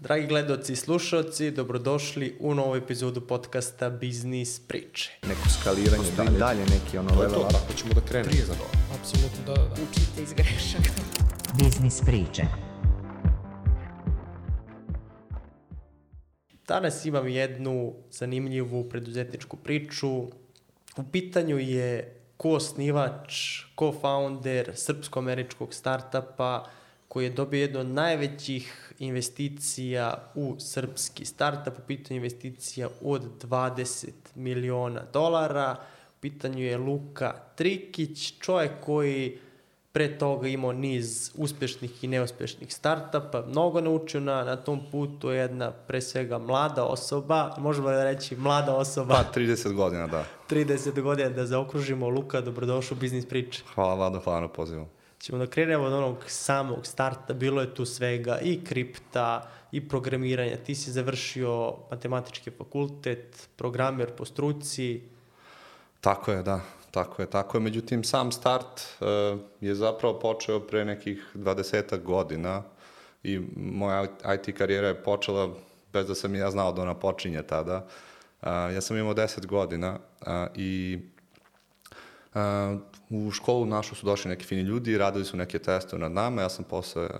Dragi gledoci i slušalci, dobrodošli u novu epizodu podcasta Biznis priče. Neko skaliranje, da i dalje neki ono To level up. tako ćemo da krenemo. Prije za to. Apsolutno, da, da, da. Učite iz grešaka. Biznis priče. Danas imam jednu zanimljivu preduzetničku priču. U pitanju je ko-osnivač, co-founder srpsko-američkog startapa koji je dobio jednu od najvećih investicija u srpski startup, u pitanju investicija od 20 miliona dolara. U pitanju je Luka Trikić, čovjek koji pre toga imao niz uspešnih i neuspešnih startupa, mnogo naučio na, na tom putu, je jedna pre svega mlada osoba, možemo da reći mlada osoba, Pa, 30 godina, da. 30 godina da zaokružimo. Luka, dobrodošao u Biznis priče. Hvala Vlado, hvala na pozivu. Ćemo da krenemo od onog samog starta, bilo je tu svega i kripta i programiranja. Ti si završio matematički fakultet, programer po struci, Tako je, da. Tako je, tako je. Međutim, sam start uh, je zapravo počeo pre nekih 20 godina i moja IT karijera je počela bez da sam ja znao da ona počinje tada. Uh, ja sam imao 10 godina uh, i Uh, u školu našu su došli neki fini ljudi, radili su neke testove nad nama, ja sam posle uh,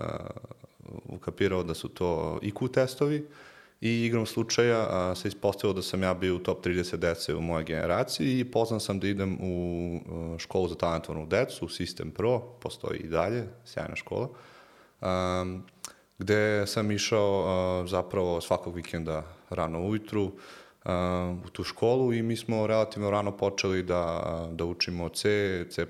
ukapirao da su to IQ testovi i igrom slučaja uh, se ispostavilo da sam ja bio u top 30 dece u mojoj generaciji i poznan sam da idem u uh, školu za talentovanu decu, System Pro, postoji i dalje, sjajna škola, um, gde sam išao uh, zapravo svakog vikenda rano ujutru, u tu školu i mi smo relativno rano počeli da, da učimo C, C++,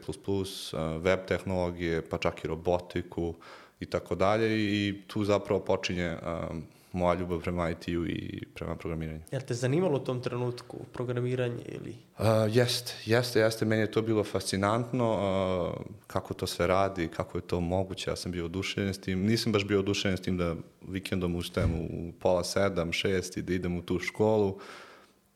web tehnologije, pa čak i robotiku i tako dalje i tu zapravo počinje um, moja ljubav prema IT-u i prema programiranju. Jel te zanimalo u tom trenutku programiranje ili... Uh, jeste, jeste, jeste, meni je to bilo fascinantno, uh, kako to sve radi, kako je to moguće, ja sam bio oduševljen s tim, nisam baš bio oduševljen s tim da vikendom ustajem u pola sedam, šest i da idem u tu školu,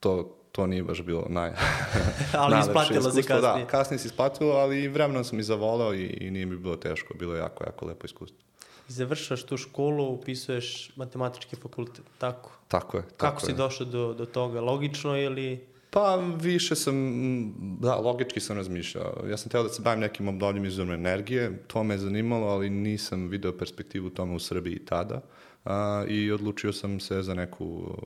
to, to nije baš bilo naj... Ali isplatilo se iskustvo. kasnije. Da, kasnije se isplatilo, ali vremenom sam i zavolao i, i nije mi bilo teško, bilo je jako, jako lepo iskustvo. I završaš tu školu, upisuješ matematički fakultet, tako? Tako je. Tako Kako si je. došao do, do toga? Logično ili... Pa više sam, da, logički sam razmišljao. Ja sam teo da se bavim nekim obnovljivim izvorom energije, to me je zanimalo, ali nisam video perspektivu tome u Srbiji tada a, i odlučio sam se za neku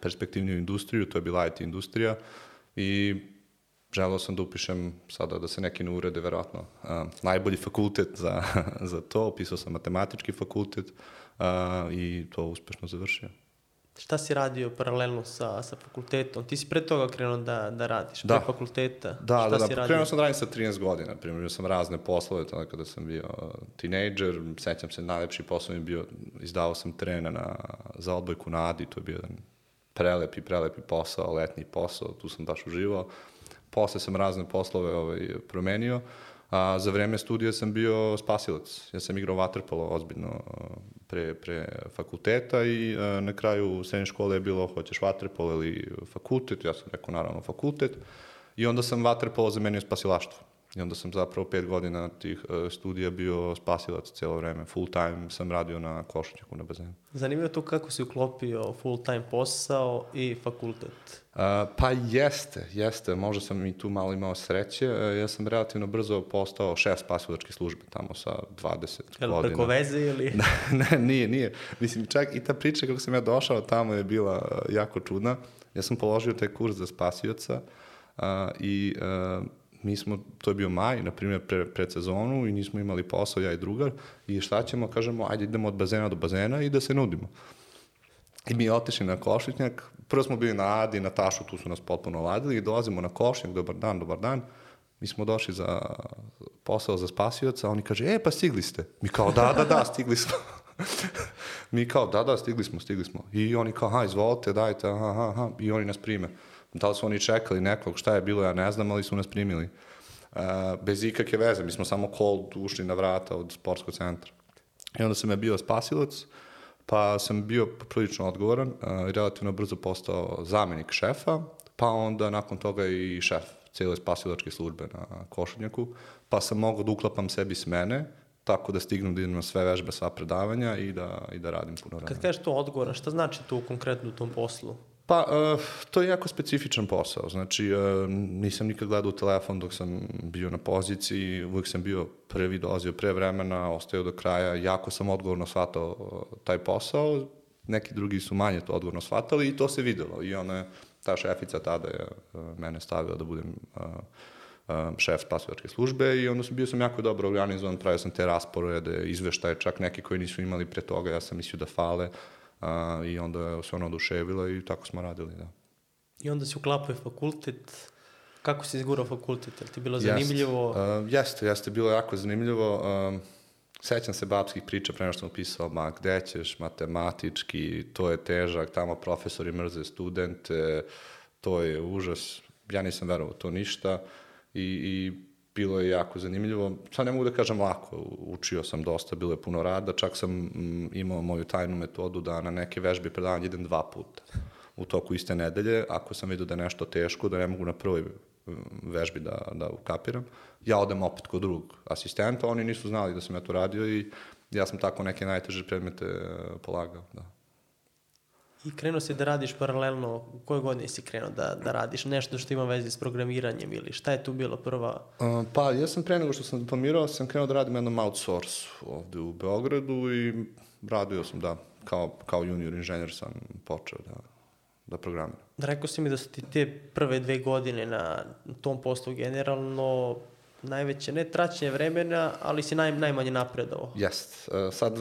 perspektivniju industriju, to je bila IT industrija i želeo sam da upišem sada da se neki ne urede, verovatno, a, najbolji fakultet za, za to, upisao sam matematički fakultet a, i to uspešno završio. Šta si radio paralelno sa, sa fakultetom? Ti si pre toga krenuo da, da radiš, Da. pre fakulteta. Da, Šta da, si da. radio? Krenuo sam da radim sa 13 godina. Primio sam razne poslove, tada kada sam bio uh, tinejdžer. Sećam se, najlepši posao mi je bio, izdavao sam trena na, za odbojku na Adi. To je bio jedan prelepi, prelepi posao, letni posao. Tu sam baš uživao. Posle sam razne poslove ovaj, promenio. A za vreme studija sam bio spasilac. Ja sam igrao vaterpolo ozbiljno uh, pre, pre fakulteta i uh, na kraju srednje škole je bilo hoćeš vaterpolo ili fakultet. Ja sam rekao naravno fakultet. I onda sam vaterpolo zamenio spasilaštvo. I onda sam zapravo pet godina tih uh, studija bio spasilac celo vreme. Full time sam radio na košutnjaku na bazenu. Zanimljivo je to kako si uklopio full time posao i fakultet. Uh, pa jeste, jeste. Možda sam i tu malo imao sreće. Uh, ja sam relativno brzo postao šef spasilačke službe tamo sa 20 Jel godina. preko veze ili... ne, nije, nije. Mislim, čak i ta priča kako sam ja došao tamo je bila jako čudna. Ja sam položio taj kurs za spasioca uh, i uh, mi smo, to je bio maj, na primjer, pre, pred sezonu i nismo imali posao, ja i drugar, i šta ćemo, kažemo, ajde idemo od bazena do bazena i da se nudimo. I mi otišli na košutnjak, prvo smo bili na Adi, na Tašu, tu su nas potpuno ladili i dolazimo na košutnjak, dobar dan, dobar dan, mi smo došli za posao za spasioca, oni kaže, e, pa stigli ste. Mi kao, da, da, da, stigli smo. mi kao, da, da, stigli smo, stigli smo. I oni kao, aha, izvolite, dajte, aha, aha, i oni nas prime. Da li su oni čekali nekog, šta je bilo, ja ne znam, ali su nas primili. Uh, bez ikakve veze, mi smo samo cold ušli na vrata od sportskog centra. I onda sam ja bio spasilac, pa sam bio prilično odgovoran uh, i relativno brzo postao zamenik šefa, pa onda nakon toga i šef cijele spasilačke službe na Košutnjaku, pa sam mogao da uklapam sebi smene tako da stignem da idem na sve vežbe, sva predavanja i da, i da radim puno vremena. Kad kažeš to odgovora, šta znači to konkretno u tom poslu? Pa, uh, to je jako specifičan posao. Znači, uh, nisam nikad gledao u telefon dok sam bio na poziciji, uvijek sam bio prvi, dolazio pre vremena, ostao do kraja, jako sam odgovorno shvatao uh, taj posao, neki drugi su manje to odgovorno shvatali i to se videlo. I ona ta šefica tada je uh, mene stavila da budem uh, šef spasilačke službe i onda sam bio sam jako dobro organizovan, pravio sam te rasporede, izveštaje, čak neki koji nisu imali pre toga, ja sam mislio da fale. uh, i onda se ona oduševila i tako smo radili, da. I onda si uklapao fakultet, kako si izgurao fakultet, je li ti bilo zanimljivo? Jest, uh, jeste, jeste, bilo jako zanimljivo. Um, sećam se babskih priča pre što sam upisao, ma gde ćeš, matematički, to je težak, tamo profesori mrze studente, to je užas. Ja nisam verovao to ništa i, i bilo je jako zanimljivo. Sad ne mogu da kažem lako, učio sam dosta, bilo je puno rada, čak sam m, imao moju tajnu metodu da na neke vežbe predavanja idem dva puta u toku iste nedelje, ako sam vidio da je nešto teško, da ne mogu na prvoj vežbi da, da ukapiram, ja odem opet kod drugog asistenta, oni nisu znali da sam ja to radio i ja sam tako neke najteže predmete e, polagao, da. I krenuo si da radiš paralelno, u kojoj godini si krenuo da, da radiš nešto što ima veze s programiranjem ili šta je tu bilo prva? Uh, pa, ja sam pre nego što sam diplomirao, sam krenuo da radim jednom outsource ovde u Beogradu i radio sam, da, kao, kao junior inženjer sam počeo da, da programiram. Da rekao si mi da su ti te prve dve godine na tom poslu generalno najveće, ne traćenje vremena, ali si naj, najmanje napredovao. Jest. Uh, sad,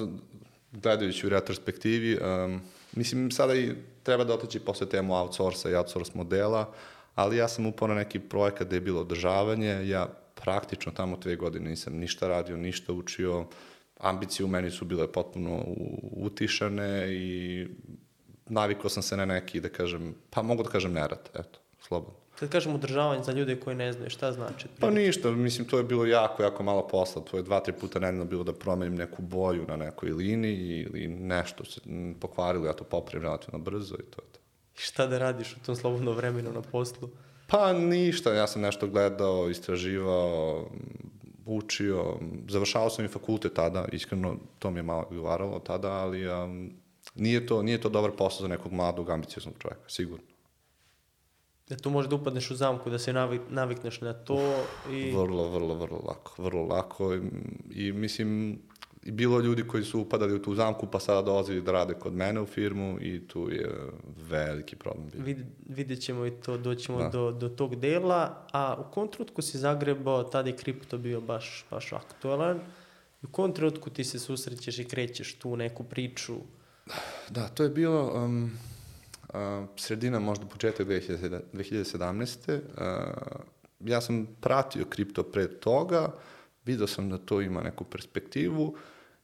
gledajući u retrospektivi, um, Mislim, sada i treba da otići posle temu outsourca i outsource modela, ali ja sam upao na neki projekat gde je bilo održavanje, ja praktično tamo dve godine nisam ništa radio, ništa učio, ambicije u meni su bile potpuno utišane i navikao sam se na neki, da kažem, pa mogu da kažem nerad, eto, slobodno. Kad kažem održavanje za ljude koji ne znaju, šta znači? Pa ništa, mislim, to je bilo jako, jako malo posla. To je dva, tri puta nedeljno bilo da promenim neku boju na nekoj liniji ili nešto se pokvarilo, ja to popravim relativno brzo i to je to. I šta da radiš u tom slobodnom vremenu na poslu? Pa ništa, ja sam nešto gledao, istraživao, učio, završavao sam i fakultet tada, iskreno to mi je malo odgovaralo tada, ali um, nije, to, nije to dobar posao za nekog mladog, ambicioznog čoveka, sigurno da tu možeš da upadneš u zamku, da se navik, navikneš na to i... Vrlo, vrlo, vrlo lako, vrlo lako i, i mislim, i bilo ljudi koji su upadali u tu zamku pa sada dolazili da rade kod mene u firmu i tu je veliki problem bio. Vid, vidjet ćemo i to, doćemo da. do, do tog dela, a u kom trenutku si zagrebao, tada je kripto bio baš, baš aktualan, u kom trenutku ti se susrećeš i krećeš tu neku priču? Da, to je bilo... Um, sredina, možda početak 2017. Uh, ja sam pratio kripto pre toga, vidio sam da to ima neku perspektivu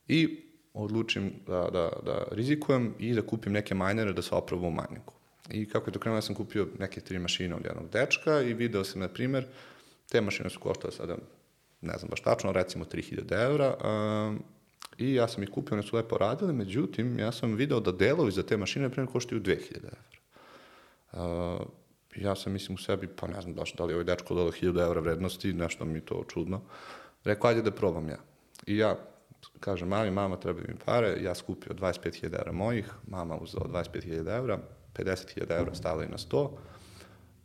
i odlučim da, da, da rizikujem i da kupim neke majnere da se opravu u majniku. I kako je to krenuo, ja sam kupio neke tri mašine od jednog dečka i video sam, na primer, te mašine su koštale sada, ne znam baš tačno, recimo 3000 evra, I ja sam ih kupio, one su lepo radile, međutim, ja sam video da delovi za te mašine, primjer, koštaju 2000 evra. Uh, ja sam mislim u sebi, pa ne znam baš da li ovaj dečko dodao 1000 evra vrednosti, nešto mi to čudno. Rekao, ajde da probam ja. I ja kažem, mami, mama, treba mi pare, ja skupio 25.000 evra mojih, mama uzela 25.000 evra, 50.000 evra stavila na sto,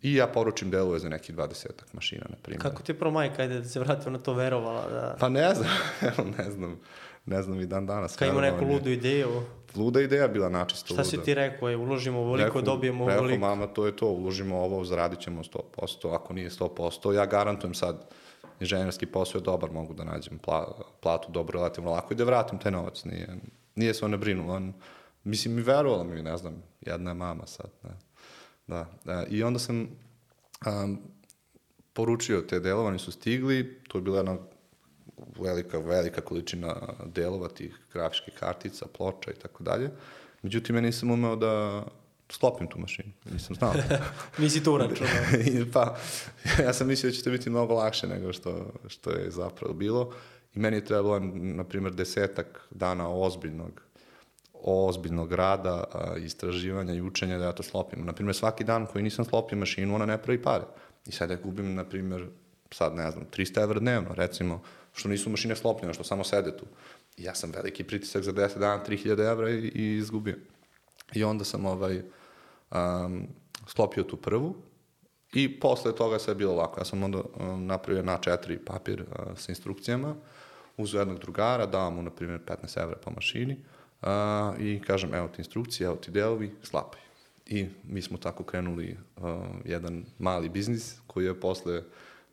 I ja poručim delove za neki 20 mašina, na primjer. Kako ti je prvo majka, ajde da se vratimo na to, verovala? Da... Pa ne znam, ne znam ne znam i dan danas. Kad ima neku ludu ideju? Luda ideja bila načisto luda. Šta si ti rekao, je, uložimo ovoliko, rekao, dobijemo ovoliko? Rekao, mama, to je to, uložimo ovo, zaradit ćemo 100%, ako nije 100%, ja garantujem sad, inženjerski posao je dobar, mogu da nađem pla, platu dobro, relativno lako i da vratim taj novac, nije, nije se on ne brinu, on, mislim, mi verovala mi, ne znam, jedna je mama sad, ne. Da, da, i onda sam um, poručio te delova, oni su stigli, to je bila jedna velika, velika količina delova tih grafičkih kartica, ploča i tako dalje. Međutim, ja nisam umeo da sklopim tu mašinu. Nisam znao. Nisi to uračunao. pa, ja sam mislio da će to biti mnogo lakše nego što, što je zapravo bilo. I meni je trebalo, na primjer, desetak dana ozbiljnog ozbiljnog rada, istraživanja i učenja da ja to slopim. Na primjer, svaki dan koji nisam slopio mašinu, ona ne pravi pare. I sad ja gubim, na primjer, sad ne znam, 300 evra dnevno, recimo, što nisu mašine slopljene, što samo sede tu. I ja sam veliki pritisak za 10 dana, 3000 evra i, i izgubio. I onda sam ovaj, um, sklopio tu prvu i posle toga sve je bilo lako. Ja sam onda um, napravio na četiri papir uh, sa instrukcijama, uzeo jednog drugara, dao mu, na primjer, 15 evra po mašini uh, i kažem, evo ti instrukcije, evo ti delovi, slapaj. I mi smo tako krenuli uh, jedan mali biznis koji je posle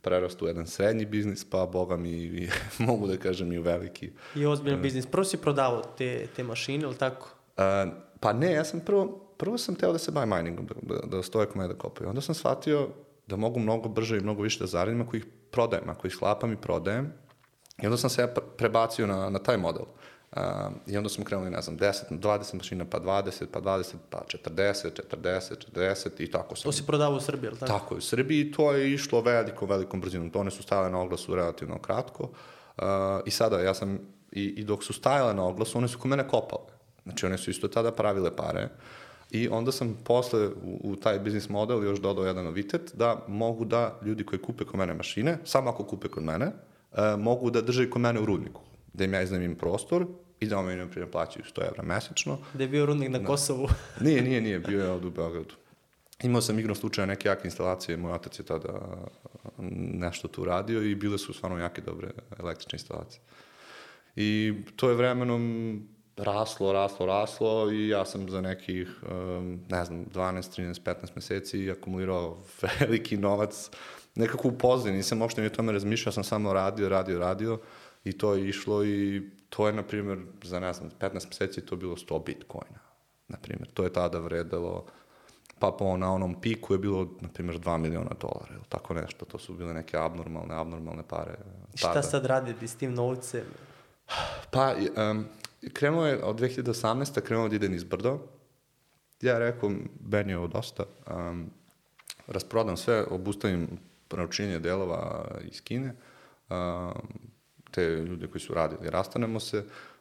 prerastu u jedan srednji biznis, pa boga mi i, mogu da kažem i u veliki. I ozbiljan biznis. Prvo si prodavao te, te mašine, ili tako? Uh, pa ne, ja sam prvo, prvo sam teo da se bavim miningom, da, da, da stoje kod mene da kopaju. Onda sam shvatio da mogu mnogo brže i mnogo više da zaradim ako ih prodajem, ako ih sklapam i prodajem. I onda sam se ja prebacio na, na taj model. Uh, I onda smo krenuli, ne znam, 10, 20 mašina, pa 20, pa 20, pa 40, 40, 40 i tako sam. To si prodavao u Srbiji, ili tako? Tako je, u Srbiji to je išlo velikom, velikom brzinom. To one su stajale na oglasu relativno kratko. Uh, I sada, ja sam, i, i dok su stajale na oglasu, one su kod mene kopale. Znači, one su isto tada pravile pare. I onda sam posle u, u taj biznis model još dodao jedan novitet da mogu da ljudi koji kupe kod mene mašine, samo ako kupe kod mene, uh, mogu da drže kod mene u rudniku. Da im ja iznajmim prostor i da oni, na primjer, plaćaju 100 evra mesečno. Da je bio rudnik na Kosovu. Nije, nije, nije, bio je ovde u Beogradu. Imao sam igrom slučaja neke jake instalacije, moj otac je tada nešto tu radio i bile su stvarno jake dobre električne instalacije. I to je vremenom raslo, raslo, raslo i ja sam za nekih, um, ne znam, 12, 13, 15 meseci akumulirao veliki novac, nekako u pozadini, nisam uopšte ni o tome razmišljao, sam samo radio, radio, radio i to je išlo i to je, na primjer, za, ne znam, 15 meseci to bilo 100 bitcoina, na primjer. To je tada vredelo, pa po na onom piku je bilo, na primjer, 2 miliona dolara ili tako nešto. To su bile neke abnormalne, abnormalne pare. Tada. Šta sad raditi s tim novcem? Pa, um, krenuo je od 2018. krenuo da ide nizbrdo. Ja rekao, meni je ovo dosta. Um, rasprodam sve, obustavim naručenje delova iz Kine. Um, te ljude koji su radili, rastanemo se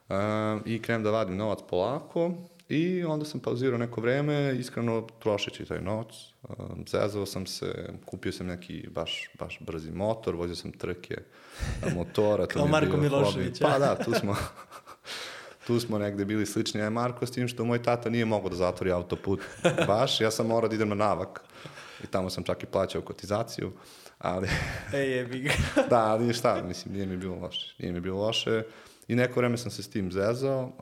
uh, i krenem da vadim novac polako i onda sam pauzirao neko vreme, iskreno trošeći taj novac, uh, zezao sam se, kupio sam neki baš, baš brzi motor, vozio sam trke motora. Kao Marko Milošević. Pa da, tu smo, tu smo negde bili slični. Ja Marko, s tim što moj tata nije mogao da zatvori autoput baš, ja sam morao da idem na navak. I tamo sam čak i plaćao kotizaciju. Ali... E, jebi ga. da, ali šta, mislim, nije mi bilo loše. Nije mi bilo loše. I neko vreme sam se s tim zezao.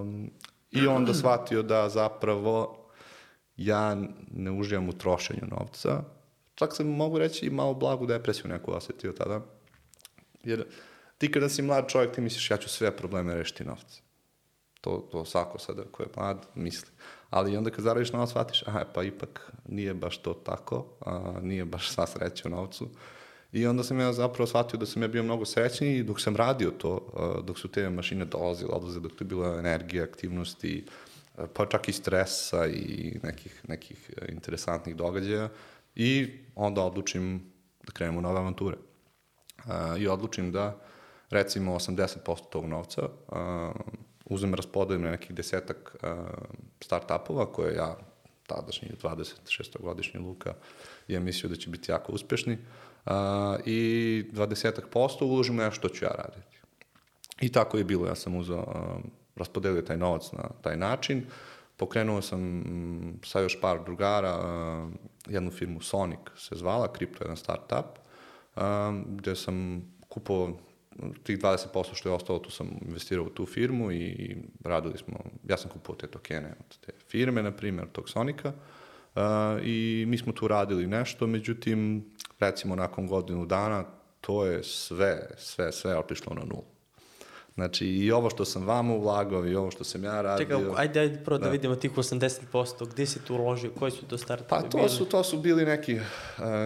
Um, I onda shvatio da zapravo ja ne uživam u trošenju novca. Čak sam mogu reći i malo blagu depresiju neku osetio tada. Jer ti kada si mlad čovjek, ti misliš ja ću sve probleme rešiti novce. To, to svako sada ko je mlad misli. Ali onda kad zaradiš novac, shvatiš, aha, pa ipak nije baš to tako, a, nije baš sva sreća u novcu. I onda sam ja zapravo shvatio da sam ja bio mnogo srećniji dok sam radio to, a, dok su te mašine dolazile, odlaze, dok tu je bila energija, aktivnosti, a, pa čak i stresa i nekih, nekih interesantnih događaja. I onda odlučim da krenemo nove avanture. A, I odlučim da recimo 80% tog novca a, uzem raspodajem na nekih desetak uh, start-upova koje ja tadašnji 26-godišnji Luka je mislio da će biti jako uspešni uh, i 20% uložim nešto što ću ja raditi. I tako je bilo, ja sam uzao, uh, raspodelio taj novac na taj način, pokrenuo sam um, sa još par drugara uh, jednu firmu Sonic se zvala, kripto jedan start-up, um, gde sam kupovao tih 20% što je ostalo, tu sam investirao u tu firmu i radili smo, ja sam kupovao te tokene od te firme, na primjer, tog Sonika, uh, i mi smo tu radili nešto, međutim, recimo nakon godinu dana, to je sve, sve, sve otišlo na nulu. Znači, i ovo što sam vama ulagao, i ovo što sam ja radio... Čekaj, ajde, ajde prvo da, da vidimo tih 80%, gde si tu uložio, koji su to startupi Pa to bili? su, to su bili neki uh,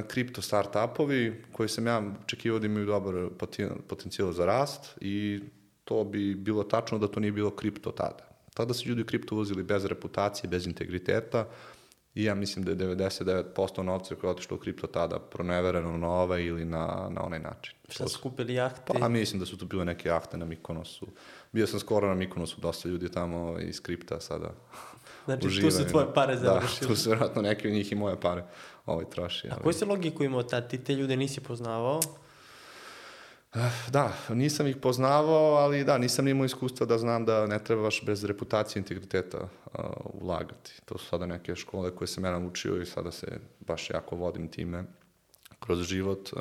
kripto startupovi koji sam ja očekivao da imaju dobar potencijal za rast i to bi bilo tačno da to nije bilo kripto tada. Tada su ljudi kripto uzeli bez reputacije, bez integriteta, I ja mislim da je 99% novca koje je otišlo u kripto tada pronevereno na ovaj ili na, na onaj način. Šta su kupili jahte? Pa mislim da su tu bile neke jahte na Mikonosu. Bio sam skoro na Mikonosu, dosta ljudi tamo iz kripta sada Znači, uživaju. tu su tvoje pare završili. Da, tu su vjerojatno neki od njih i moje pare ovaj troši. A koju si logiku imao tad? Ti te ljude nisi poznavao? Da, nisam ih poznavao, ali da, nisam imao iskustva da znam da ne trebaš bez reputacije integriteta uh, ulagati. To su sada neke škole koje sam ja naučio i sada se baš jako vodim time kroz život. Uh,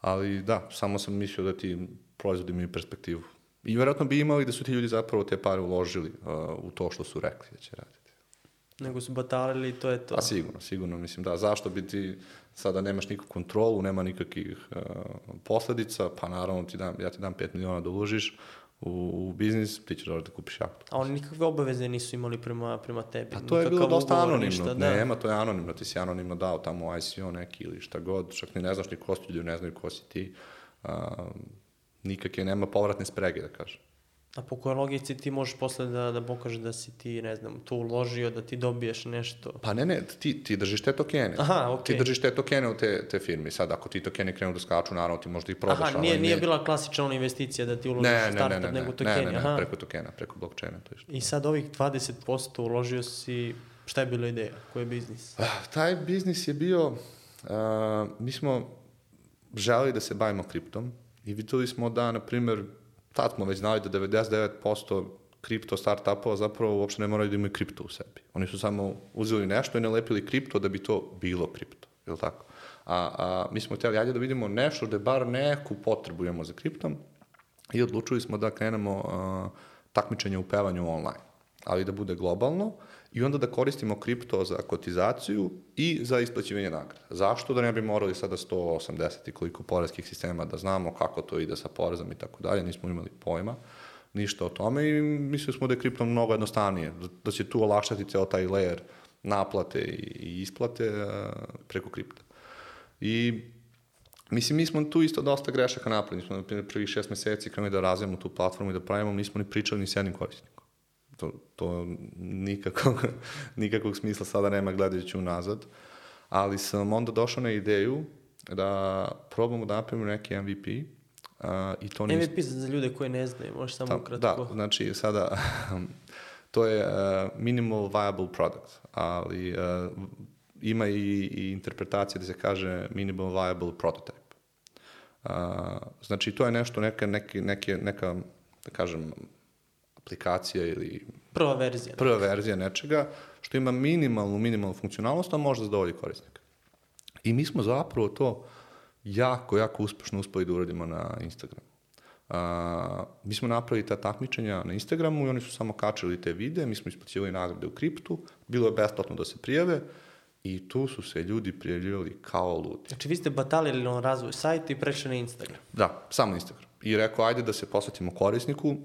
ali da, samo sam mislio da ti proizvodi imaju perspektivu. I verovatno bi imali da su ti ljudi zapravo te pare uložili uh, u to što su rekli da će raditi. Nego su batalili i to je to. Pa sigurno, sigurno, mislim da, zašto bi ti sada nemaš nikakvu kontrolu, nema nikakvih uh, posledica, pa naravno ti dam, ja ti dam 5 miliona da uložiš u, u biznis, ti ćeš da kupiš jahtu. A oni nikakve obaveze nisu imali prema, prema tebi. Pa to je bilo dosta anonimno. ništa, da. Nema, to je anonimno. Ti si anonimno dao tamo ICO neki ili šta god. Čak ni ne znaš ni ko su ljudi, ne znaju ko si ti. Uh, nikakve, nema povratne sprege, da kažem. A po kojoj logici ti možeš posle da, da pokažeš da si ti, ne znam, to uložio, da ti dobiješ nešto. Pa ne, ne, ti, ti držiš te tokene. Aha, okej. Ti držiš te tokene u te, te firme. Sad, ako ti tokeni krenu da skaču, naravno ti možda ih prodaš. Aha, ali nije, ne- nije bila klasična ona investicija da ti uložiš ne, u ne, ne, startup, ne, ne, nego ne, tokeni. ne, ne, aha. preko tokena, preko blockchaina, to je što. I sad ovih 20% uložio si, šta je bila ideja? Koji je biznis? Ah, Taj biznis je bio, uh, mi smo želeli da se bavimo kriptom i videli smo da, na primjer, tad smo već znali da 99% kripto startupova zapravo uopšte ne moraju da imaju kripto u sebi. Oni su samo uzeli nešto i nalepili kripto da bi to bilo kripto, je li tako? A, a mi smo htjeli, ajde da vidimo nešto da bar neku potrebu imamo za kriptom i odlučili smo da krenemo uh, takmičenje u pevanju online, ali da bude globalno i onda da koristimo kripto za kotizaciju i za isplaćivanje nagrada. Zašto da ne bi morali sada 180 i koliko porezkih sistema da znamo kako to ide sa porezom i tako dalje, nismo imali pojma ništa o tome i mislili smo da je kripto mnogo jednostavnije, da, će tu olakšati ceo taj layer naplate i, isplate uh, preko kripta. I Mislim, mi smo tu isto dosta grešaka napravili. Mi smo, na primjer, prvih šest meseci krenuli da razvijamo tu platformu i da pravimo, nismo ni pričali ni s jednim korisnikom. To, to nikakvog, nikakvog smisla sada nema gledajući unazad. Ali sam onda došao na ideju da probamo da napravimo neki MVP uh, i to. MVP za ljude koji ne znaju, možeš samo Ta- ukratko. Da, znači sada to je uh, minimal viable product, ali uh, ima i, i interpretacija da se kaže minimal viable prototype. Uh, znači to je nešto, neka, neke, neke, neka, da kažem, aplikacija ili Prva verzija. prva verzija nečega što ima minimalnu, minimalnu funkcionalnost, a može zadovolji korisnika. I mi smo zapravo to jako, jako uspešno uspeli da uradimo na Instagramu. A, mi smo napravili ta takmičenja na Instagramu i oni su samo kačili te videe, mi smo isplaćivali nagrade u kriptu, bilo je besplatno da se prijave i tu su se ljudi prijavljivali kao ludi. Znači vi ste batalili na razvoj sajta i prešli na Instagram. Da, samo Instagram. I rekao, ajde da se posvetimo korisniku,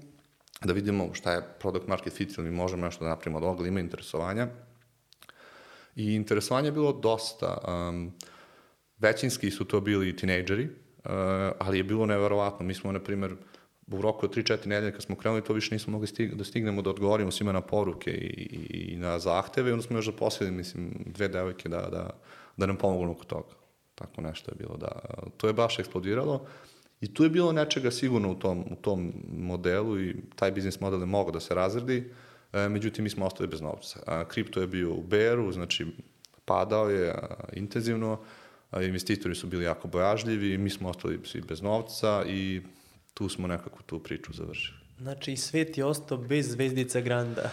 da vidimo šta je product market fit ili mi možemo nešto da napravimo od ovoga, ali ima interesovanja. I interesovanja je bilo dosta. Um, većinski su to bili tinejdžeri, uh, ali je bilo neverovatno. Mi smo, na primjer, u roku od 3-4 nedelje kad smo krenuli, to više nismo mogli stig da stignemo da odgovorimo svima na poruke i, i, i na zahteve. I onda smo još zaposlili, mislim, dve devojke da, da, da nam pomognu oko toga. Tako nešto je bilo. Da, to je baš eksplodiralo. I tu je bilo nečega sigurno u tom, u tom modelu i taj biznis model je mogao da se razredi, e, međutim mi smo ostali bez novca. A, kripto je bio u beru, znači padao je a, intenzivno, a, investitori su bili jako bojažljivi, mi smo ostali svi bez novca i tu smo nekako tu priču završili. Znači svet je ostao bez zvezdica Granda.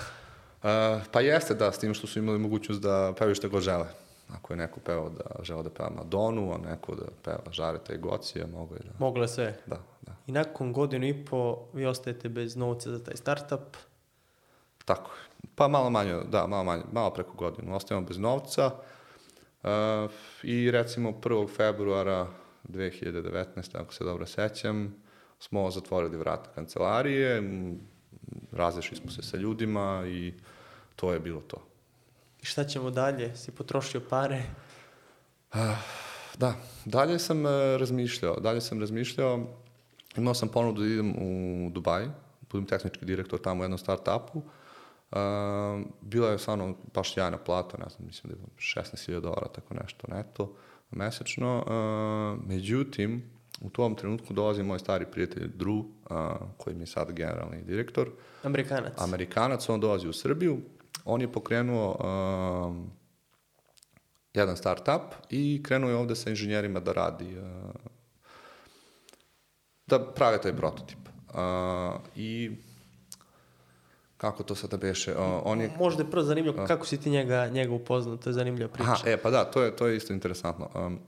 Pa jeste, da, s tim što su imali mogućnost da pevaju šta god žele. Ako je neko pevao da žele da peva Madonu, a neko da peva Žareta i Gocija, mogo je da... Moglo je sve. Da, da. I nakon godinu i po vi ostajete bez novca za taj startup. Tako. Pa malo manje, da, malo manje, malo preko godinu. Ostajemo bez novca uh, i recimo 1. februara 2019. ako se dobro sećam, smo zatvorili vrata kancelarije, m, razlišli smo se sa ljudima i to je bilo to. I šta ćemo dalje? Si potrošio pare? Da, dalje sam e, razmišljao, dalje sam razmišljao, imao sam ponudu da idem u Dubaj, budem tehnički direktor tamo u jednom start-upu, uh, bila je stvarno baš sjajna plata, ne znam, mislim da je 16.000 dolara, tako nešto neto, mesečno, uh, međutim, u tom trenutku dolazi moj stari prijatelj Drew, koji mi je sad generalni direktor, Amerikanac. Amerikanac, on dolazi u Srbiju, on je pokrenuo um, jedan start-up i krenuo je ovde sa inženjerima da radi uh, da prave taj prototip. Uh, I kako to sada beše? Uh, on je... Možda je prvo zanimljivo kako si ti njega, njega upoznao, to je zanimljiva priča. Aha, e, pa da, to je, to je isto interesantno. Um,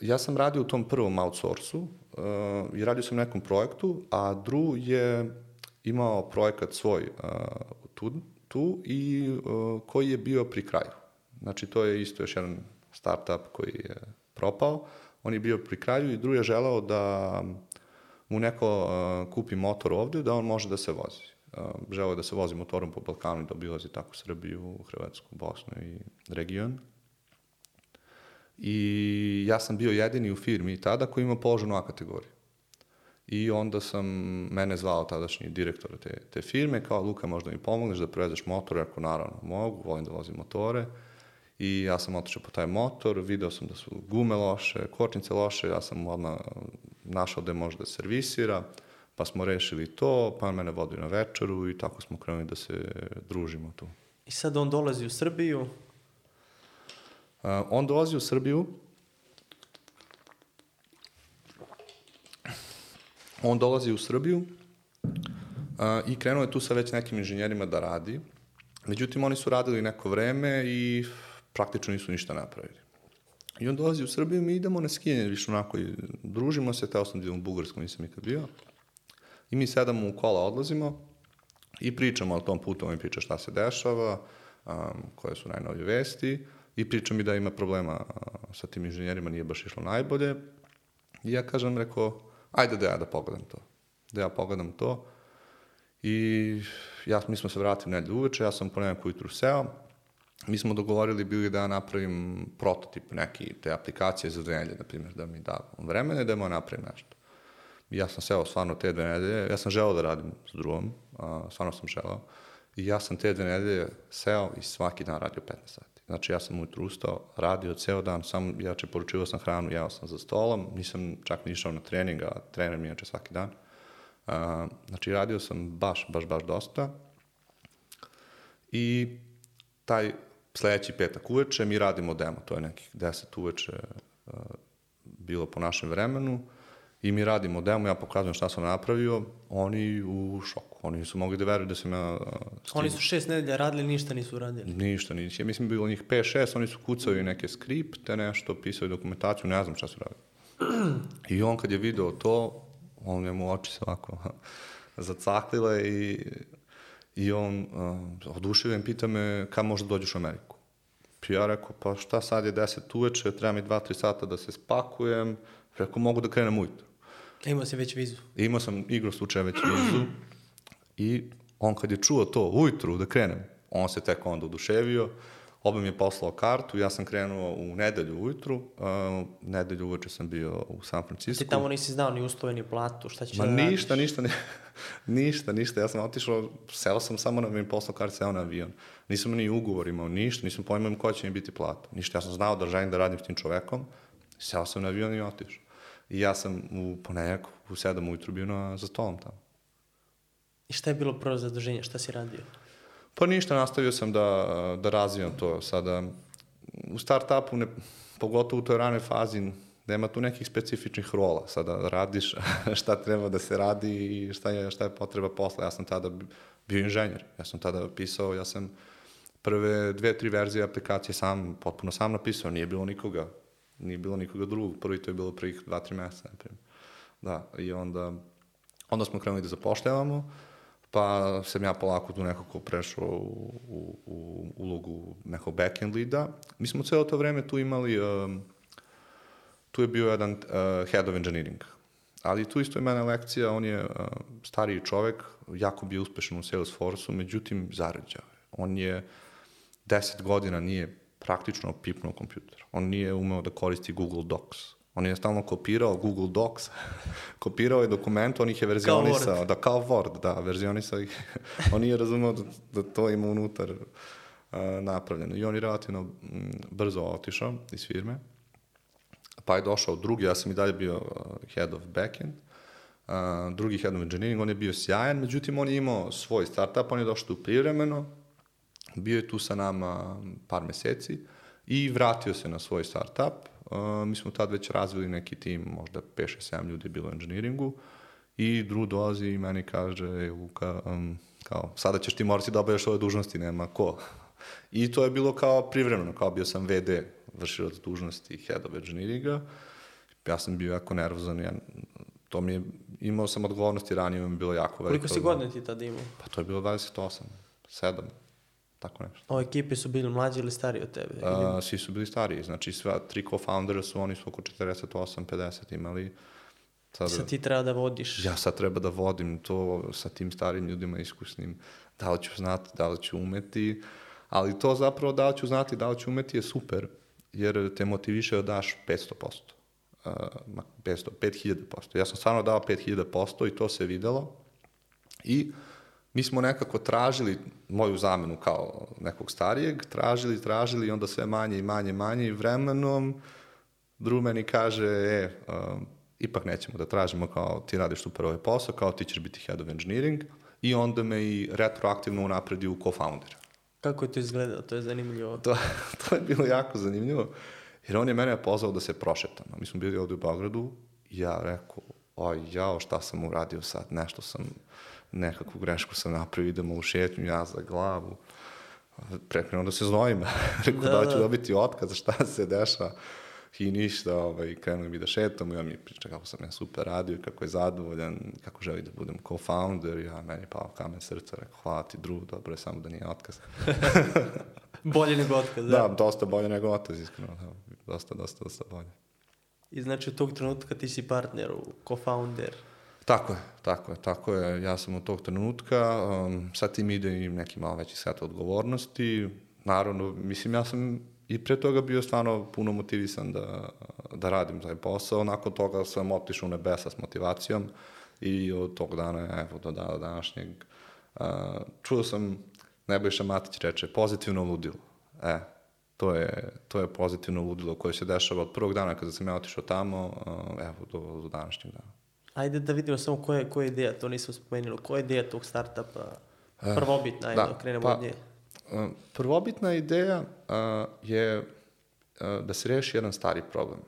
ja sam radio u tom prvom outsourcu uh, i radio sam na nekom projektu, a Drew je imao projekat svoj uh, tu, tu i uh, koji je bio pri kraju. Znači, to je isto još jedan startup koji je propao. On je bio pri kraju i Drew je želao da mu neko uh, kupi motor ovde, da on može da se vozi. Uh, želeo da se vozi motorom po Balkanu i da obilazi tako Srbiju, Hrvatsku, Bosnu i region. I ja sam bio jedini u firmi tada koji ima položenu A kategoriju. I onda sam, mene zvao tadašnji direktor te, te firme, kao Luka možda mi pomogneš da prevezeš motor, ako naravno mogu, volim da vozim motore. I ja sam otišao po taj motor, video sam da su gume loše, kočnice loše, ja sam odmah našao da je može da servisira, pa smo rešili to, pa mene vodio na večeru i tako smo krenuli da se družimo tu. I sad on dolazi u Srbiju, Uh, on dolazi u Srbiju, on dolazi u Srbiju uh, i krenuo je tu sa već nekim inženjerima da radi. Međutim, oni su radili neko vreme i praktično nisu ništa napravili. I on dolazi u Srbiju, mi idemo na skijanje više onako i družimo se, teo sam da idem u Bugarsku, nisam nikad bio. I mi sedamo u kola, odlazimo i pričamo o tom putu, on mi priča šta se dešava, um, koje su najnovije vesti i priča mi da ima problema uh, sa tim inženjerima, nije baš išlo najbolje. I ja kažem, rekao, ajde da ja da pogledam to. Da ja pogledam to. I ja, mi smo se vratili nedelju uveče, ja sam po nekako ujutru seo, mi smo dogovorili bili da ja napravim prototip neki te aplikacije za dve nedelje, na primjer, da mi da vremena i da mu napravim nešto. Ja sam seo stvarno te dve nedelje, ja sam želeo da radim s drugom, a, stvarno sam želeo, i ja sam te dve nedelje seo i svaki dan radio 15 sati. Znači ja sam ujutru ustao, radio ceo dan, sam, jače poručivao sam hranu, jeo sam za stolom, nisam čak ni išao na trening, a trener mi inače svaki dan. A, znači radio sam baš, baš, baš dosta. I taj sledeći petak uveče mi radimo demo, to je nekih 10 uveče uh, bilo po našem vremenu i mi radimo demo, ja pokazujem šta sam napravio, oni u šoku, oni su mogli da veruju da sam ja... Uh, oni su šest nedelja radili, ništa nisu radili. Ništa, ništa. Ja mislim bilo njih 5-6, oni su kucali neke skripte, nešto, pisali dokumentaciju, ne znam šta su radili. I on kad je video to, on je mu oči se ovako zacaklile i I on uh, oduševljen pita me kada možda dođeš u Ameriku. I ja rekao, pa šta sad je 10 uveče, treba mi 2-3 sata da se spakujem. Rekao, mogu da krenem ujutro. Imao si već vizu. Imao sam igro slučaja već vizu. I on kad je čuo to ujutru da krenem, on se tek onda oduševio. Oba mi je poslao kartu, ja sam krenuo u nedelju ujutru, uh, nedelju uveče sam bio u San Francisco. Ti tamo nisi znao ni uslove, ni platu, šta ćeš Ma da ništa, radiš? ništa, ni- ništa, ništa. Ja sam otišao, seo sam samo na mi poslao kartu, seo na avion. Nisam ni ugovor imao, ništa, nisam pojmao koja će mi biti plata. Ništa, ja sam znao da želim da radim s tim čovekom, seo sam na avion i otišao. I ja sam u ponedjak u 7 ujutru bio na, za stolom tamo. I šta je bilo prvo zaduženje, šta si radio? Pa ništa, nastavio sam da, da razvijam to. Sada, u start-upu, ne, pogotovo u toj ranoj fazi, nema tu nekih specifičnih rola. Sada radiš šta treba da se radi i šta je, šta je potreba posla. Ja sam tada bio inženjer. Ja sam tada pisao, ja sam prve dve, tri verzije aplikacije sam, potpuno sam napisao. Nije bilo nikoga. Nije bilo nikoga drugog. Prvi to je bilo prvih dva, tri meseca, na primjer. Da, i onda, onda smo krenuli da zapošljavamo pa sam ja polako tu nekako prešao u, u, u ulogu nekog backend lida. Mi smo celo to vreme tu imali, um, tu je bio jedan uh, head of engineering. Ali tu isto je mene lekcija, on je uh, stariji čovek, jako bio uspešan u Salesforce-u, međutim zarađao je. On je 10 godina nije praktično pipnuo kompjuter. On nije umeo da koristi Google Docs. On je stalno kopirao Google Docs, kopirao je dokument, on ih je verzionisao, da kao Word, da, verzionisao ih. on nije razumeo da, da to ima unutar uh, napravljeno. I on je relativno mm, brzo otišao iz firme. Pa je došao drugi, ja sam i dalje bio uh, head of backend, uh, drugi head of engineering, on je bio sjajan, međutim on je imao svoj startup, on je došao tu privremeno, bio je tu sa nama par meseci i vratio se na svoj startup, Uh, mi smo tad već razvili neki tim, možda 5-6-7 ljudi je bilo u engineeringu i Drew dolazi i meni kaže, "Ej, Luka, um, kao, sada ćeš ti morati da obavljaš ove dužnosti, nema ko. I to je bilo kao privremeno, kao bio sam VD, vršilac dužnosti head of engineeringa. Ja sam bio jako nervozan, ja, to mi je, imao sam odgovornosti ranije, mi je bilo jako veliko. Koliko si godina ti tada imao? Pa to je bilo 28, 7, tako nešto. O ekipi su bili mlađi ili stariji od tebe? Ili- Uh, svi su bili stariji, znači sva tri co-foundera su, oni su oko 48-50 imali. Sada, Sad ti treba da vodiš. ja sad treba da vodim to sa tim starim ljudima iskusnim, da li ću znati, da li ću umeti, ali to zapravo da li ću znati, da li ću umeti je super, jer te motiviše da daš 500%. Uh, ma, 500, 5000%. Ja sam stvarno dao 5000% i to se videlo. I mi smo nekako tražili moju zamenu kao nekog starijeg, tražili, tražili i onda sve manje i manje, manje i vremenom Drew meni kaže, e, um, ipak nećemo da tražimo kao ti radiš super ovaj posao, kao ti ćeš biti head of engineering i onda me i retroaktivno unapredi u co-foundera. Kako je to izgledalo? To je zanimljivo. To, to je bilo jako zanimljivo, jer on je mene pozvao da se prošetamo. Mi smo bili ovde u Beogradu i ja rekao, oj, jao, šta sam uradio sad, nešto sam, nekakvu grešku sam napravio, idemo u šetnju, ja za glavu. Prekrenuo da se znojim. rekao, da, Da, ću da. dobiti otkaz, šta se deša. I ništa, ovaj, krenuli mi da šetamo i on mi priča kako sam ja super radio, kako je zadovoljan, kako želi da budem co-founder, ja meni pao kamen srca, rekao, hvala ti Drew, dobro je samo da nije otkaz. Bolje nego otkaz, da. Da, dosta bolje nego otac, iskreno. Da. Dosta, dosta, dosta bolje. I znači od tog trenutka ti si partner, co-founder. Tako je, tako je, tako je. Ja sam od tog trenutka, um, sa tim ide i neki malo veći set odgovornosti. Naravno, mislim, ja sam i pre toga bio stvarno puno motivisan da, da radim taj posao. Nakon toga sam otišao u nebesa s motivacijom i od tog dana, evo, do dana današnjeg, uh, čuo sam, Nebojša Matić reče, pozitivno ludilo. E, to je, to je pozitivno ludilo koje se dešava od prvog dana kada sam ja otišao tamo, uh, evo, do, do današnjeg dana. Ajde da vidimo samo koja je, koja je ideja, to nisam spomenuo. Koja je ideja tog startupa? Prvobitna, ajde, da, krenemo pa, od nje. uh, Prvobitna ideja uh, je da se reši jedan stari problem.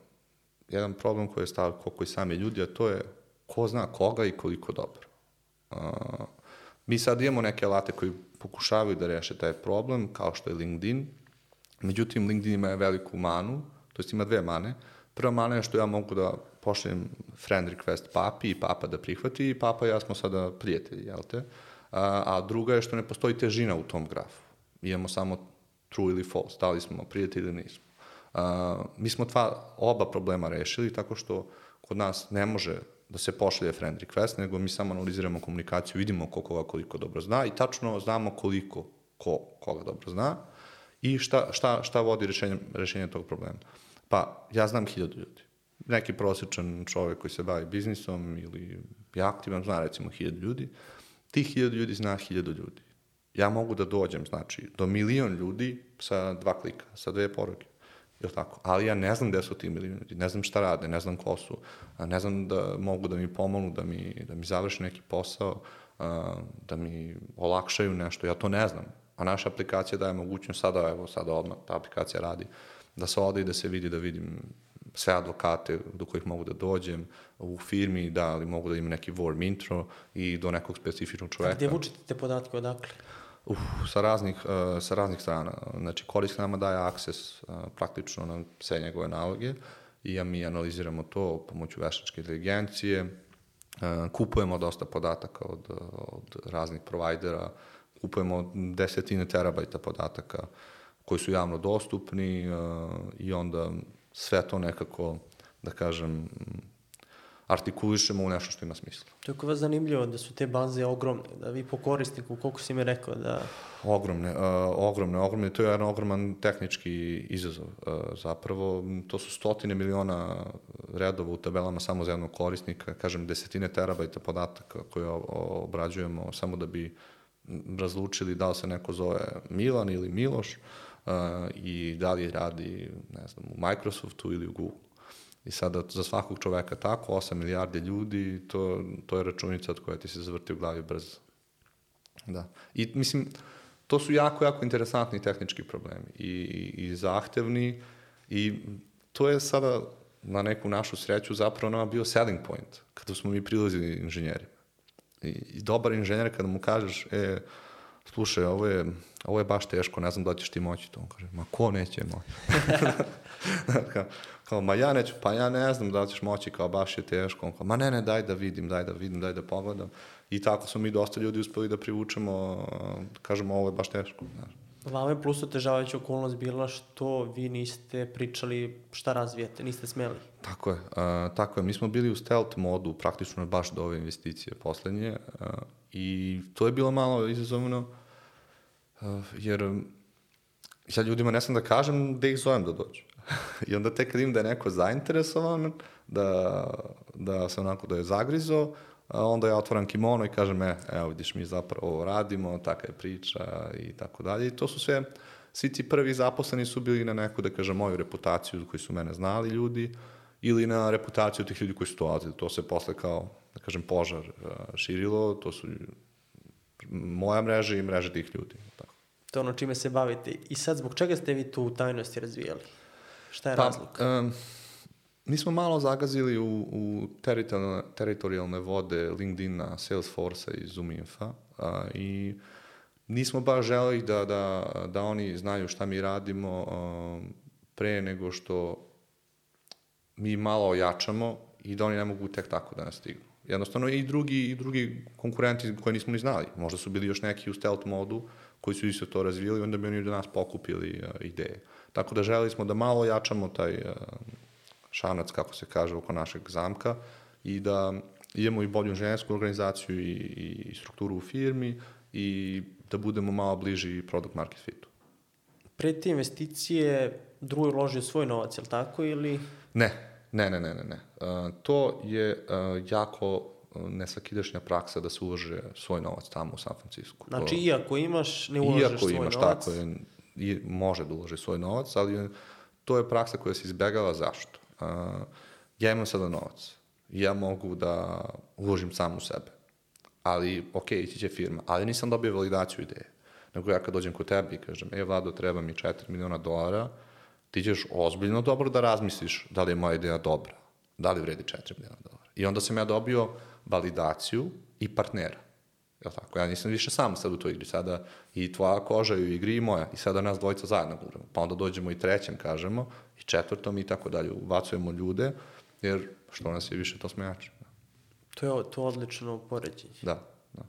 Jedan problem koji je stao koliko i sami ljudi, a to je ko zna koga i koliko dobro. Mi sad imamo neke alate koji pokušavaju da reše taj problem, kao što je LinkedIn. Međutim, LinkedIn ima veliku manu, to jest ima dve mane. Prva mana je što ja mogu da pošaljem friend request papi i papa da prihvati i papa i ja smo sada prijatelji, jel te? A, a druga je što ne postoji težina u tom grafu. Imamo samo true ili false, da li smo prijatelji ili nismo. A, mi smo dva, oba problema rešili tako što kod nas ne može da se pošalje friend request, nego mi samo analiziramo komunikaciju, vidimo ko koga koliko dobro zna i tačno znamo koliko ko koga dobro zna i šta, šta, šta vodi rešenje, rešenje tog problema. Pa, ja znam hiljadu ljudi. Neki prosječan čovek koji se bavi biznisom ili je aktivan, zna recimo hiljadu ljudi. Tih hiljadu ljudi zna hiljadu ljudi. Ja mogu da dođem, znači, do milion ljudi sa dva klika, sa dve poruke. Je tako? Ali ja ne znam gde su ti milion ljudi, ne znam šta rade, ne znam ko su, ne znam da mogu da mi pomognu, da mi, da mi završe neki posao, da mi olakšaju nešto, ja to ne znam. A naša aplikacija daje mogućnost sada, evo sada odmah ta aplikacija radi, da se ode i da se vidi, da vidim sve advokate do kojih mogu da dođem, u firmi, da li mogu da imam neki warm intro i do nekog specifičnog A čoveka. gdje vučete te podatke odakle? Uf, sa raznih, uh, sa raznih strana. Znači, korisnik nama daje akses uh, praktično na sve njegove naloge i ja mi analiziramo to pomoću veštačke inteligencije, uh, kupujemo dosta podataka od, od raznih provajdera, kupujemo desetine terabajta podataka koji su javno dostupni uh, i onda sve to nekako, da kažem, artikulišemo u nešto što ima smisla. To je kod vas zanimljivo da su te baze ogromne, da vi po korisniku, koliko si mi rekao, da Ogromne, uh, ogromne, ogromne. To je jedan ogroman tehnički izazov. Uh, zapravo, to su stotine miliona redova u tabelama samo za jednog korisnika, kažem, desetine terabajta podataka koje obrađujemo samo da bi razlučili da li se neko zove Milan ili Miloš uh, i da li radi, ne znam, u Microsoftu ili u Google. I sada za svakog čoveka tako, 8 milijardi ljudi, to, to je računica od koje ti se zavrti u glavi brzo. Da. I mislim, to su jako, jako interesantni tehnički problemi i, i, i zahtevni i to je sada na neku našu sreću zapravo nama bio selling point kada smo mi prilazili inženjerima. I, i dobar inženjer kada mu kažeš, e, slušaj, ovo je, ovo je baš teško, ne znam da ćeš ti moći to. On kaže, ma ko neće moći? kao, kao, ma ja neću, pa ja ne znam da ćeš moći, kao baš je teško. On kao, ma ne, ne, daj da vidim, daj da vidim, daj da pogledam. I tako smo mi dosta ljudi uspeli da privučemo, da kažemo, ovo je baš teško. Znaš. Vama je plus otežavajuća okolnost bila što vi niste pričali šta razvijate, niste smeli. Tako je, uh, tako je. Mi smo bili u stealth modu praktično baš do ove investicije poslednje uh, i to je bilo malo izazovno uh, jer um, sad ljudima ne sam da kažem da ih zovem da dođu. I onda tek kad im da je neko zainteresovan, da, da se onako da je zagrizo, onda ja otvaram kimono i kažem, e, evo vidiš, mi zapravo ovo radimo, taka je priča i tako dalje. I to su sve, svi ti prvi zaposleni su bili na neku, da kažem, moju reputaciju koji su mene znali ljudi, ili na reputaciju tih ljudi koji su dolazili. To se posle kao, da kažem, požar širilo, to su moja mreža i mreža tih ljudi. Tako. To je ono čime se bavite. I sad, zbog čega ste vi tu tajnosti razvijali? Šta je pa, razlog? Um, mi smo malo zagazili u, u teritorijalne, teritorijalne vode LinkedIna, Salesforce-a i Zoominfa a, i nismo baš želeli da, da, da oni znaju šta mi radimo a, pre nego što mi malo ojačamo i da oni ne mogu tek tako da nas stignu. Jednostavno i drugi, i drugi konkurenti koje nismo ni znali. Možda su bili još neki u stealth modu koji su isto to razvili, onda bi oni do nas pokupili uh, ideje. Tako da želeli smo da malo ojačamo taj uh, šanac, kako se kaže, oko našeg zamka i da imamo i bolju inženjersku organizaciju i, i strukturu u firmi i da budemo malo bliži product market fitu. Pre te investicije drugi uložio svoj novac, je li tako ili... Ne, ne, ne, ne, ne. ne. Uh, to je uh, jako nesvakidašnja praksa da se ulože svoj novac tamo u San Francisco. Znači, to, iako imaš, ne uložeš iako svoj imaš, novac? Tako je, i može da uloži svoj novac, ali to je praksa koja se izbegala zašto? Uh, ja imam sada novac. Ja mogu da uložim sam u sebe. Ali, ok, ići će firma. Ali nisam dobio validaciju ideje. Nego ja kad dođem kod tebe i kažem, e, Vlado, treba mi 4 miliona dolara, ti ćeš ozbiljno dobro da razmisliš da li je moja ideja dobra, da li vredi 4 miliona dolara. I onda sam ja dobio validaciju i partnera. Je tako? Ja nisam više sam sad u toj igri. Sada i tvoja koža je u igri i moja. I sada nas dvojica zajedno guramo. Pa onda dođemo i trećem, kažemo, i četvrtom i tako dalje. Ubacujemo ljude, jer što nas je više, to smo jači. To je to odlično poređenje. Da, da.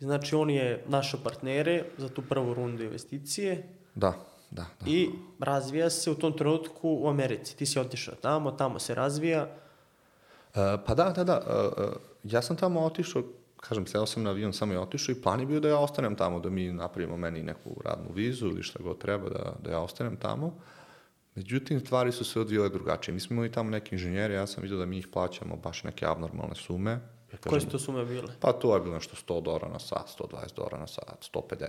Znači, on je našo partnere za tu prvu rundu investicije. Da, da, da. I razvija se u tom trenutku u Americi. Ti si otišao tamo, tamo se razvija. Uh, pa da, da, da. Uh, uh, ja sam tamo otišao kažem, seo sam na avion, samo je otišao i plan je bio da ja ostanem tamo, da mi napravimo meni neku radnu vizu ili šta god treba da, da ja ostanem tamo. Međutim, stvari su se odvijele drugačije. Mi smo imali tamo neki inženjeri, ja sam vidio da mi ih plaćamo baš neke abnormalne sume. Ja kažem, Koje su to sume bile? Pa to je bilo nešto 100 dolara na sat, 120 dolara na sat, 150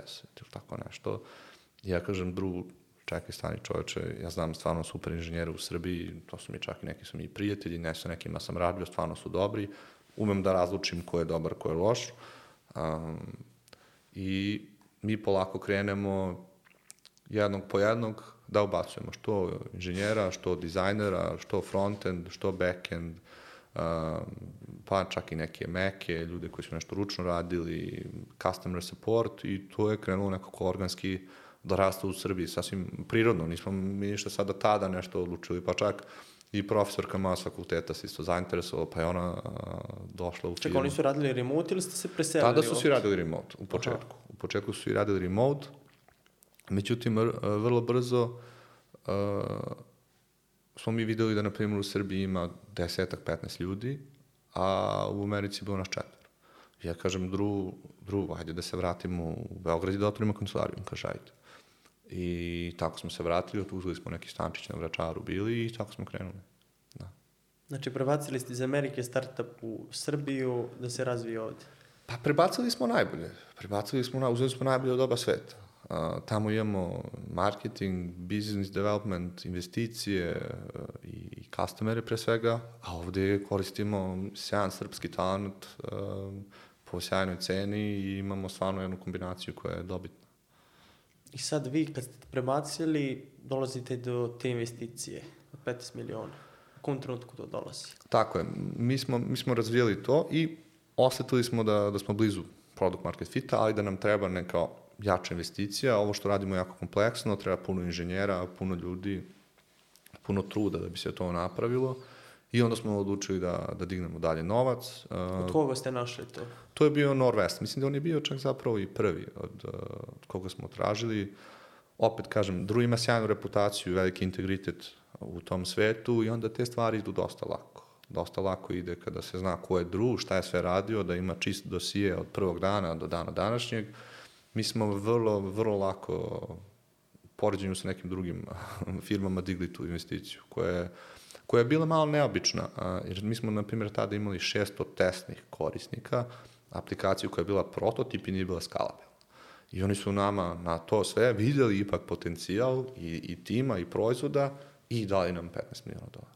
ili tako nešto. I ja kažem, drugu, čekaj, stani čoveče, ja znam stvarno super inženjere u Srbiji, to su mi čak i neki su mi prijatelji, ne sa nekima sam radio, stvarno su dobri, umem da razlučim ko je dobar, ko je loš. Um, I mi polako krenemo jednog po jednog da ubacujemo što inženjera, što dizajnera, što frontend, što backend, um, pa čak i neke meke, ljude koji su nešto ručno radili, customer support i to je krenulo nekako organski da raste u Srbiji, sasvim prirodno, nismo mi ništa sada tada nešto odlučili, pa čak i profesorka moja s fakulteta se isto zainteresovala, pa je ona a, došla u Čekaj, oni su radili remote ili ste se preselili? Tada su svi radili remote, u početku. Aha. U početku su i radili remote, međutim, vrlo brzo a, smo mi videli da, na primjer, u Srbiji ima desetak, 15 ljudi, a u Americi bilo nas četvr. Ja kažem, dru, dru, ajde da se vratimo u Beograd i da otvorimo kancelariju. kaže, ajde. I tako smo se vratili, uzeli smo neki stančić na Vračaru bili i tako smo krenuli. Da. Znači, prebacili ste iz Amerike startup u Srbiju da se razvije ovde? Pa prebacili smo najbolje. Prebacili smo, uzeli smo najbolje od oba sveta. Uh, tamo imamo marketing, business development, investicije uh, i customere pre svega, a ovde koristimo sjajan srpski talent uh, po sjajnoj ceni i imamo stvarno jednu kombinaciju koja je dobitna. I sad vi kad ste prebacili, dolazite do te investicije od 15 miliona. U kom trenutku to dolazi? Tako je. Mi smo, mi smo razvijeli to i osetili smo da, da smo blizu product market fita, ali da nam treba neka jača investicija. Ovo što radimo je jako kompleksno, treba puno inženjera, puno ljudi, puno truda da bi se to napravilo. I onda smo odlučili da, da dignemo dalje novac. Od koga ste našli to? To je bio Norvest. Mislim da on je bio čak zapravo i prvi od, od koga smo tražili. Opet kažem, Drew ima sjajnu reputaciju, veliki integritet u tom svetu i onda te stvari idu dosta lako. Dosta lako ide kada se zna ko je Drew, šta je sve radio, da ima čist dosije od prvog dana do dana današnjeg. Mi smo vrlo, vrlo lako poređenju sa nekim drugim firmama digli tu investiciju, koja je, koja je bila malo neobična, jer mi smo, na primjer, tada imali 600 testnih korisnika, aplikaciju koja je bila prototip i nije bila skalabilna. I oni su nama na to sve videli ipak potencijal i, i tima i proizvoda i dali nam 15 miliona dolara.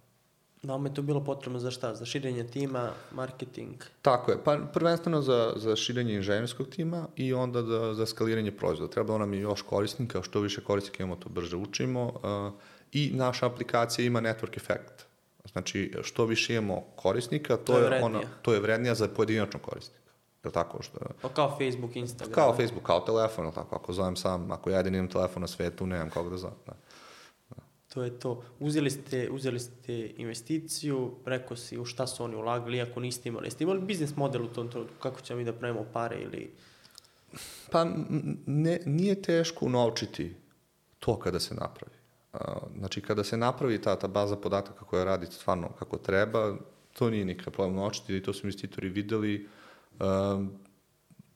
Nama je to bilo potrebno za šta? Za širenje tima, marketing? Tako je, pa prvenstveno za, za širenje inženjerskog tima i onda za, za skaliranje proizvoda. Trebalo nam je još korisnika, što više korisnika imamo, to brže učimo uh, i naša aplikacija ima network efekt. Znači, što više imamo korisnika, to, To je vrednije. ona, to je vrednija za pojedinačnog korisnika. Je li tako? Što, Pa kao Facebook, Instagram. kao Facebook, kao telefon, tako? Ako zovem sam, ako ja jedin imam telefon na svetu, nemam koga da zovem. Da. To je to. Uzeli ste, uzeli ste investiciju, rekao si u šta su oni ulagali, iako niste imali. Jeste imali biznis model u tom trenutku? Kako ćemo mi da pravimo pare ili... Pa ne, nije teško unovčiti to kada se napravi. Znači, kada se napravi ta, ta baza podataka koja radi stvarno kako treba, to nije nikakav problem unovčiti i to su investitori videli. Um,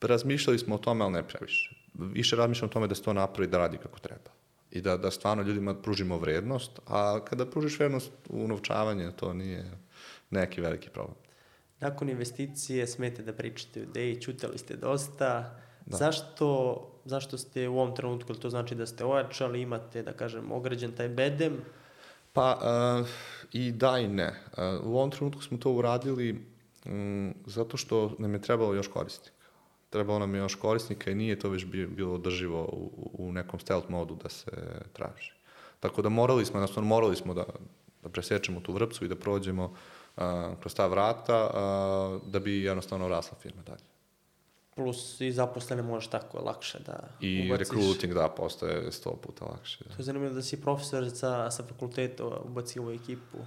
razmišljali smo o tome, ali ne previše. Više razmišljamo o tome da se to napravi da radi kako treba. I da, da stvarno ljudima pružimo vrednost, a kada pružiš vrednost u unovčavanje, to nije neki veliki problem. Nakon investicije smete da pričate o ideji, čutali ste dosta. Da. Zašto, zašto ste u ovom trenutku, ili to znači da ste ojačali, imate, da kažem, ograđen taj bedem? Pa uh, i da i ne. Uh, u ovom trenutku smo to uradili um, zato što nam je trebalo još korisnika. Trebalo nam je još korisnika i nije to već bilo održivo u, u nekom stealth modu da se traži. Tako da morali smo, jednostavno morali smo da, da presečemo tu vrpcu i da prođemo uh, kroz ta vrata uh, da bi jednostavno rasla firma dalje. Plus i zaposlene možeš tako lakše da I ubaciš. recruiting, da, postaje sto puta lakše. Da. To je zanimljivo da si profesor sa, sa fakulteta ubacio u ekipu.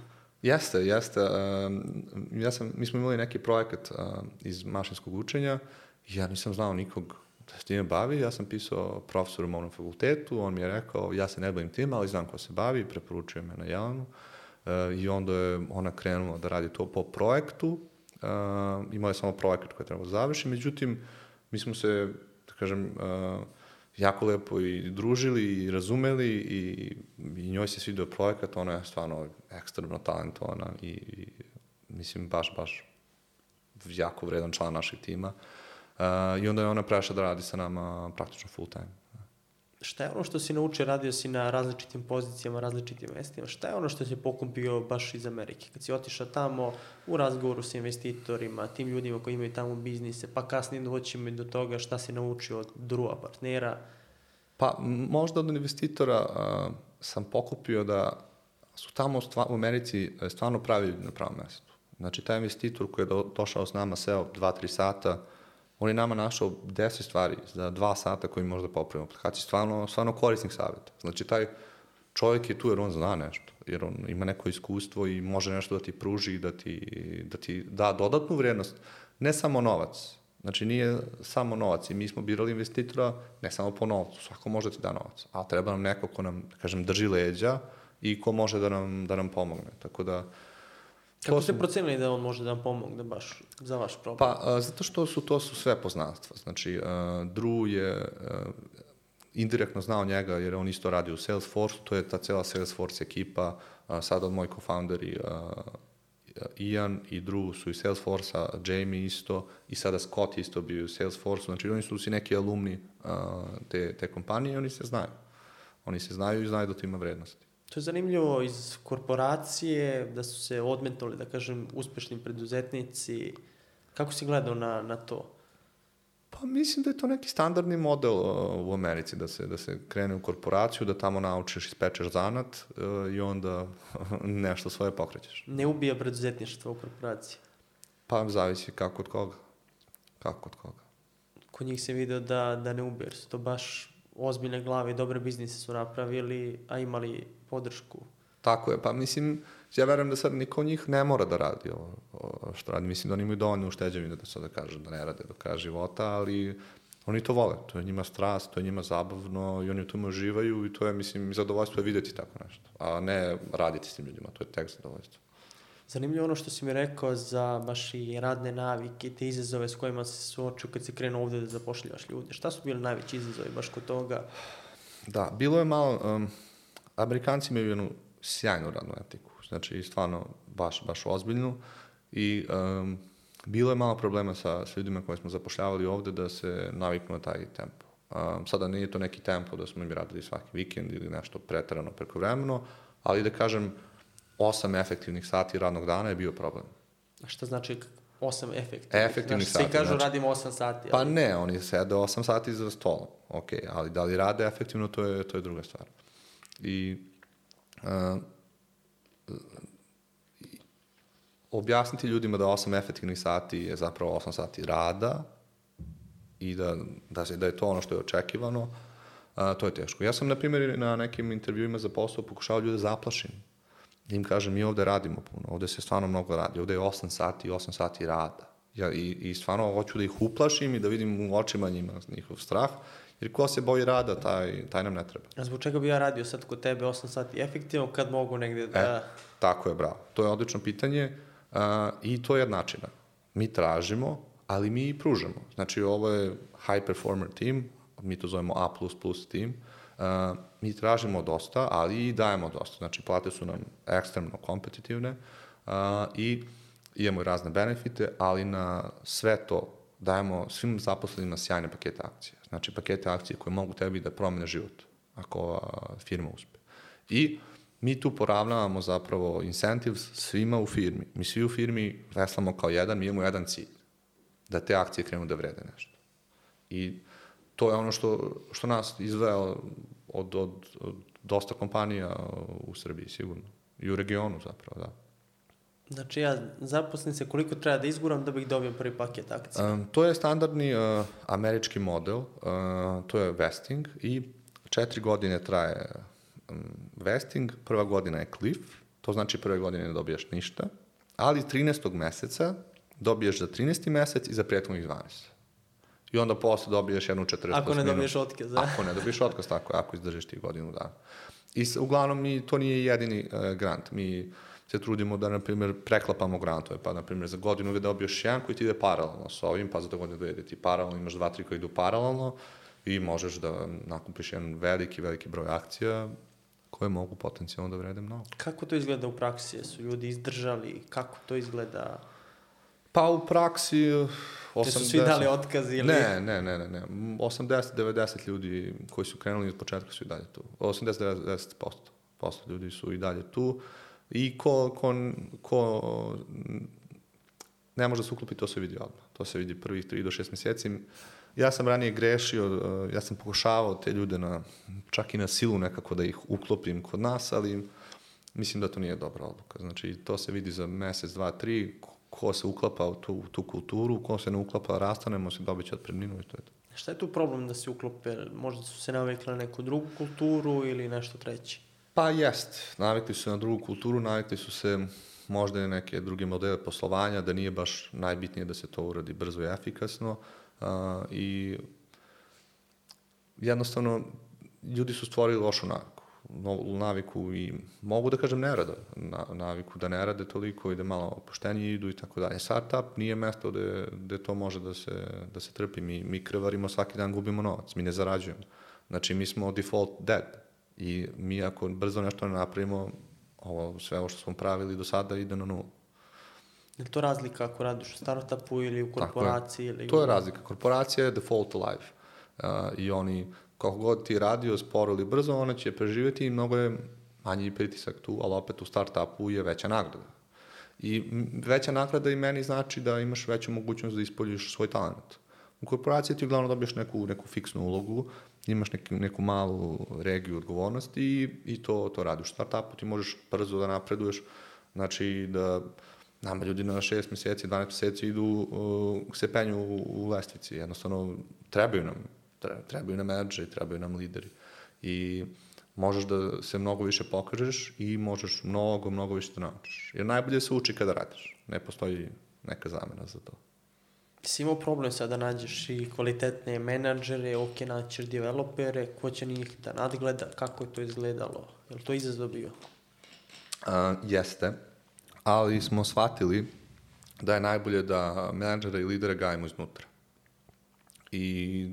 Jeste, jeste. Um, ja sam, mi smo imali neki projekat um, iz mašinskog učenja i ja nisam znao nikog da se time bavi. Ja sam pisao profesoru u mom fakultetu, on mi je rekao, ja se ne bavim tim, ali znam ko se bavi, preporučuje me na Jelanu. Uh, I onda je ona krenula da radi to po projektu. Uh, imao je samo projekat koji je trebalo završiti, međutim, mi smo se, da kažem, uh, jako lepo i družili i razumeli i, i njoj se svidio projekat, ona je stvarno ekstremno talentovana i, i mislim baš, baš jako vredan član našeg tima. Uh, I onda je ona prešla da radi sa nama praktično full time. Šta je ono što si naučio, radio si na različitim pozicijama, različitim mestima, šta je ono što si pokupio baš iz Amerike? Kad si otišao tamo u razgovoru sa investitorima, tim ljudima koji imaju tamo biznise, pa kasnije doćemo do toga šta si naučio od druga partnera, Pa možda od investitora uh, sam pokupio da su tamo stva, u Americi e, stvarno pravi na pravom mestu. Znači, taj investitor koji je do, došao s nama, seo 2-3 sata, on je nama našao 10 stvari za 2 sata koji možda popravimo aplikaciju, stvarno, stvarno korisnih savjeta. Znači, taj čovjek je tu jer on zna nešto, jer on ima neko iskustvo i može nešto da ti pruži, da ti, da ti da dodatnu vrijednost, ne samo novac, Znači, nije samo novac i mi smo birali investitora ne samo po novcu, svako može da ti da novac, a treba nam neko ko nam, da kažem, drži leđa i ko može da nam, da nam pomogne. Tako da, Kako to ste su- procenili da on može da vam pomogne baš za vaš problem? Pa, a, zato što su to su sve poznanstva. Znači, uh, Drew je uh, indirektno znao njega jer on isto radi u Salesforce, to je ta cela Salesforce ekipa, uh, sada moj co-founderi Ian i Drew su iz Salesforce-a, Jamie isto i sada Scott isto bio u Salesforce-u, znači oni su svi neki alumni uh, te, te kompanije i oni se znaju. Oni se znaju i znaju da to ima vrednosti. To je zanimljivo iz korporacije, da su se odmetnuli, da kažem, uspešni preduzetnici. Kako si gledao na, na to? Pa mislim da je to neki standardni model uh, u Americi, da se, da se krene u korporaciju, da tamo naučiš, ispečeš zanat uh, i onda nešto svoje pokrećeš. Ne ubija preduzetništvo u korporaciji. Pa zavisi kako od koga. Kako od koga. Kod njih se video da, da ne ubija, jer su to baš ozbiljne glave i dobre biznise su napravili, a imali podršku. Tako je, pa mislim, ja verujem da sad niko od njih ne mora da radi ovo, ovo što radi. Mislim da oni imaju dovoljno ušteđevine da sad da kažu da ne rade do kraja života, ali oni to vole. To je njima strast, to je njima zabavno i oni u tome uživaju i to je, mislim, zadovoljstvo je videti tako nešto. A ne raditi s tim ljudima, to je tek zadovoljstvo. Zanimljivo ono što si mi rekao za baš i radne navike, te izazove s kojima se suočio kad si krenuo ovde da zapošljaš ljude. Šta su bili najveći izazovi baš kod toga? Da, bilo je malo, um, Amerikanci imaju jednu sjajnu radnu etiku, znači stvarno baš, baš ozbiljnu i um, bilo je malo problema sa, sa ljudima koje smo zapošljavali ovde da se naviknu na taj tempo. Um, sada nije to neki tempo da smo im radili svaki vikend ili nešto pretarano prekovremeno, ali da kažem, osam efektivnih sati radnog dana je bio problem. A šta znači osam efektivnih? Efektivnih znači, sati, Svi kažu znači- radimo osam sati. Pa ali- ne, oni sede 8 sati za stolom, ok, ali da li rade efektivno, to je, to je druga stvar. I uh, objasniti ljudima da 8 efektivnih sati je zapravo 8 sati rada i da, da, se, da je to ono što je očekivano, a, to je teško. Ja sam, na primjer, na nekim intervjuima za posao pokušao ljude da zaplašim. Da im kažem, mi ovde radimo puno, ovde se stvarno mnogo radi, ovde je 8 sati i 8 sati rada. Ja, i, I stvarno hoću da ih uplašim i da vidim u očima njima njihov strah, jer ko se boji rada, taj, taj nam ne treba. A zbog čega bi ja radio sad kod tebe 8 sati efektivno kad mogu negde da... E, tako je, bravo. To je odlično pitanje uh, i to je jednačina. Mi tražimo, ali mi i pružamo. Znači, ovo je high performer team, mi to zovemo A++ team, uh, mi tražimo dosta, ali i dajemo dosta. Znači, plate su nam ekstremno kompetitivne uh, i imamo razne benefite, ali na sve to dajemo svim zaposlenima sjajne pakete akcije. Znači, pakete akcije koje mogu tebi da promene život, ako ova firma uspe. I mi tu poravnavamo zapravo incentives svima u firmi. Mi svi u firmi veslamo kao jedan, mi imamo jedan cilj. Da te akcije krenu da vrede nešto. I to je ono što, što nas izvaja od, od, od dosta kompanija u Srbiji, sigurno. I u regionu zapravo, da. Znači ja zaposlim se koliko treba da izguram da bih dobio prvi paket akcija. Um, to je standardni uh, američki model, uh, to je vesting i četiri godine traje um, vesting, prva godina je cliff, to znači prve godine ne dobijaš ništa, ali 13. meseca dobiješ za 13. mesec i za prethodnih 12. I onda posle dobiješ jednu 40 Ako ne dobiješ otkaz, da. Ako ne dobiješ otkaz, tako je, ako izdržiš ti godinu dana. I uglavnom mi, to nije jedini uh, grant. Mi se trudimo da, na primjer, preklapamo grantove. Pa, na primjer, za godinu da dobiješ jedan koji ti ide paralelno sa ovim, pa za to godinu da ide ti paralelno, imaš dva, tri koji idu paralelno i možeš da nakupiš jedan veliki, veliki broj akcija koje mogu potencijalno da vrede mnogo. Kako to izgleda u praksi? Jesu ljudi izdržali? Kako to izgleda? Pa u praksi... uh, 80... Jesu svi dali otkaz ili... Ne, ne, ne, ne, ne. 80-90 ljudi koji su krenuli od početka su i dalje tu. 80-90% posto ljudi su i dalje tu. I ko, ko, ko ne može da se uklopi, to se vidi odmah. To se vidi prvih 3 do 6 meseci. Ja sam ranije grešio, uh, ja sam pokušavao te ljude na, čak i na silu nekako da ih uklopim kod nas, ali mislim da to nije dobra odluka. Znači, to se vidi za mesec, dva, tri, ko se uklapa u tu, tu kulturu, ko se ne uklapa, rastanemo se, dobit će otpremninu i to je to. Šta je tu problem da se uklope? Možda su se navikli na neku drugu kulturu ili nešto treće? Pa jest, navikli su na drugu kulturu, navikli su se možda i neke druge modele poslovanja, da nije baš najbitnije da se to uradi brzo i efikasno uh, i jednostavno ljudi su stvorili lošu naviku, novu naviku i mogu da kažem ne rade, na, naviku da ne rade toliko i da malo opuštenije idu i tako dalje. Startup nije mesto gde, gde to može da se, da se trpi. Mi, mi krvarimo svaki dan, gubimo novac, mi ne zarađujemo. Znači mi smo default dead i mi ako brzo nešto ne napravimo, ovo, sve ovo što smo pravili do sada ide na nulu. Je li to razlika ako radiš u startupu ili u korporaciji? Ili To je razlika. Korporacija je default alive. Uh, I oni, kako god ti radio sporo ili brzo, ona će preživjeti i mnogo je manji pritisak tu, ali opet u startupu je veća nagrada. I veća nagrada i meni znači da imaš veću mogućnost da ispoljiš svoj talent. U korporaciji ti uglavnom dobiješ neku, neku fiksnu ulogu, imaš neki, neku malu regiju odgovornosti i, i to, to radiš. U startupu ti možeš brzo da napreduješ, znači da nama ljudi na 6 meseci, 12 meseci idu uh, se penju u, u lestvici, jednostavno trebaju nam, trebaju nam menadžeri, trebaju nam lideri i možeš da se mnogo više pokažeš i možeš mnogo, mnogo više da naučiš. Jer najbolje se uči kada radiš. Ne postoji neka zamena za to. Si imao problem sad da nađeš i kvalitetne menadžere, ok, naćeš developere, ko će njih da nadgleda, kako je to izgledalo? Je li to izazov bio? A, jeste, ali smo shvatili da je najbolje da menadžere i lidere gajimo iznutra. I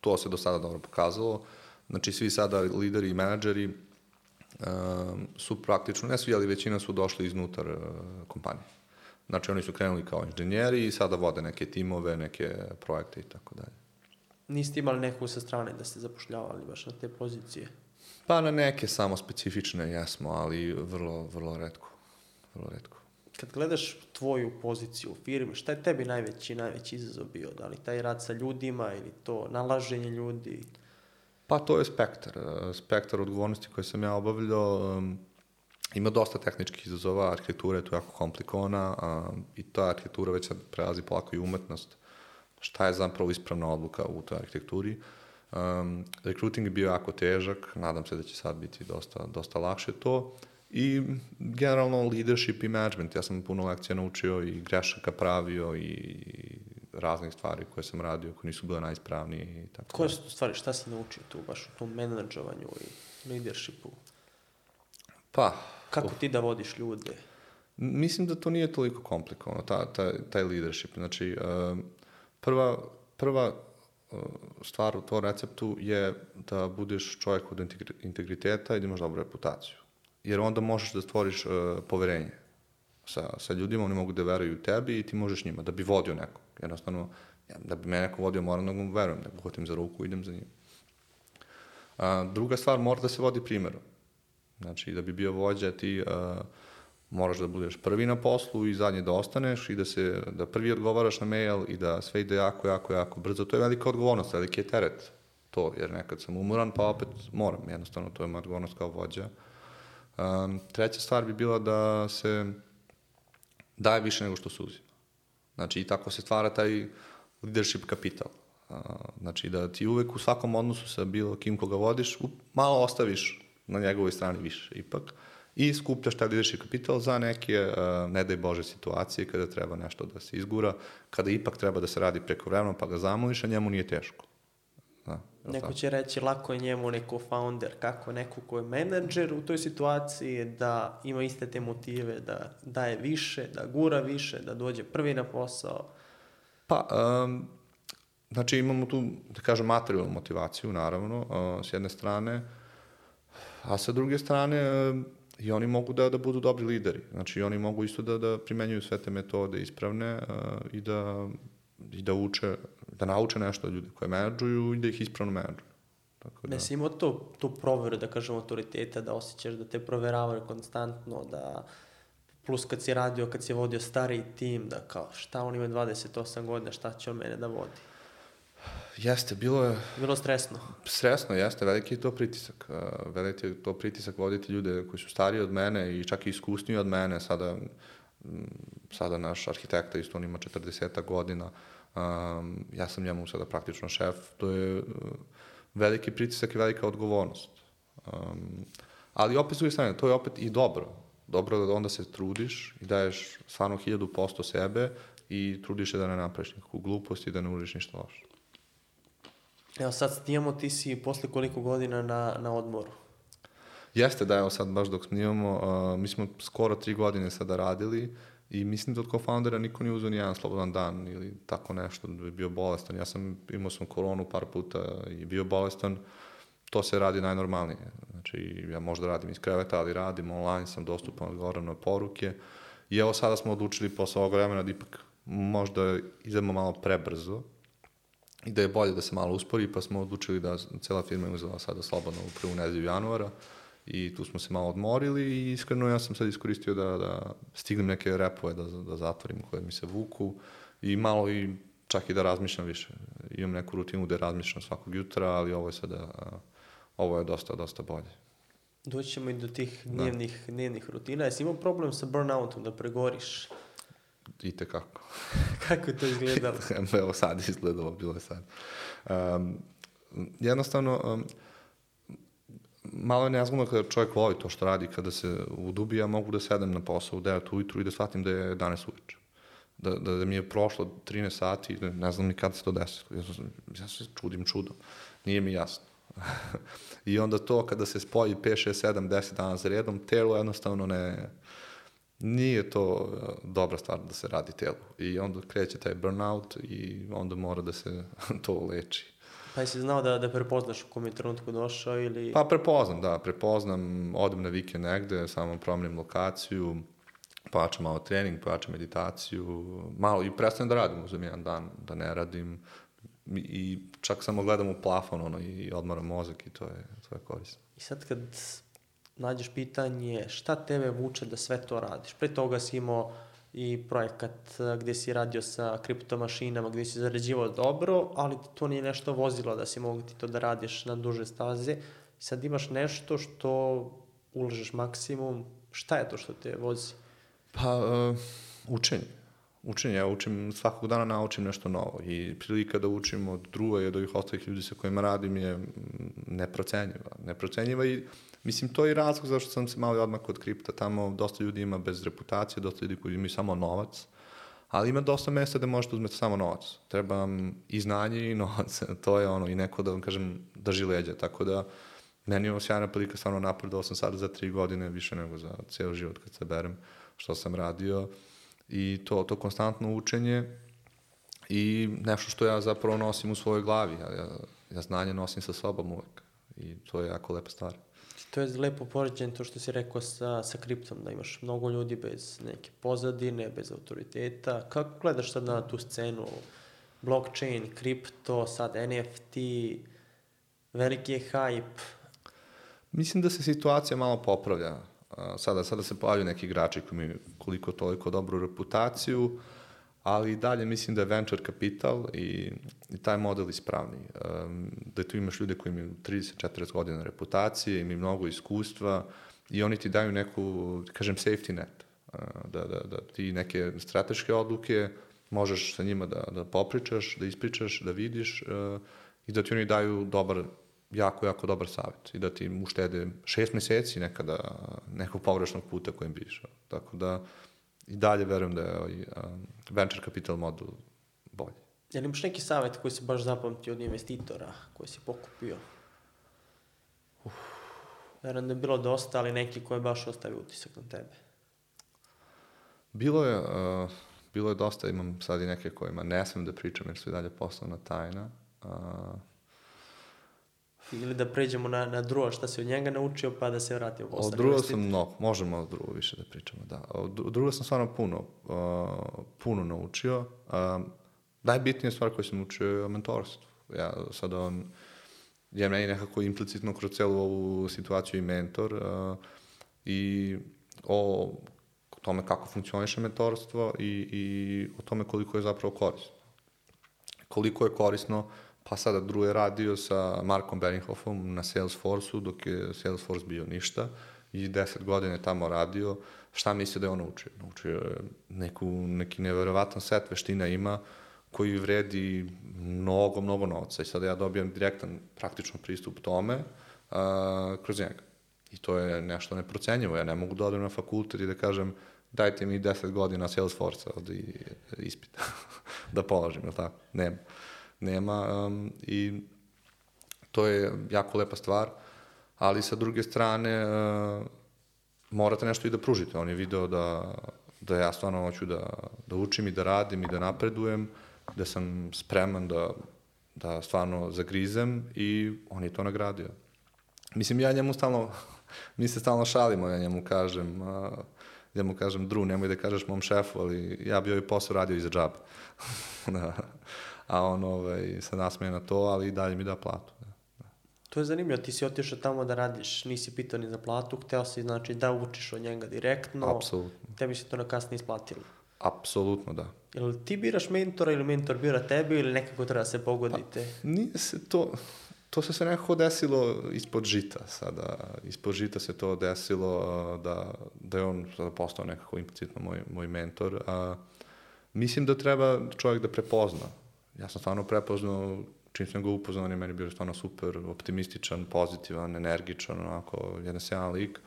to se do sada dobro pokazalo. Znači, svi sada lideri i menadžeri uh, su praktično, ne svi, ali većina su došli iznutar uh, kompanije. Znači, oni su krenuli kao inženjeri i sada vode neke timove, neke projekte i tako dalje. Niste imali nekog sa strane da ste zapošljavali baš na te pozicije? Pa na neke samo specifične jesmo, ali vrlo, vrlo redko. Vrlo redko. Kad gledaš tvoju poziciju u firmi, šta je tebi najveći, najveći izazov bio? Da li taj rad sa ljudima ili to nalaženje ljudi? Pa to je spektar. Spektar odgovornosti koje sam ja obavljao um, ima dosta tehničkih izazova, arhitektura je tu jako komplikovana um, i ta arhitektura već sad prelazi polako i umetnost. Šta je zapravo ispravna odluka u toj arhitekturi? Um, recruiting je bio jako težak, nadam se da će sad biti dosta, dosta lakše to. I generalno leadership i management, ja sam puno lekcija naučio i grešaka pravio i raznih stvari koje sam radio, koje nisu bile najispravnije i tako. Koje su stvari, šta si naučio tu baš u tom menadžovanju i leadershipu? Pa... Kako ti da vodiš ljude? Mislim da to nije toliko komplikovano, ta, ta, taj leadership. Znači, uh, prva, prva uh, stvar u tvojom receptu je da budeš čovjek od integriteta i da imaš dobru reputaciju. Jer onda možeš da stvoriš uh, poverenje sa, sa ljudima, oni mogu da veruju tebi i ti možeš njima, da bi vodio nekog. Jednostavno, da bi me neko vodio, moram da mu verujem, da ga hotim za ruku i idem za njim. A, druga stvar, mora da se vodi primjerom. Znači, da bi bio vođa, ti a, moraš da budeš prvi na poslu i zadnji da ostaneš i da se da prvi odgovaraš na mail i da sve ide jako, jako, jako brzo. To je velika odgovornost, veliki je teret to, jer nekad sam umoran, pa opet moram, jednostavno, to je moja odgovornost kao vođa. Um, treća stvar bi bila da se daje više nego što se uzima. Znači, i tako se stvara taj leadership kapital. Znači, da ti uvek u svakom odnosu sa bilo kim koga vodiš, malo ostaviš na njegovoj strani više ipak i skupljaš taj leadership kapital za neke, ne daj Bože, situacije kada treba nešto da se izgura, kada ipak treba da se radi preko vremena pa ga zamoliš, a njemu nije teško. Da, neko će reći lako je njemu neko founder, kako neko ko je menadžer u toj situaciji da ima iste te motive, da daje više, da gura više, da dođe prvi na posao. Pa, um, znači imamo tu, da kažem, materijalnu motivaciju, naravno, uh, s jedne strane, a sa druge strane, uh, i oni mogu da, da budu dobri lideri. Znači, oni mogu isto da, da primenjuju sve te metode ispravne uh, i da i da uče, da nauče nešto od ljudi koje menadžuju i da ih ispravno menadžuju. Tako da... Ne si imao to, tu proveru, da kažem, autoriteta, da osjećaš da te proveravaju konstantno, da plus kad si radio, kad si vodio stari tim, da kao šta on ima 28 godina, šta će on mene da vodi? Jeste, bilo je... Bilo stresno. Stresno, jeste, veliki je to pritisak. Veliki je to pritisak voditi ljude koji su stariji od mene i čak i iskusniji od mene. Sada, sada naš arhitekta isto on ima 40 godina. Um, ja sam njemu sada praktično šef. To je uh, veliki pritisak i velika odgovornost. Um, ali opet s druge strane, to je opet i dobro. Dobro da onda se trudiš i daješ stvarno hiljadu posto sebe i trudiš se da ne napraviš nikakvu glupost i da ne uriš ništa loše. Evo sad snijamo, ti si posle koliko godina na, na odmoru? Jeste da, evo sad baš dok snimamo, uh, mi smo skoro tri godine sada radili i mislim da od co-foundera niko nije uzeo ni jedan slobodan dan ili tako nešto, da bi bio bolestan. Ja sam, imao sam koronu par puta i bio bolestan, to se radi najnormalnije. Znači, ja možda radim iz kreveta, ali radim online, sam dostupan, odgovoram na poruke. I evo sada smo odlučili posle ovog vremena da ipak možda idemo malo prebrzo i da je bolje da se malo uspori, pa smo odlučili da cela firma je uzela sada slobodno u prvu nedelju januara i tu smo se malo odmorili i iskreno ja sam sad iskoristio da, da stignem neke repove da, da zatvorim koje mi se vuku i malo i čak i da razmišljam više. Imam neku rutinu da razmišljam svakog jutra, ali ovo je sada, ovo je dosta, dosta bolje. Doći ćemo i do tih dnevnih, da. dnevnih rutina. Jesi imao problem sa burnoutom, da pregoriš? I te kako. kako je to izgledalo? Evo sad izgledalo, bilo je sad. Um, jednostavno, um, malo je nezgodno kada čovjek voli to što radi, kada se udubi, ja mogu da sedem na posao u 9 ujutru i da shvatim da je 11 uveče. Da, da, da mi je prošlo 13 sati, ne znam ni kada se to desilo. Ja, ja se čudim čudom. Nije mi jasno. I onda to kada se spoji 5, 6, 7, 10 dana za redom, telo jednostavno ne... Nije to uh, dobra stvar da se radi telu. I onda kreće taj burnout i onda mora da se to leči. Pa jesi znao da, da prepoznaš u kom je trenutku došao ili... Pa prepoznam, da, prepoznam, odem na vikend negde, samo promenim lokaciju, pojačam malo trening, pojačam meditaciju, malo i prestanem da radim, uzem jedan dan da ne radim i čak samo gledam u plafon ono, i odmaram mozak i to je, to je korisno. I sad kad nađeš pitanje šta tebe vuče da sve to radiš, pre toga si imao i projekat eh, gde si radio sa kriptomašinama, gde si zarađivao dobro, ali to nije nešto vozilo da si mogu ti to da radiš na duže staze. Sad imaš nešto što ulažeš maksimum, šta je to što te vozi? Pa, uh, učenje. Učenje, ja učim, svakog dana naučim nešto novo i prilika da učim od druga i od ovih ostalih ljudi sa kojima radim je neprocenjiva. Neprocenjiva i Mislim, to je razlog zašto sam se malo odmah kod kripta. Tamo dosta ljudi ima bez reputacije, dosta ljudi koji imaju samo novac, ali ima dosta mesta gde možete uzmeti samo novac. Treba vam i znanje i novac. to je ono, i neko da vam kažem, drži leđa. Tako da, meni je ovo sjajna prilika, stvarno napredovao sam sada za tri godine, više nego za ceo život kad se berem što sam radio. I to, to konstantno učenje i nešto što ja zapravo nosim u svojoj glavi. Ja, ja, ja znanje nosim sa sobom uvek. I to je jako lepa stvar. To je lepo poređen to što si rekao sa, sa kriptom, da imaš mnogo ljudi bez neke pozadine, bez autoriteta. Kako gledaš sad na tu scenu? Blockchain, kripto, sad NFT, veliki je hype. Mislim da se situacija malo popravlja. Sada, sada se pojavljaju neki igrači koji imaju koliko toliko dobru reputaciju, ali dalje mislim da je venture kapital i, i taj model ispravni. Um, da tu imaš ljude koji imaju 30-40 godina reputacije, imaju mnogo iskustva i oni ti daju neku, kažem, safety net. Uh, da, da, da ti neke strateške odluke možeš sa njima da, da popričaš, da ispričaš, da vidiš uh, i da ti oni daju dobar, jako, jako dobar savjet i da ti uštede šest meseci nekada nekog pogrešnog puta kojim bi išao. Tako da, i dalje verujem da je ovaj, um, venture capital model bolji. Je li imaš neki savjet koji se baš zapamtio od investitora koji si pokupio? Uf. Verujem da je bilo dosta, ali neki koji je baš ostavio utisak na tebe. Bilo je, uh, bilo je dosta, imam sad i neke kojima ne smem da pričam jer su i dalje poslovna tajna. Uh, Ili da pređemo na, na drugo, šta si od njega naučio, pa da se vratimo posle. Od drugo sam mnogo, možemo od drugo više da pričamo, da. Od drugo sam stvarno puno, uh, puno naučio. Uh, najbitnija stvar koju sam učio je o mentorstvu. Ja sad on, je meni nekako implicitno kroz celu ovu situaciju i mentor uh, i o tome kako funkcioniše mentorstvo i, i o tome koliko je zapravo korisno. Koliko je korisno pa sada Drew je radio sa Markom Benninghoffom na Salesforce-u, dok je Salesforce bio ništa i deset godina je tamo radio. Šta misli da je on naučio? Naučio je neku, neki neverovatan set veština ima koji vredi mnogo, mnogo novca. I sada ja dobijam direktan praktično pristup tome uh, kroz njega. I to je nešto neprocenjivo. Ja ne mogu da odem na fakultet i da kažem dajte mi 10 godina Salesforce-a od ispita da položim, ili tako? Nema nema um, i to je jako lepa stvar, ali sa druge strane uh, morate nešto i da pružite. On je video da, da ja stvarno hoću da, da učim i da radim i da napredujem, da sam spreman da, da stvarno zagrizem i on je to nagradio. Mislim, ja njemu stalno, mi se stalno šalimo, ja njemu kažem, uh, ja mu kažem, Dru, nemoj da kažeš mom šefu, ali ja bi ovaj posao radio i za džab. da a on ovaj, se nasmeje na to, ali i dalje mi da platu. Da. da. To je zanimljivo, ti si otišao tamo da radiš, nisi pitao ni za platu, hteo si znači da učiš od njega direktno. Apsolutno. Tebi se to na kasnije isplatilo. Apsolutno, da. Jel ti biraš mentora ili mentor bira tebe ili nekako treba da se pogodite? Nije se to, to se sve nekako desilo ispod žita sada. Ispod žita se to desilo da, da je on sada postao nekako implicitno moj, moj mentor. A, mislim da treba čovjek da prepozna. Ja sam stvarno prepoznao, čim sam ga upoznao, on je meni bio stvarno super, optimističan, pozitivan, energičan, onako, jedan sjajan lik.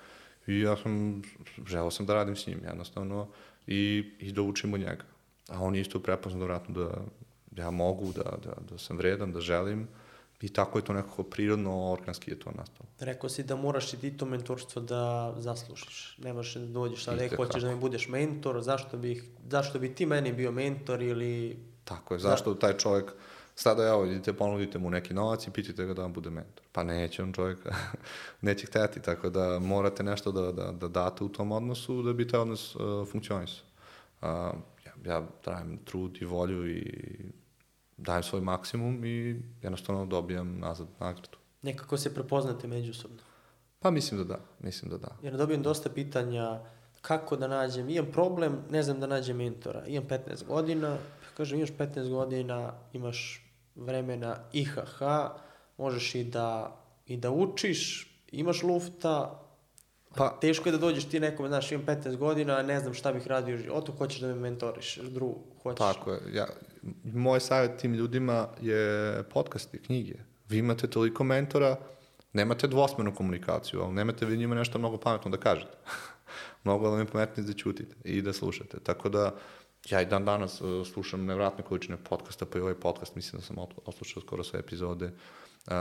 I ja sam, želeo sam da radim s njim, jednostavno, i, i da učim od njega. A on je isto prepoznao da vratno da ja mogu, da, da, da sam vredan, da želim. I tako je to nekako prirodno, organski je to nastalo. Rekao si da moraš i ti to mentorstvo da zaslužiš. Nemaš da dođeš sad, e, hoćeš da mi budeš mentor, zašto bi, zašto bi ti meni bio mentor ili... Tako je, zašto taj čovjek, sada evo, idite, ponudite mu neki novac i pitajte ga da vam bude mentor. Pa neće on čovjek, neće hteti, tako da morate nešto da, da, da date u tom odnosu da bi taj odnos uh, funkcionisao. Uh, ja, ja trajem trud i volju i dajem svoj maksimum i jednostavno dobijam nazad nagradu. Nekako se prepoznate međusobno. Pa mislim da da, mislim da da. Jer dobijem dosta pitanja kako da nađem, imam problem, ne znam da nađem mentora. Imam 15 godina, kažem imaš 15 godina, imaš vremena IHH, možeš i da, i da učiš, imaš lufta, pa teško je da dođeš ti nekome, znaš, imam 15 godina, ne znam šta bih radio u životu, hoćeš da me mentoriš, drugu, hoćeš. Tako je. Ja, moj savjet tim ljudima je podcasti, knjige. Vi imate toliko mentora, nemate dvosmenu komunikaciju, ali nemate vi njima nešto mnogo pametno da kažete. mnogo vam je pametnije da ćutite i da slušate. Tako da, ja i dan danas uh, slušam nevratne količine podcasta, pa i ovaj podcast, mislim da sam odslušao skoro sve epizode. Uh,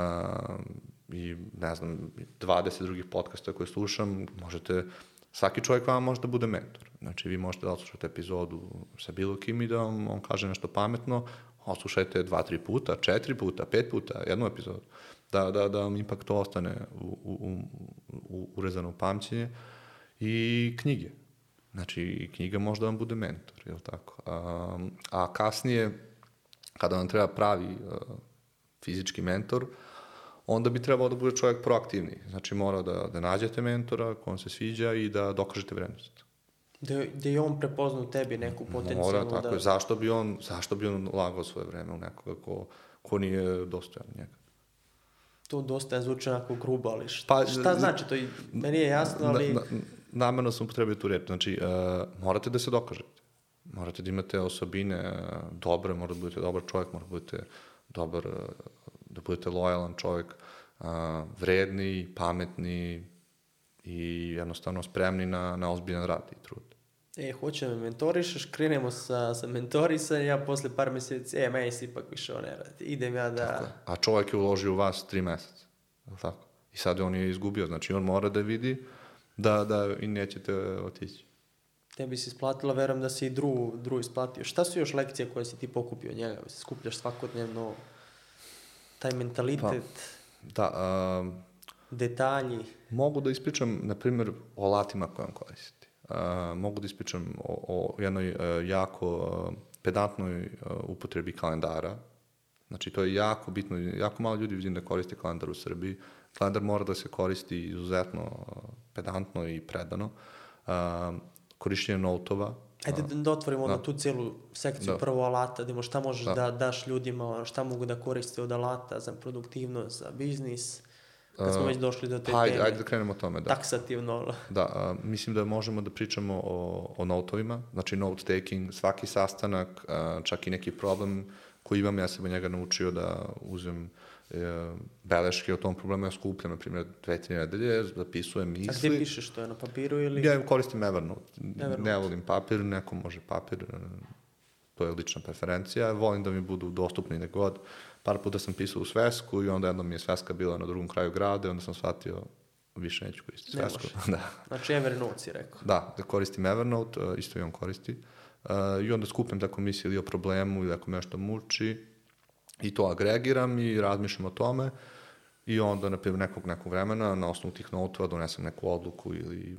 I, ne znam, 20 drugih podcasta koje slušam, možete svaki čovjek vam može da bude mentor. Znači, vi možete da odslušate epizodu sa bilo kim i da vam on kaže nešto pametno, odslušajte dva, tri puta, četiri puta, pet puta, jednu epizodu, da, da, da vam ipak to ostane u, u, u, urezano u pamćenje. I knjige. Znači, i knjiga može da vam bude mentor, je li tako? A, a kasnije, kada vam treba pravi uh, fizički mentor, onda bi trebao da bude čovjek proaktivniji. Znači, mora da, da nađete mentora ko vam se sviđa i da dokažete vrednost. Da, da je on prepoznao u tebi neku potencijalnu Mora, tako da... je. Zašto bi on, zašto bi on ulagao svoje vreme u nekoga ko, ko nije dostojan njega? To dosta zvuči onako grubo, ali šta, Pa, šta znači to? Meni je jasno, ali... Na, na, namerno sam upotrebio tu reč. Znači, uh, morate da se dokažete. Morate da imate osobine uh, dobre, morate da budete dobar čovjek, morate da budete dobar, uh, da budete lojalan čovjek, uh, vredni, pametni i jednostavno spremni na, na ozbiljan rad i trud. E, hoće me mentorišeš, krenemo sa, sa mentorisanjem, ja posle par mjeseci, e, meni se ipak više ovo ne radi. Idem ja da... A čovjek je uložio u vas tri meseca. Je li tako? I sad on je izgubio. Znači, on mora da vidi da, da i nećete otići. Tebi se isplatila, verujem da si i dru, dru isplatio. Šta su još lekcije koje si ti pokupio od njega? Skupljaš svakodnevno taj mentalitet, Da, um, detalji. Mogu da ispričam, na primjer, o alatima koje on koristi. Uh, mogu da ispričam o, o jednoj uh, jako uh, pedantnoj uh, upotrebi kalendara. Znači, to je jako bitno. Jako malo ljudi vidim da koriste kalendar u Srbiji. Kalendar mora da se koristi izuzetno uh, pedantno i predano. Uh, korišćenje notova. Ajde da, da otvorimo Da. tu celu sekciju Da. prvo alata, da šta možeš da. Da. daš ljudima, šta mogu da koriste od alata za produktivnost, za biznis. Kad smo Uh, već došli do te Pa, ajde, teme, ajde da krenemo o tome, da. taksativno. Da, a, mislim da možemo da pričamo o, o notovima, znači note taking, svaki sastanak, a, čak i neki problem koji imam, ja sam od njega naučio da uzem e, beleške o tom problemu, ja skupljam, na primjer, dve, tri nedelje, zapisujem A gde misli. pišeš to? Na papiru ili... Ja koristim Evernote. Evernote. Ne volim papir, neko može papir, e, to je lična preferencija. Volim da mi budu dostupni negod. Par puta sam pisao u svesku i onda jednom mi je sveska bila na drugom kraju grada i onda sam shvatio više neću koristiti Ne svesku. može. da. Znači Evernote si rekao. Da, da koristim Evernote, uh, isto i on koristi. Uh, I onda skupim tako misli ili o problemu ili ako me nešto muči i to agregiram i razmišljam o tome i onda, na primjer, nekog, nekog vremena na osnovu tih notova donesem neku odluku ili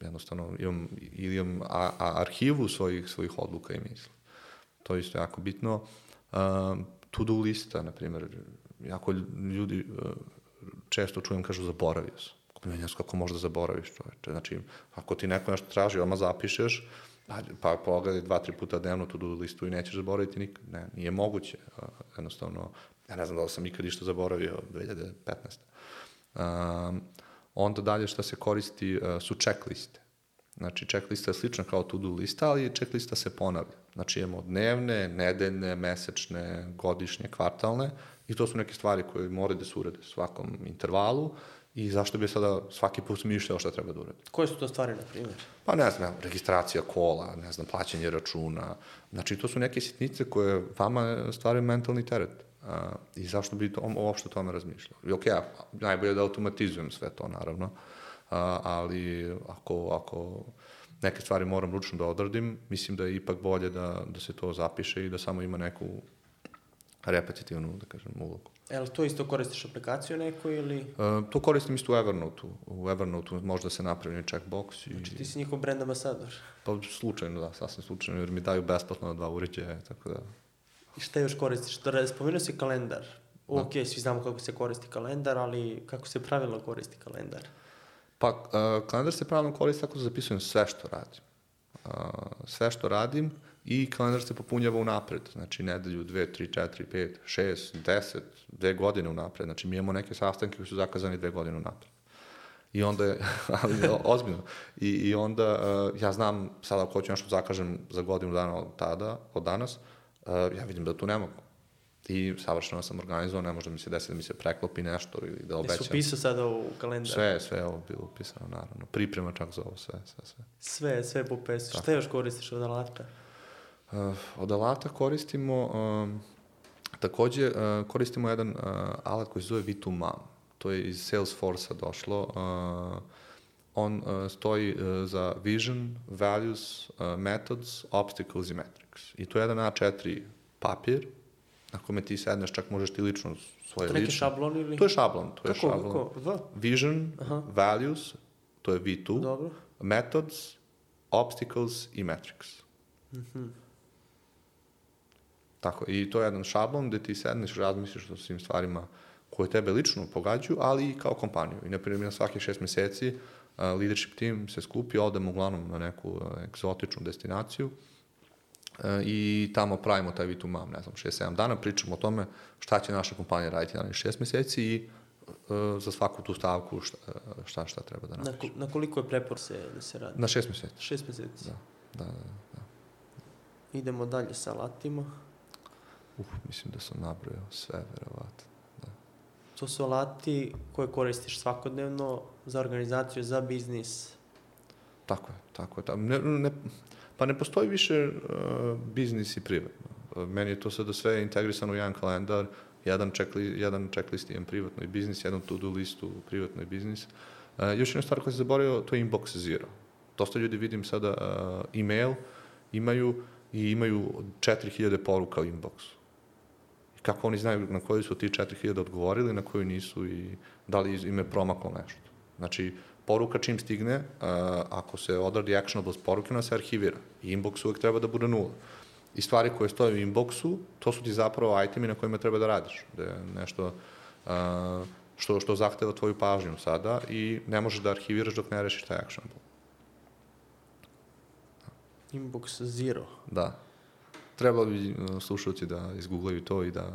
jednostavno imam, ili imam a, a, arhivu svojih, svojih odluka i misli. To je isto jako bitno. Uh, to-do lista, na primjer, jako ljudi uh, često čujem kažu zaboravio sam. Menjaš kako možda zaboraviš čoveče. Znači, ako ti neko nešto traži, odmah zapišeš Pa, pa pogledaj dva, tri puta dnevno tu do listu i nećeš zaboraviti nikad. Ne, nije moguće. Jednostavno, ja ne znam da li sam ikad išta zaboravio 2015. Um, onda dalje šta se koristi uh, su checkliste. Znači, checklista je slična kao to-do lista, ali checklista se ponavlja. Znači, imamo dnevne, nedeljne, mesečne, godišnje, kvartalne i to su neke stvari koje moraju da se urede u svakom intervalu i zašto bi sada svaki put smišljao šta treba da uradi. Koje su to stvari, na primjer? Pa ne znam, registracija kola, ne znam, plaćanje računa. Znači, to su neke sitnice koje vama stvaraju mentalni teret. A, I zašto bi to, uopšte o tome razmišljao? I ok, ja, najbolje da automatizujem sve to, naravno. A, ali ako, ako neke stvari moram ručno da odradim, mislim da je ipak bolje da, da se to zapiše i da samo ima neku repetitivnu, da kažem, ulogu. E, li to isto koristiš aplikaciju neku ili... Uh, to koristim isto u Evernote-u. U Evernote-u možda se napravi checkbox. I... Znači ti si njihov brand ambasador. Pa slučajno, da, sasvim slučajno, jer mi daju besplatno na dva uređaja, tako da... I šta još koristiš? Da, spomenuo si kalendar. Da. Ok, svi znamo kako se koristi kalendar, ali kako se pravilno koristi kalendar? Pa, uh, kalendar se pravilno koristi tako da zapisujem sve što radim. Uh, sve što radim i kalendar se popunjava unapred. Znači, nedelju, dve, tri, četiri, pet, šest, deset, dve godine unapred. Znači, mi imamo neke sastanke koji su zakazani dve godine unapred. I onda je, ali ozbiljno, i, i onda uh, ja znam sada ako hoću nešto da zakažem za godinu dana od tada, od danas, uh, ja vidim da tu ne mogu. I savršeno sam organizovao, ne može da mi se desiti da mi se preklopi nešto ili da obećam. Jesu pisao sada u kalendar? Sve, sve je ovo bilo upisano, naravno. Priprema čak za ovo, sve, sve, sve. Sve, sve po pesu. Šta još koristiš od alata? Uh, od alata koristimo, um, takođe uh, koristimo jedan alat koji se zove V2MAM. To je iz Salesforce-a došlo. On stoji za Vision, Values, Methods, Obstacles i Metrics. I to je jedan A4 papir na kome ti sedneš, čak možeš ti lično svoje To neki lično. šablon ili? To je šablon, to je Kako, šablon. kako? V? Vision, Aha. Values, to je V2, Dobro. Methods, Obstacles i Metrics. Mhm. Tako, i to je jedan šablon gde ti sedneš, razmisliš o svim stvarima koje tebe lično pogađaju, ali i kao kompaniju. I, na primjer, na svakih šest meseci uh, leadership team se skupi, odemo uglavnom na neku uh, egzotičnu destinaciju uh, i tamo pravimo taj vitu mam, ne znam, šest, sedam dana, pričamo o tome šta će naša kompanija raditi na šest meseci i uh, za svaku tu stavku šta, šta, šta treba da Na, napiše. ko- na koliko je prepor se da se radi? Na šest meseci, Šest meseci. da. Da, da, da. Idemo dalje sa alatima. Uf, mislim da sam nabrojao sve, verovatno. To su alati koje koristiš svakodnevno za organizaciju, za biznis. Tako je, tako je. Ne, ne, pa ne postoji više uh, biznis i privatno. Uh, meni je to sada sve integrisano u jedan kalendar, jedan, checkli, jedan checklist imam privatno i biznis, jedan to-do listu privatno i biznis. Uh, još jedna stvar koja se zaboravio, to je inbox zero. Dosta ljudi vidim sada uh, email, imaju i imaju 4000 poruka u inboxu. Kako oni znaju na koju su ti 4000 odgovorili, na koju nisu i da li im je promaklo nešto. Znači, poruka čim stigne, uh, ako se odradi actionable s poruke, ona se arhivira. I inbox uvek treba da bude nula. I stvari koje stoje u inboxu, to su ti zapravo itemi na kojima treba da radiš. Da je nešto uh, što, što zahteva tvoju pažnju sada i ne možeš da arhiviraš dok ne rešiš taj actionable. Inbox zero. Da. Treba bi uh, slušalci da izgooglaju to i da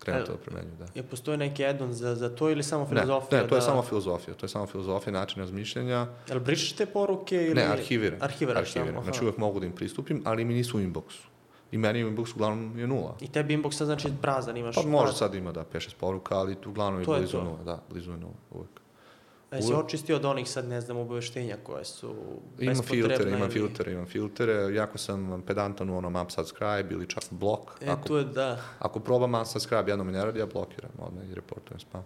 krenu E, to da da. Je postoji neki add-on za, za to ili samo Ne, filozofija? ne, to je da... samo filozofija, to je samo filozofija, način razmišljanja. Jel brišeš te poruke ili... Ne, arhiviram. Arhiviraš arhiviram. samo, Znači uvek mogu da im pristupim, ali mi nisu u inboxu. I meni u inboxu uglavnom je nula. I tebi inbox sad znači prazan, imaš... Pa može sad ima da 5-6 poruka, ali uglavnom je To je blizu to. nula. Da, blizu je nula, uvek. A jesi uvek- očistio od onih sad, ne znam, obaveštenja koje su bespotrebna filtere, ili- filtere, imam filtere. Jako sam pedantan u onom unsubscribe ili čak blok. E, ako, tu je, da, ako probam unsubscribe, jedno mi ne radi, ja blokiram odmah i reportujem spam.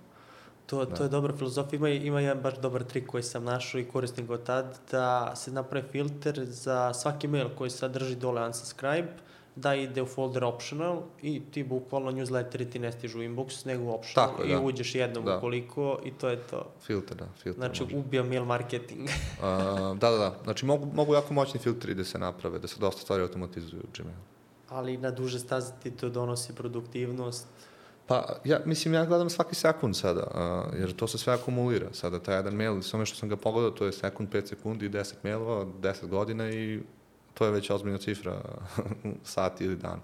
to, Da. to je dobra filozofija. Ima, ima jedan baš dobar trik koji sam našao i koristim ga od tad, da se napravi filter za svaki mail koji sadrži dole unsubscribe, da ide u folder optional i ti bukvalno newsletteri ti ne stižu u inbox, nego u optional Tako i da. uđeš jednom Da. ukoliko i to je to. Filter, da, filter. Znači, može. ubija mail marketing. Uh, da, da, da. Znači, mogu, mogu jako moćni filtri da se naprave, da se dosta stvari automatizuju u Gmailu. Ali na duže staze ti to donosi produktivnost. Pa, ja, mislim, ja gledam svaki sekund sada, uh, jer to se sve akumulira. Sada, taj jedan mail, samo što sam ga pogledao, to je sekund, 5 sekundi, 10 mailova, 10 godina i to je već ozbiljna cifra, sat ili dan.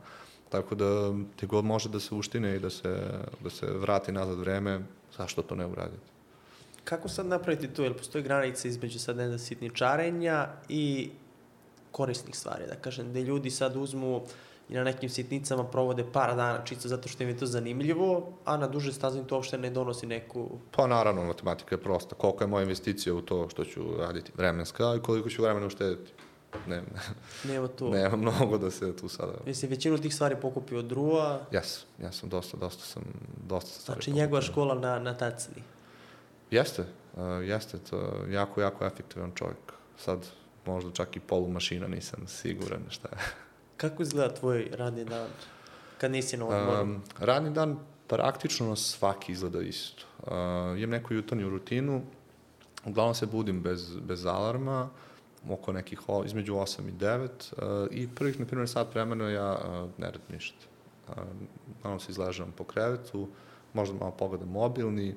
Tako da ti god može da se uštine i da se, da se vrati nazad vreme, zašto to ne uraditi? Kako sad napraviti to? Jel postoji granica između sad ne znam, sitničarenja i korisnih stvari, da kažem, gde ljudi sad uzmu i na nekim sitnicama provode par dana čisto zato što im je to zanimljivo, a na duže staze im to uopšte ne donosi neku... Pa naravno, matematika je prosta. Koliko je moja investicija u to što ću raditi vremenska i koliko ću vremena uštediti? Ne, Nema to. nema mnogo da se tu sada... Jesi većinu tih stvari pokupio od Drua, Jes, ja sam dosta, dosta sam, dosta stvari znači njegova pokupio. škola na, na tacni. Jeste, uh, jeste, to jako, jako efektivan čovjek. Sad možda čak i polu mašina nisam siguran šta je. Kako izgleda tvoj radni dan kad nisi na odmoru? Um, radni dan praktično svaki izgleda isto. Uh, imam neku jutarnju rutinu, uglavnom se budim bez, bez alarma, oko nekih, između 8 i 9 uh, i prvih, na primjer, sat vremena ja uh, ne radim ništa. Uh, uglavnom se izležavam po krevetu, možda malo pogledam mobilni,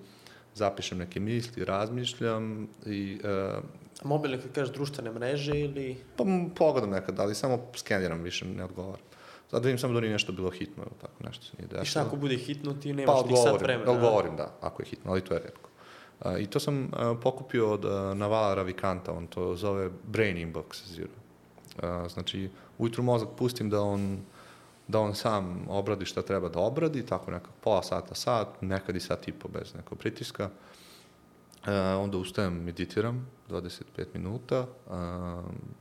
zapišem neke misli, razmišljam i uh, Mobilne, kad kažeš društvene mreže ili... Pa pogledam nekad, ali samo skeniram, više ne odgovaram. Sad da vidim samo da nije nešto bilo hitno, tako nešto se nije desilo. I šta ako bude hitno, ti Pa nemaš tih sat vremena. a? odgovorim, da, ako je hitno, ali to je redko. I to sam pokupio od Navala Ravikanta, on to zove Brain Inbox Zero. Znači, ujutru mozak pustim da on da on sam obradi šta treba da obradi, tako nekak pola sata, sat, nekad i sat i po bez nekog pritiska. Uh, onda ustajem, meditiram 25 minuta, uh,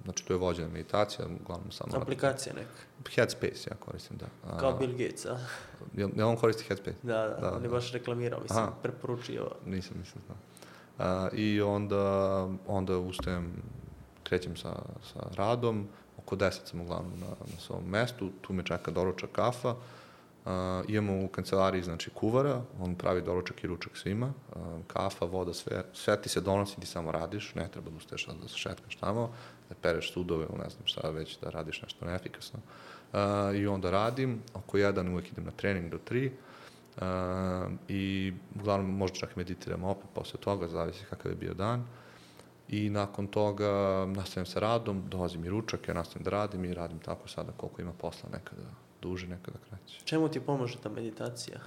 znači to je vođena meditacija, uglavnom samo... Aplikacija neka. Headspace ja koristim, da. A, Kao Bill Gates, a? Jel, jel on koristi Headspace? Da, da, Da, on je da. baš reklamirao, mislim, Aha. preporučio. Nisam, nisam znao. A, I onda, onda ustajem, krećem sa, sa radom, oko 10 sam uglavnom na, na svom mestu, tu me čeka doručak kafa, a, imamo u kancelariji, znači, kuvara, on pravi doručak i ručak svima, a, kafa, voda, sve, sve ti se donosi, ti samo radiš, ne treba da ustaješ da se šetkaš tamo, da pereš sudove, ne znam šta već, da radiš nešto neefikasno. A, I onda radim, oko jedan uvek idem na trening do tri, Uh, i uglavnom možda čak meditiram opet posle toga, zavisi kakav je bio dan. I nakon toga nastavim sa radom, dolazi mi ručak, ja nastavim da radim i radim tako sada koliko ima posla, nekada duže, nekada kraće. Čemu ti pomaže ta meditacija?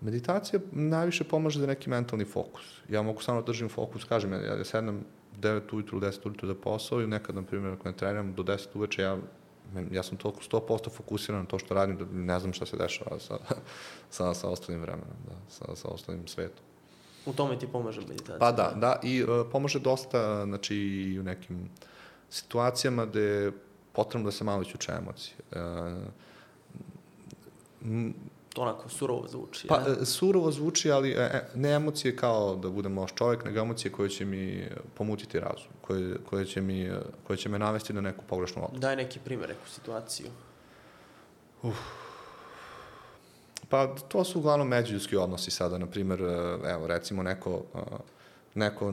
Meditacija najviše pomaže za neki mentalni fokus. Ja mogu samo da držim fokus, kažem, ja, ja sednem 9 ujutru, 10 ujutru za posao i nekad, na primjer, ako ne treniram do 10 uveče, ja, ja sam toliko 100% fokusiran na to što radim da ne znam šta se dešava sa, sa, sa ostalim vremenom, da, sa, sa ostalim svetom. U tome ti pomaže meditacija? Pa da, da, i uh, pomaže dosta, znači, i u nekim situacijama gde je potrebno da se malo isključe emocije. Uh, To onako surovo zvuči, Pa, ja? e, surovo zvuči, ali e, e, ne emocije kao da budem loš čovjek, nego emocije koje će mi pomutiti razum, koje, koje, će, mi, koje će me navesti na neku pogrešnu odluku. Daj neki primjer, neku situaciju. Pa to su uglavnom međuljudski odnosi sada, na primjer, evo, recimo neko, neko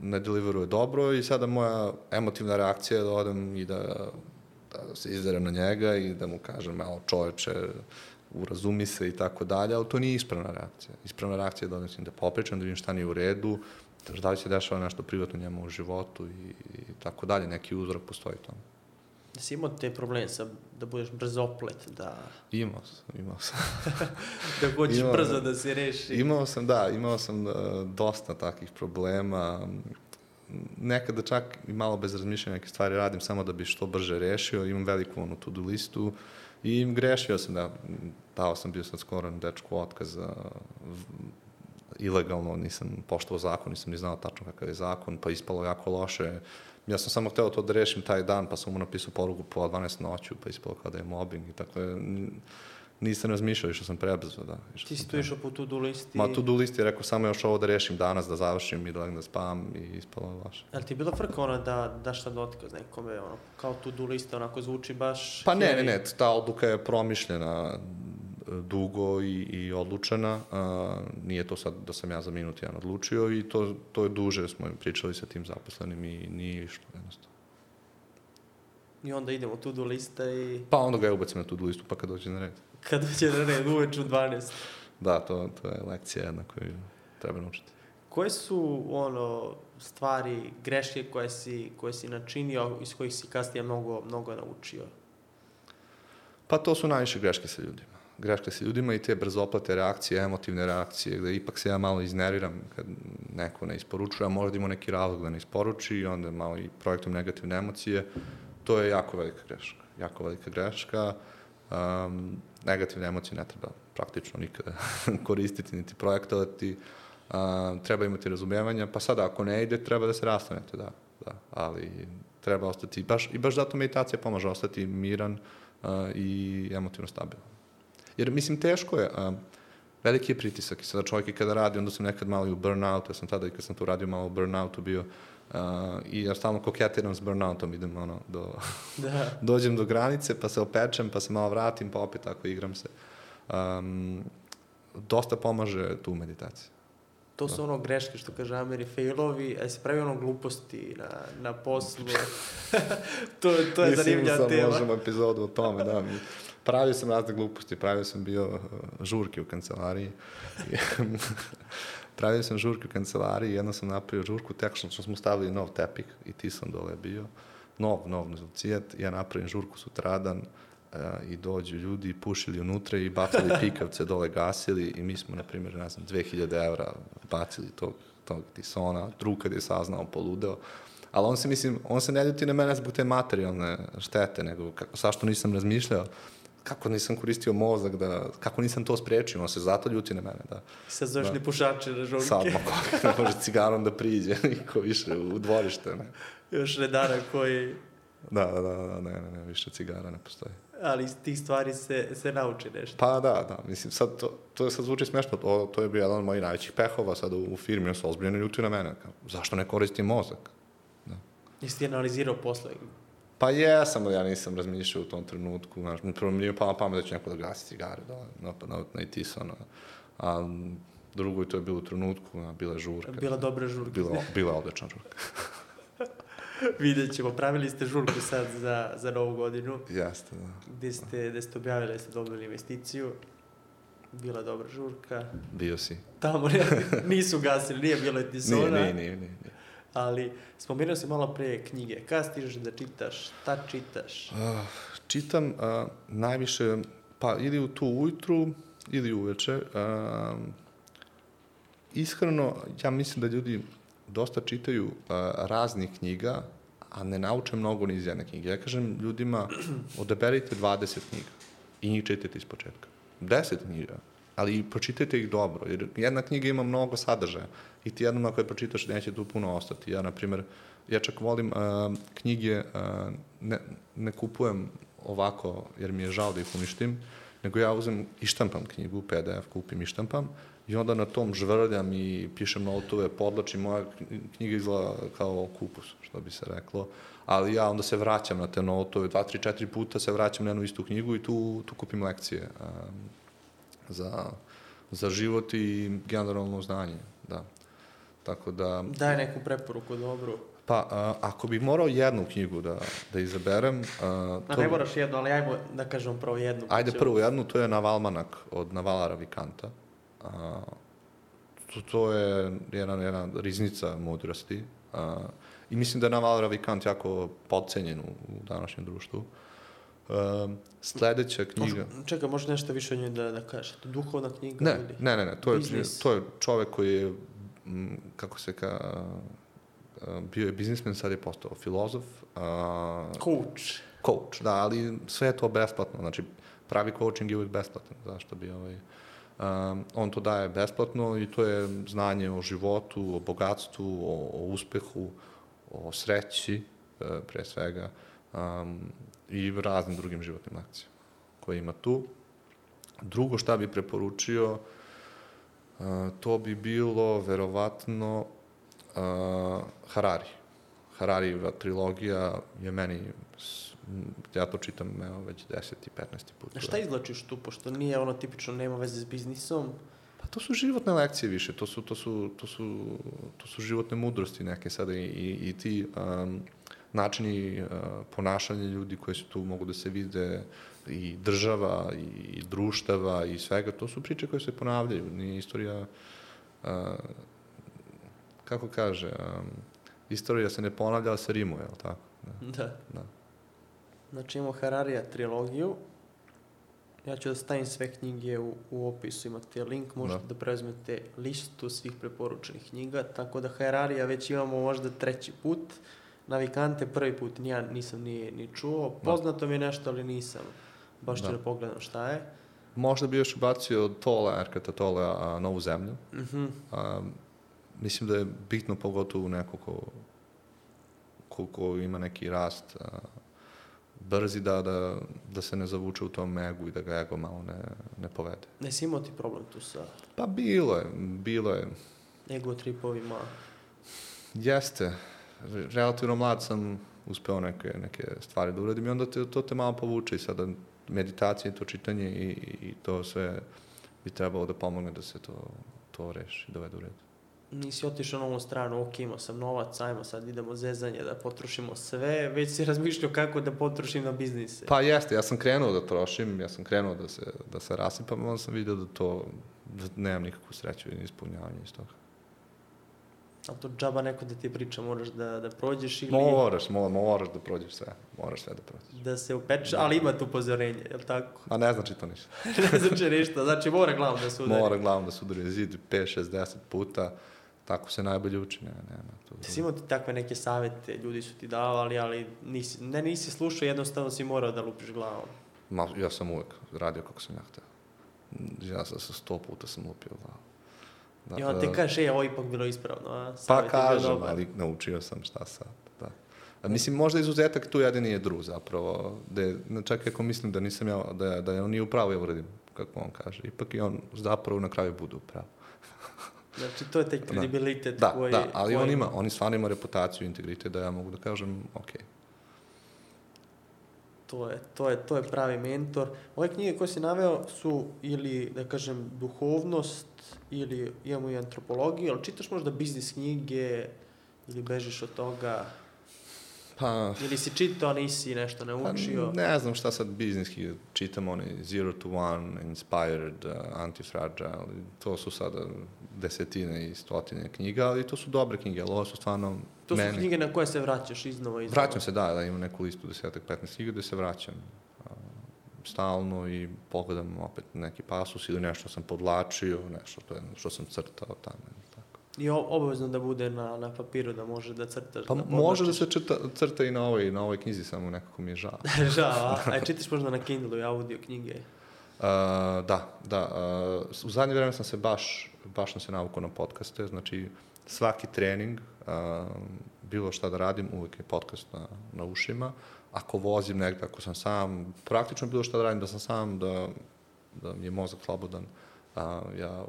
ne deliveruje dobro i sada moja emotivna reakcija je da odem i da, da se izderem na njega i da mu kažem, malo čoveče, urazumi se i tako dalje, ali to nije ispravna reakcija. Ispravna reakcija je da odem da popričam, da vidim šta nije u redu, da da li se dešava nešto privatno njemu u životu i, i tako dalje, neki uzrok postoji tome. Da si imao te probleme sa, da budeš brzoplet, da, Imao sam, imao sam. da hoćeš Imao- brzo da se reši. Imao sam, da, imao sam uh, dosta takvih problema. Nekada čak i malo bez razmišljanja neke stvari radim samo da bi što brže rešio. Imam veliku onu to-do listu i grešio sam da dao sam bio skoro na dečku otkaz ilegalno, nisam poštovao zakon, nisam ni znao tačno kakav je zakon, pa ispalo jako loše. Ja sam samo hteo to da rešim taj dan, pa sam mu napisao poruku po 12 noću, pa ispalo kao da je mobbing i tako je. Nisam razmišljao, išao sam prebrzo, da. Išao Ti si tu išao po to-do listi. Ma tu do listi je rekao samo još ovo da rešim danas, da završim i da legnem da spavam i ispalo je loše. Ali ti je bila frka ona da daš sad otkaz nekome, ono, kao to-do lista, onako zvuči baš... Pa ne, ne, ne, ta odluka je promišljena e, dugo i, i odlučena. A, nije to sad da sam ja za minut jedan odlučio i to, to je duže, smo pričali sa tim zaposlenim i nije išlo jednostavno. I onda idemo to-do lista i Pa onda ga ja ubacim na tu listu pa kad dođe na red. Kad dođe na red uveč u 12. Da, to, to je lekcija jedna koju treba naučiti. Koje su ono stvari, greške koje si, koje si načinio, iz kojih si kasnije mnogo, mnogo naučio? Pa to su najviše greške sa ljudima. Greške sa ljudima i te brzoplate reakcije, emotivne reakcije, gde ipak se ja malo izneriram kad neko ne isporučuje, a možda ima neki razlog da ne isporuči i onda malo i projektom negativne emocije. To je jako velika greška. Jako velika greška. Um, negativne emocije ne treba praktično nikada koristiti niti projektovati. Um, treba imati razumevanja, pa sada ako ne ide, treba da se rastanete, da. da. Ali treba ostati, baš, i baš zato meditacija pomaže ostati miran, uh, i emotivno stabilan. Jer, mislim, teško je, uh, veliki je pritisak i sada čovjek i kada radi, onda sam nekad malo i u burnoutu, ja sam tada i kad sam tu radio malo u burnoutu bio, uh, i ja stalno koketiram s burnoutom, idem ono, do, da. dođem do granice, pa se opečem, pa se malo vratim, pa opet tako igram se. Um, dosta pomaže tu meditacija. To su ono greške što kaže Ameri, failovi, a se pravi ono gluposti na, na poslu. to, to je zanimljiva tema. Mislim, možemo epizodu o tome, da. Mi, pravio sam razne gluposti, pravio sam bio uh, žurke u kancelariji. pravio sam žurke u kancelariji, jedno sam napravio žurku, tek što smo stavili nov tepik i ti sam dole bio. Nov, nov cijet, ja napravim žurku sutradan, uh, i dođu ljudi, pušili unutra i bacili pikavce dole, gasili i mi smo, na primjer, ne znam, 2000 evra bacili tog, tog tisona, drug kad je saznao, poludeo. Ali on se, mislim, on se ne ljuti na mene zbog te materijalne štete, nego kako, sašto nisam razmišljao, kako nisam koristio mozak, da, kako nisam to sprečio, on se zato ljuti na mene, da. Sad zoveš da. pušače na žonke. Sad, ma kako, ne može cigarom da priđe, niko više u dvorište, ne. Još redara koji... Da, da, da, da, ne, ne, ne, više cigara ne postoji ali iz tih stvari se, se nauči nešto. Pa da, da, mislim, sad to, to sad zvuči smešno, to, to je bio jedan od mojih najvećih pehova sad u, u firmi, on se ozbiljno ljuti na mene, kao, zašto ne koristim mozak? Da. Jesi ti analizirao posle? Pa jesam, ali ja nisam razmišljao u tom trenutku, znaš, prvo mi nije pala pamet da će neko da gasi cigare, da, na, na, na itisano, a drugo to je bilo u trenutku, a, bila je žurka. Bila dobra žurka. Bila, bila odlična žurka. Vidjet ćemo. Pravili ste žurku sad za, za novu godinu. Jeste, da. Gde ste, gde ste objavili da ste dobili investiciju. Bila dobra žurka. Bio si. Tamo ne, nisu gasili, nije bilo etisona. Nije, nije, nije, nije. Ali spomenuo si malo pre knjige. Kada stižeš da čitaš? Šta čitaš? Uh, čitam uh, najviše, pa ili u tu ujutru, ili uveče. Uh, iskreno, ja mislim da ljudi dosta čitaju uh, raznih knjiga, a ne nauče mnogo ni iz jedne knjige. Ja kažem ljudima, odaberite 20 knjiga i njih čitajte iz početka. 10 knjiga, ali pročitajte ih dobro, jer jedna knjiga ima mnogo sadržaja i ti jednom ako je pročitaš neće tu puno ostati. Ja, na primjer, ja čak volim uh, knjige, uh, ne, ne kupujem ovako jer mi je žao da ih uništim, nego ja uzem i štampam knjigu, PDF kupim i štampam I onda na tom žvrljam i pišem notove, podlačim, moja knjiga izgleda kao kupus, što bi se reklo. Ali ja onda se vraćam na te notove, dva, tri, četiri puta se vraćam na jednu istu knjigu i tu, tu kupim lekcije um, za, za život i generalno znanje, da. Tako da... Daj neku preporuku, dobro. Pa, a, ako bih morao jednu knjigu da, da izaberem... A, to... A ne moraš jednu, ali ajmo da kažem prvo jednu. Ajde prvo jednu, to je Navalmanak od Navala Ravikanta. A, to, to je jedna, jedna riznica mudrosti. A, I mislim da je Naval Ravikant jako podcenjen u, u današnjem društvu. A, sledeća knjiga... Može, čekaj, može nešto više o njoj da, da kažeš? Duhovna knjiga? Ne, ili? ne, ne, ne. To je, Biznis. to je čovek koji je, m, kako se ka, bio je biznismen, sad je postao filozof. A, coach. Coach, da, ali sve je to besplatno. Znači, pravi coaching je uvijek besplatan. Zašto bi ovaj... Um, on to daje besplatno i to je znanje o životu, o bogatstvu, o, o uspehu, o sreći, e, pre svega, um, i raznim drugim životnim lekcijama koje ima tu. Drugo šta bi preporučio, to bi bilo verovatno Harari. Harariva trilogija je meni ja to čitam evo, već 10. i 15. put. A šta izlačiš tu, pošto nije ono tipično nema veze s biznisom? Pa to su životne lekcije više, to su, to su, to su, to su životne mudrosti neke sada i, i, i ti um, načini uh, ponašanja ljudi koji su tu mogu da se vide i država i društava i svega, to su priče koje se ponavljaju, nije istorija uh, kako kaže, um, istorija se ne ponavlja, ali se rimuje, jel tako? Da. Da. da. Znači imamo Hararija trilogiju. Ja ću da stavim sve knjige u, u opisu, imate link, možete da. da preuzmete listu svih preporučenih knjiga, tako da Hararija već imamo možda treći put. Navikante prvi put ja nisam ni, ni čuo. Poznato mi je nešto, ali nisam. Baš ću da, da pogledam šta je. Možda bi još ubacio Tola, Erkata Tola, a, Novu zemlju. Mm -hmm. a, mislim da je bitno pogotovo neko ko, ko, ko ima neki rast a, brzi da, da, da se ne zavuče u tom egu i da ga ego malo ne, ne povede. Ne si imao ti problem tu sa... Pa bilo je, bilo je. Ego tripovima. Jeste. Relativno mlad sam uspeo neke, neke stvari da uradim i onda te, to te malo povuče i sada meditacija i to čitanje i, i to sve bi trebalo da pomogne da se to, to reši, dovede u red nisi otišao na ovu stranu, ok, imao sam novac, ajmo sad idemo zezanje da potrošimo sve, već si razmišljao kako da potrošim na biznise. Pa jeste, ja sam krenuo da trošim, ja sam krenuo da se, da se rasipam, onda sam vidio da to, da nemam nikakvu sreću i ispunjavanje iz toga. Ali to džaba neko da ti priča, moraš da, da prođeš ili... Moraš, mo, moraš da prođeš sve, moraš sve da prođeš. Da se upečeš, ali ima tu upozorenje, je li tako? A ne znači to ništa. ne znači ništa, znači mora glavom da se udari. Mora glavom da se udari zid 5, 6, 10 puta, Tako se najbolje uči, ne, nema tu. Ti si imao ti takve neke savete, ljudi su ti davali, ali nisi, ne nisi slušao, jednostavno si morao da lupiš glavom. Ma, ja sam uvek radio kako sam ja hteo. Ja sam sa sto puta sam lupio glavom. Dakle, I on ti kaže, e, ovo ipak bilo ispravno, a? Pa kažem, ali naučio sam šta sad, da. A, mislim, možda izuzetak tu jedini je Dru zapravo, da je, čak ako mislim da nisam ja, da, je, da je on nije upravo, ja uradim, kako on kaže. Ipak i on zapravo na kraju bude upravo. Znači, to je taj da. kredibilitet da, koji... Da, ali koji... on ima, oni stvarno ima reputaciju, integritet, da ja mogu da kažem, ok. To je, to je, to je pravi mentor. Ove knjige koje si naveo su ili, da kažem, duhovnost, ili imamo i antropologiju, ali čitaš možda biznis knjige, ili bežiš od toga? Pa... Ili si čitao, nisi nešto naučio? Pa, ne znam šta sad bizniski čitam, oni Zero to One, Inspired, uh, Antifragile, to su sada desetine i stotine knjiga, ali to su dobre knjige, ali ovo su stvarno To su knjige na koje se vraćaš iznova iznova? Vraćam se, da, da imam neku listu desetak, 15 knjiga gde se vraćam stalno i pogledam opet neki pasus ili nešto sam podlačio, nešto to je, što sam crtao tamo. I obavezno da bude na, na papiru, da može da crtaš. Pa da može da se čita, crta i na ovoj, na ovoj knjizi, samo nekako mi je žao. žao, a? a čitaš možda na Kindle i audio knjige? Uh, da, da. Uh, u zadnje vreme sam se baš, baš sam se navukao na podcaste, znači svaki trening, uh, bilo šta da radim, uvijek je podcast na, na ušima. Ako vozim negde, ako sam sam, praktično bilo šta da radim, da sam sam, da, da mi je mozak slobodan, uh, ja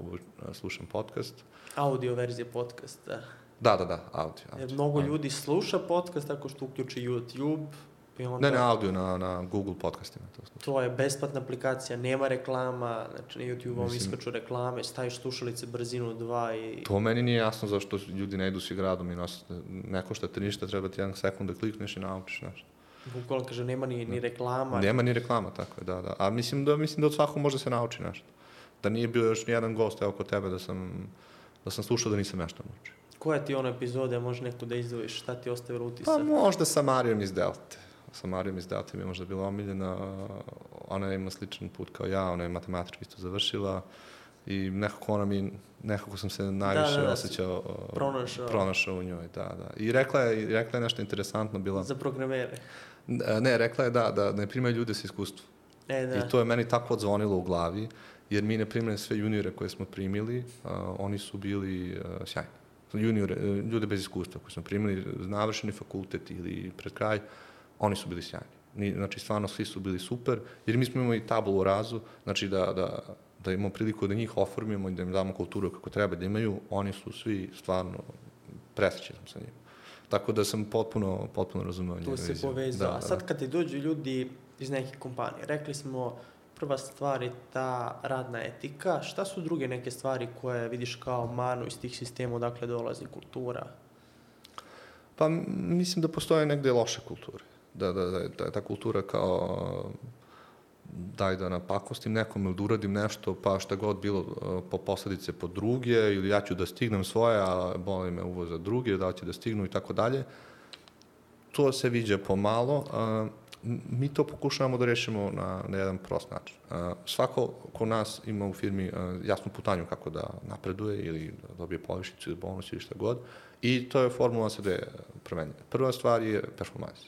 slušam podcast. Audio verzije podcasta. Da, da, da, audio. audio. Jer mnogo ljudi sluša podcast tako što uključi YouTube, I onda, ne, ne, audio na, na Google podcastima. To, to je besplatna aplikacija, nema reklama, znači na YouTube-om iskaču reklame, staviš slušalice brzinu 2 i... To meni nije jasno zašto ljudi ne idu svi gradom i nose, ne košta te ništa, treba ti jedan sekund da klikneš i naučiš nešto. Bukvalno kaže, nema ni, ni da. reklama. Nema ni reklama, tako je, da, da. A mislim da, mislim da od svakog može se nauči nešto. Da nije bio još nijedan gost, evo kod tebe, da sam, da sam slušao da nisam nešto naučio. Koja ti ono epizode, može neko da izdvojiš, šta ti ostavilo utisak? Pa možda sa Marijom iz Delte sa Marijom iz Delta mi je možda bila omiljena. Ona je ima sličan put kao ja, ona je matematički isto završila i nekako ona mi, nekako sam se najviše da, da, da, osjećao, pronašao. pronašao u njoj, da, da. I rekla je, rekla je nešto interesantno bila. Za programere. Ne, rekla je da, da ne primaju ljude sa iskustvom. E, da. I to je meni tako odzvonilo u glavi, jer mi, ne primaju sve juniore koje smo primili, uh, oni su bili uh, sjajni. Juniore, ljude bez iskustva koje smo primili, navršeni fakultet ili pred kraj, oni su bili sjajni. Ni, znači, stvarno svi su bili super, jer mi smo imali tablu u razu, znači da, da, da imamo priliku da njih oformimo i da im damo kulturu kako treba da imaju, oni su svi stvarno presrećeni sa njima. Tako da sam potpuno, potpuno razumeo njega. Tu se povezao. Da, A da, sad da. kad ti dođu ljudi iz neke kompanije, rekli smo prva stvar je ta radna etika. Šta su druge neke stvari koje vidiš kao manu iz tih sistema odakle dolazi kultura? Pa mislim da postoje negde loše kulture da, da, da, da ta kultura kao daj da napakostim nekom ili da uradim nešto, pa šta god bilo uh, po posledice po druge, ili ja ću da stignem svoje, a boli me uvo za druge, da će da stignu i tako dalje. To se viđa pomalo. Mi to pokušavamo da rešimo na, na jedan prost način. Svako ko nas ima u firmi uh, jasnu putanju kako da napreduje ili da dobije povišicu ili bonus ili šta god i to je formula sa dve promenjene. Prva stvar je performance.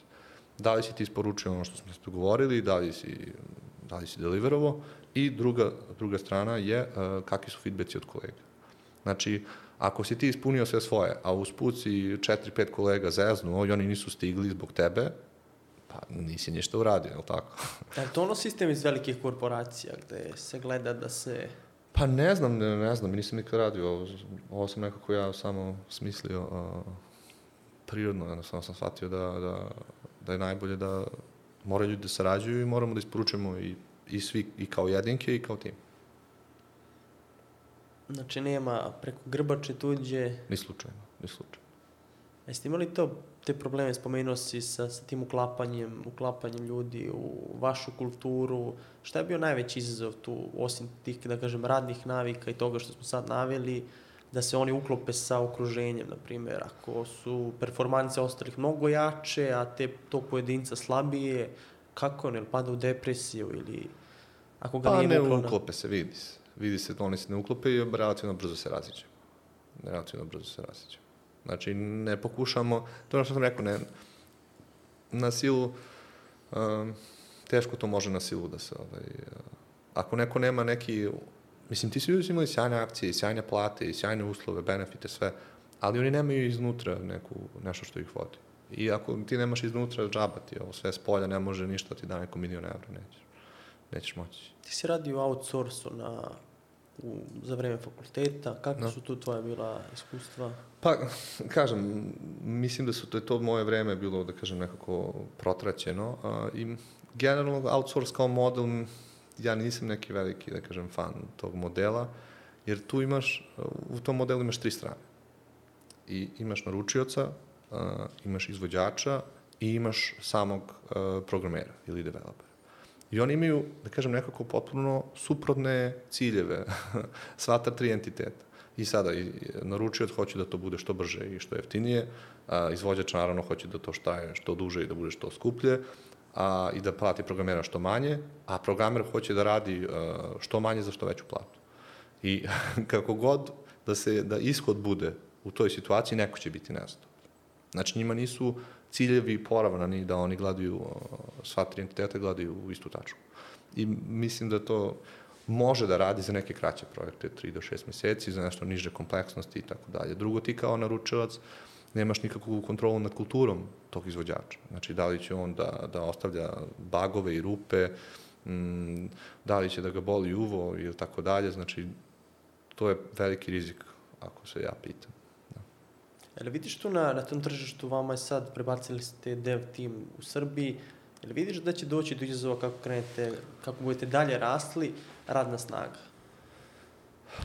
Da li si ti isporučio ono što smo se dogovorili, da li si, da li si deliverovo i druga, druga strana je uh, kakvi su feedbacki od kolega. Znači, ako si ti ispunio sve svoje, a uz put si 4-5 kolega zeznuo i oni nisu stigli zbog tebe, pa nisi ništa uradio, je li tako? Je to ono sistem iz velikih korporacija gde se gleda da se... Pa ne znam, ne, ne znam, nisam nikad radio, ovo, ovo sam nekako ja samo smislio uh, prirodno, jednostavno sam shvatio da, da, da je najbolje da moraju ljudi da sarađuju i moramo da isporučujemo i, i svi, i kao jedinke i kao tim. Znači nema preko grbače tuđe... Ni slučajno, ni slučajno. Jeste imali to, te probleme, spomenuo si sa, sa tim uklapanjem, uklapanjem ljudi u vašu kulturu. Šta je bio najveći izazov tu, osim tih, da kažem, radnih navika i toga što smo sad naveli, da se oni uklope sa okruženjem, na primjer, ako su performanse ostalih mnogo jače, a te to pojedinca slabije, kako on, ili pada u depresiju ili ako ga Pa nije ne vuklo na- uklope se, vidi se. Vidi se da oni se ne uklope i relativno brzo se raziđe. Relativno brzo se raziđe. Znači, ne pokušamo, to je što sam rekao, ne, na silu, um, teško to može na silu da se, ovaj, uh, ako neko nema neki, mislim, ti svi ljudi su imali sjajne akcije, sjajne plate, sjajne uslove, benefite, sve, ali oni nemaju iznutra neku, nešto što ih vodi. I ako ti nemaš iznutra džaba ti, ovo sve s polja ne može ništa ti da neko milion evra, nećeš. Nećeš moći. Ti si radio outsourcu na, u, za vreme fakulteta, kako Da. su tu tvoja bila iskustva? Pa, kažem, mislim da su to, to moje vreme bilo, da kažem, nekako protraćeno a, i generalno outsource kao model, ja nisam neki veliki, da kažem, fan tog modela, jer tu imaš, u tom modelu imaš tri strane. I imaš naručioca, imaš izvođača i imaš samog programera ili developera. I oni imaju, da kažem, nekako potpuno suprotne ciljeve, sva ta tri entiteta. I sada, i, naručioc hoće da to bude što brže i što jeftinije, a, izvođač naravno hoće da to štaje što duže i da bude što skuplje, a, i da plati programera što manje, a programer hoće da radi a, što manje za što veću platu. I kako god da se da ishod bude u toj situaciji, neko će biti nezadovoljan. Znači, njima nisu ciljevi poravnani da oni gledaju, uh, sva tri entiteta gledaju u istu tačku. I mislim da to može da radi za neke kraće projekte, 3 do 6 meseci, za nešto niže kompleksnosti i tako dalje. Drugo, ti kao naručilac nemaš nikakvu kontrolu nad kulturom tog izvođača. Znači, da li će on da, da ostavlja bagove i rupe, mm, da li će da ga boli uvo ili tako dalje, znači, to je veliki rizik, ako se ja pitam. Jel vidiš tu na, na tom tržištu, vama je sad, prebacili ste dev tim u Srbiji, jel vidiš da će doći do izazova kako krenete, kako budete dalje rasli, radna snaga?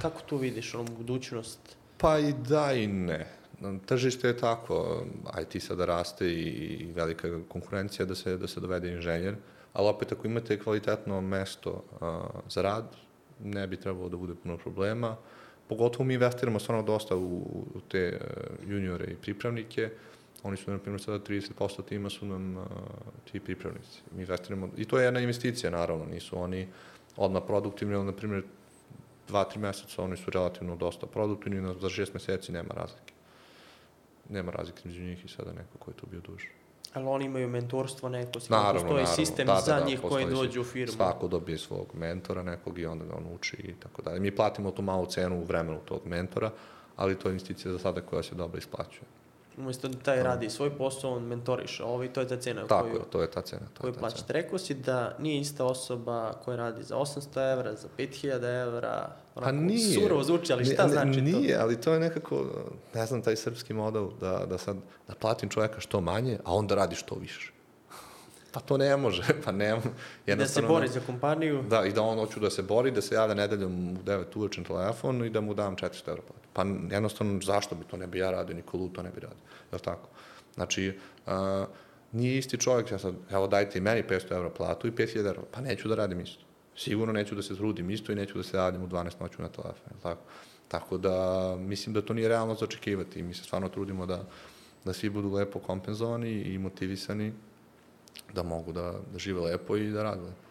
Kako tu vidiš, ono, budućnost? Pa i da i ne. Tržište je tako, IT sada raste i, velika konkurencija da se, da se dovede inženjer, ali opet ako imate kvalitetno mesto a, za rad, ne bi trebalo da bude puno problema. Pogotovo mi investiramo stvarno dosta u, u te e, juniore i pripravnike. Oni su, na primjer, sada 30% tima su nam a, ti pripravnici. Mi investiramo, i to je jedna investicija, naravno, nisu oni odmah produktivni, ali, na primjer, dva, tri meseca oni su relativno dosta produktivni, za šest meseci nema razlike. Nema razlike među njih i sada neko ko je tu bio duže. Ali oni imaju mentorstvo neko, sigurno Naravno, postoji naravno. sistem Da, da, za da, njih koji dođu u firmu. Svako dobije svog mentora nekog i onda ga on uči i tako dalje. Mi platimo tu malu cenu u vremenu tog mentora, ali to je investicija za sada koja se dobro isplaćuje. Umesto da taj radi svoj posao, on mentoriše ovo i to je ta cena Tako koju, je, to je ta cena. To koju je ta cena. plaćate. Rekao si da nije ista osoba koja radi za 800 evra, za 5000 evra, Pa onako nije. surovo zvuči, ali šta Ni- znači to? Nije, ali to je nekako, ne znam, taj srpski model da, da sad, da platim čoveka što manje, a onda radi što više. Pa to ne može, pa ne, I da se bori za kompaniju. Da, i da on hoću da se bori, da se javlja nedeljom u 9 uveče na telefon i da mu dam 400 evra platu. Pa jednostavno, zašto bi to ne bi ja radio, niko lud to ne bi radio. Je li tako? Znači, uh, nije isti čovjek, ja sad, evo dajte i meni 500 evra platu i 5000 evra, pa neću da radim isto. Sigurno neću da se trudim isto i neću da se javljam u 12 noću na telefon, tako? Tako da mislim da to nije realno za očekivati i mi se stvarno trudimo da, da svi budu lepo kompenzovani i motivisani da mogu da, da žive lepo i da rade lepo.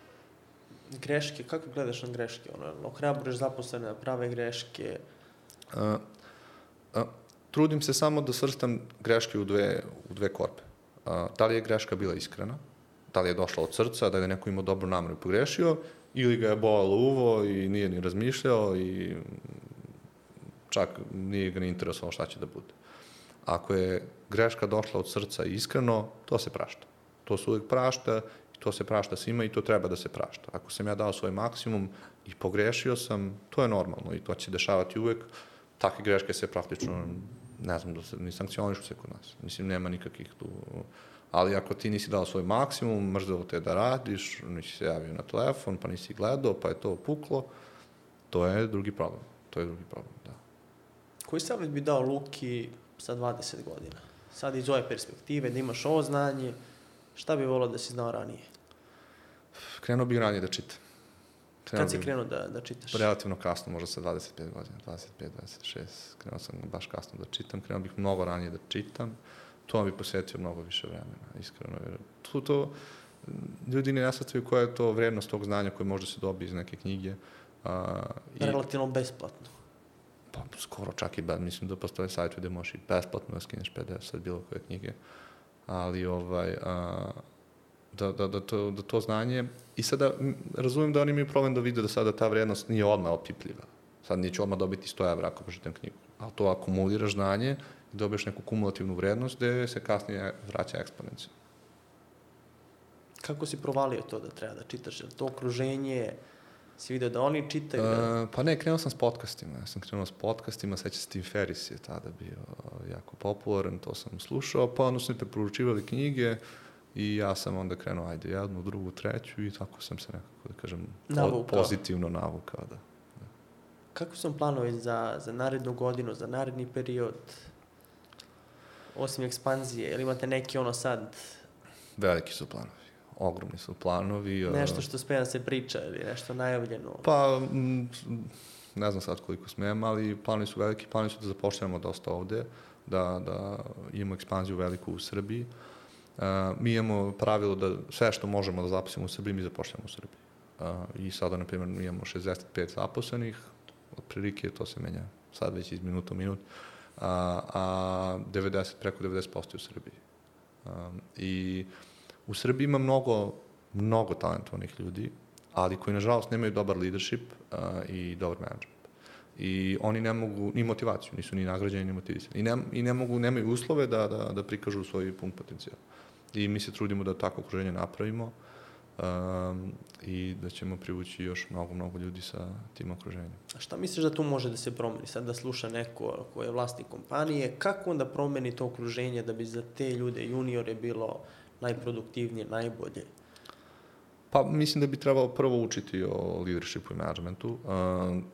Greške, kako gledaš na greške? Ono, ohrabruješ zaposlene da prave greške? A, a, trudim se samo da srstam greške u dve, u dve korpe. A, da li je greška bila iskrena, da li je došla od srca, da je neko imao dobru nameru i pogrešio, ili ga je bolalo uvo i nije ni razmišljao i čak nije ga ni interesovalo šta će da bude. Ako je greška došla od srca iskreno, to se prašta. To se uvek prašta i to se prašta svima i to treba da se prašta. Ako sam ja dao svoj maksimum i pogrešio sam, to je normalno i to će dešavati uvek. Takve greške se praktično, ne znam, da se, ni sankcionišu se kod nas. Mislim, nema nikakvih tu... Ali ako ti nisi dao svoj maksimum, mrzelo te da radiš, nisi se javio na telefon, pa nisi gledao, pa je to puklo, to je drugi problem. To je drugi problem, da. Koji savjet bi dao Luki sa 20 godina? Sad iz ove perspektive, da imaš ovo znanje, šta bi volao da si znao ranije? Krenuo bih ranije da čitam. Kad si krenuo da, da čitaš? Relativno kasno, možda sa 25 godina, 25, 26. Krenuo sam baš kasno da čitam, krenuo bih mnogo ranije da čitam. To bi posvetio mnogo više vremena, iskreno. Jer tu to, ljudi ne nasvetaju koja je to vrednost tog znanja koje može da se dobije iz neke knjige. A, i... Relativno besplatno. Pa skoro čak i, mislim da postoje sajt gde možeš i besplatno da skineš PDF od bilo koje knjige. Ali ovaj, a, da, da, da, to, da to znanje, i sada razumem da oni imaju problem da vide da sada ta vrednost nije odmah opipljiva. Sad neću odmah dobiti 100 evra ako pročitam knjigu. Ali to akumuliraš znanje i dobiješ neku kumulativnu vrednost gde se kasnije vraća eksponencijalno. Kako si provalio to da treba da čitaš? Je to okruženje, si vidio da oni čitaju? Da... Uh, pa ne, krenuo sam s podcastima. Ja sam krenuo s podcastima, se Tim Ferris je tada bio jako popularan, to sam slušao, pa onda su mi preporučivali knjige, I ja sam onda krenuo, ajde, jednu, drugu, treću i tako sam se nekako, da kažem, navukao. pozitivno navukao, da. da. Kako su planovi za, za narednu godinu, za naredni period? Osim ekspanzije, ili imate neki ono sad... Veliki su planovi. Ogromni su planovi. Nešto što sme da se priča ili nešto najavljeno? Pa, m, ne znam sad koliko smijem, ali planovi su veliki. Planovi su da zapošljamo dosta ovde, da, da imamo ekspanziju veliku u Srbiji. Uh, Uh, mi imamo pravilo da sve što možemo da zaposlimo u Srbiji, mi zapošljamo u Srbiji. Uh, I sada, na primjer, mi imamo 65 zaposlenih, otprilike to se menja sad već iz minuta u minut, a, a 90, preko 90% u Srbiji. Um, I u Srbiji ima mnogo, mnogo talentovnih ljudi, ali koji, nažalost, nemaju dobar leadership uh, i dobar management. I oni ne mogu ni motivaciju, nisu ni nagrađeni, ni motivisani. I ne, i ne mogu, nemaju uslove da, da, da prikažu svoj pun potencijal. Uh, i mi se trudimo da tako okruženje napravimo um, i da ćemo privući još mnogo, mnogo ljudi sa tim okruženjem. A šta misliš da tu može da se promeni? Sad da sluša neko ko je vlasnik kompanije, kako onda promeni to okruženje da bi za te ljude, juniore, bilo najproduktivnije, najbolje? Pa mislim da bi trebalo prvo učiti o leadershipu i managementu. Um,